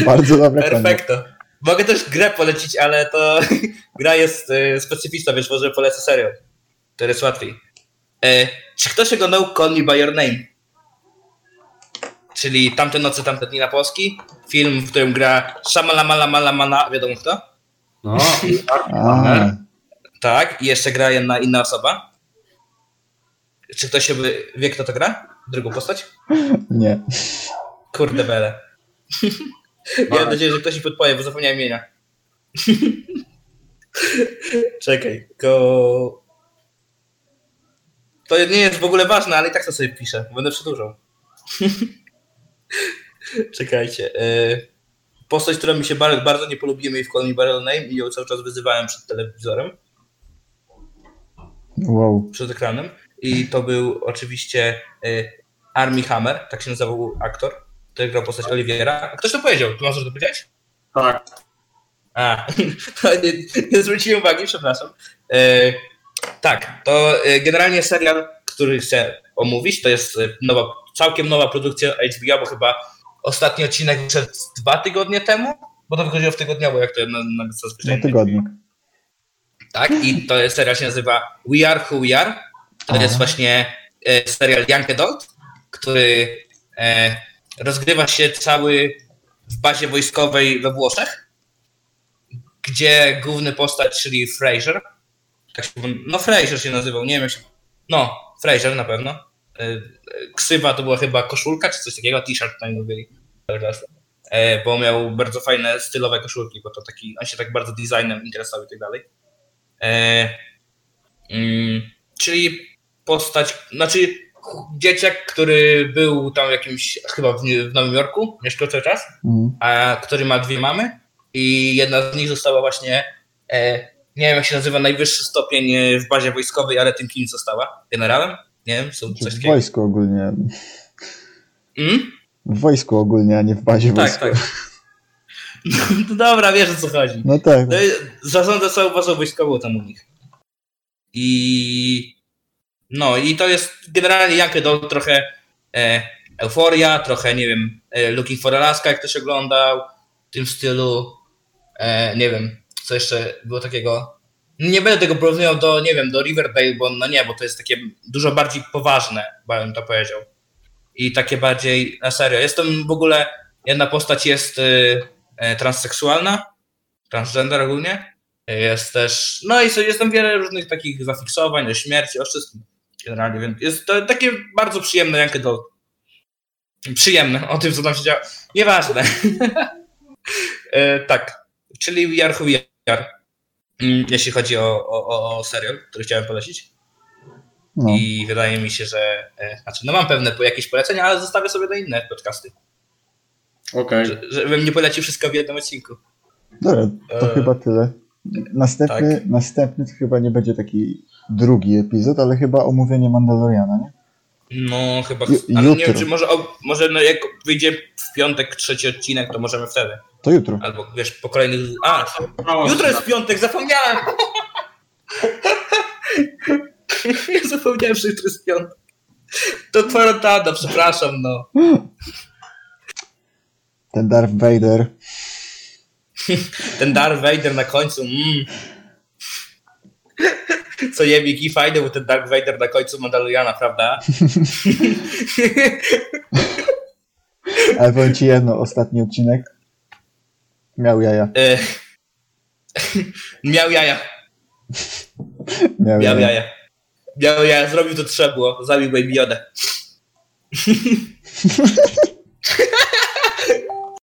[SPEAKER 2] Bardzo dobre.
[SPEAKER 3] Perfekto. Mogę też grę polecić, ale to gra jest y, specyficzna, więc może polecę serial. To jest łatwiej. E, czy ktoś oglądał Call Me By Your Name? Czyli Tamte noce, tamte dni na Polski. Film, w którym gra Shamalamalamala, wiadomo kto?
[SPEAKER 4] No,
[SPEAKER 2] A,
[SPEAKER 3] Tak, i jeszcze gra jedna inna osoba. Czy ktoś się by, wie, kto to gra? Drugą postać?
[SPEAKER 2] nie.
[SPEAKER 3] Kurde bele. Mam nadzieję, że ktoś mi podpowie, bo zapomniałem imienia. Czekaj, go... To nie jest w ogóle ważne, ale i tak to sobie piszę. Będę przedłużał. Czekajcie. y, Postać, która mi się bardzo, bardzo nie polubiła jej w Call Me By Your Name i ją cały czas wyzywałem przed telewizorem,
[SPEAKER 2] Wow.
[SPEAKER 3] przed ekranem. I to był oczywiście y, Army Hammer, tak się nazywał aktor. To który grał postać Oliwiera. Ktoś to powiedział, ty możesz to powiedzieć?
[SPEAKER 4] Tak.
[SPEAKER 3] A, to nie, nie zwróciłem uwagi, przepraszam. E, tak, to e, generalnie serial, który chcę omówić, to jest e, nowa, całkiem nowa produkcja HBO, bo chyba ostatni odcinek wyszedł dwa tygodnie temu, bo to wychodziło w tygodniowo, jak to na, na zazwyczaj.
[SPEAKER 2] No tygodnik.
[SPEAKER 3] Tak, i to jest serial się nazywa We Are Who We Are. To
[SPEAKER 2] Aha.
[SPEAKER 3] jest właśnie e, serial Young Adult, który e, rozgrywa się cały w bazie wojskowej we Włoszech, gdzie główny postać, czyli Fraser, tak się, no Fraser się nazywał, nie wiem jak się, no Fraser na pewno. E, Ksywa to była chyba koszulka czy coś takiego, t-shirt mówili. E, bo miał bardzo fajne stylowe koszulki, bo to taki, on się tak bardzo designem interesował i tak dalej. E, mm, czyli postać, znaczy dzieciak, który był tam jakimś, chyba w, w Nowym Jorku, mieszkał cały czas,
[SPEAKER 2] Mhm.
[SPEAKER 3] a który ma dwie mamy i jedna z nich została właśnie, e, nie wiem jak się nazywa, najwyższy stopień w bazie wojskowej, ale tym kim została? Generałem? Nie wiem, są coś
[SPEAKER 2] W wojsku ogólnie.
[SPEAKER 3] Mm?
[SPEAKER 2] W wojsku ogólnie, a nie w bazie
[SPEAKER 3] Tak,
[SPEAKER 2] wojskowej.
[SPEAKER 3] tak. No dobra, wiesz o co chodzi.
[SPEAKER 2] No tak.
[SPEAKER 3] No, i zarządza całą bazą wojskową tam u nich. I no i to jest generalnie jak to trochę e, euforia, trochę nie wiem, e, Looking for Alaska, jak ktoś oglądał, w tym stylu. E, nie wiem, co jeszcze było takiego. Nie będę tego porównywał do, nie wiem, do Riverdale, bo no nie, bo to jest takie dużo bardziej poważne, bym to powiedział. I takie bardziej na serio. Jestem w ogóle, jedna postać jest e, e, transseksualna, transgender ogólnie. Jest też, no i so- jest tam wiele różnych takich zafiksowań, o śmierci, o wszystkim generalnie, więc jest to takie bardzo przyjemne Young Adult. Przyjemne, o tym co tam się działo. Nieważne. e, tak, czyli We Are Who We Are, jeśli chodzi o, o, o- serial, który chciałem polecić.
[SPEAKER 2] No.
[SPEAKER 3] I wydaje mi się, że, e, znaczy no mam pewne jakieś polecenia, ale zostawię sobie na inne podcasty,
[SPEAKER 4] Okej.
[SPEAKER 3] że- żebym nie polecił wszystko w jednym odcinku.
[SPEAKER 2] Dobra, to
[SPEAKER 3] E,
[SPEAKER 2] chyba tyle. Następny,
[SPEAKER 3] tak.
[SPEAKER 2] następny to chyba nie będzie taki drugi epizod, ale chyba omówienie Mandaloriana, nie?
[SPEAKER 3] No, chyba. Ale nie wiem,
[SPEAKER 2] jutro.
[SPEAKER 3] czy może, o, może no, jak wyjdzie w piątek trzeci odcinek, to możemy wtedy.
[SPEAKER 2] To jutro.
[SPEAKER 3] Albo wiesz, po kolejnych. A,
[SPEAKER 4] Mało
[SPEAKER 3] jutro jest piątek, zapomniałem! Ja zapomniałem, że jutro jest piątek. To kwarantanna, przepraszam, no.
[SPEAKER 2] Ten Darth Vader.
[SPEAKER 3] Ten Darth Vader na końcu. Mm. Co je Miki, fajny był ten Darth Vader na końcu Mandaloriana, prawda?
[SPEAKER 2] Ale powiem ci jedno, ostatni odcinek miał jaja.
[SPEAKER 3] E, Miał jaja.
[SPEAKER 2] Miał,
[SPEAKER 3] Miał
[SPEAKER 2] jaja.
[SPEAKER 3] jaja. Miał jaja, zrobił to trzeba było. Zabił Baby Yoda.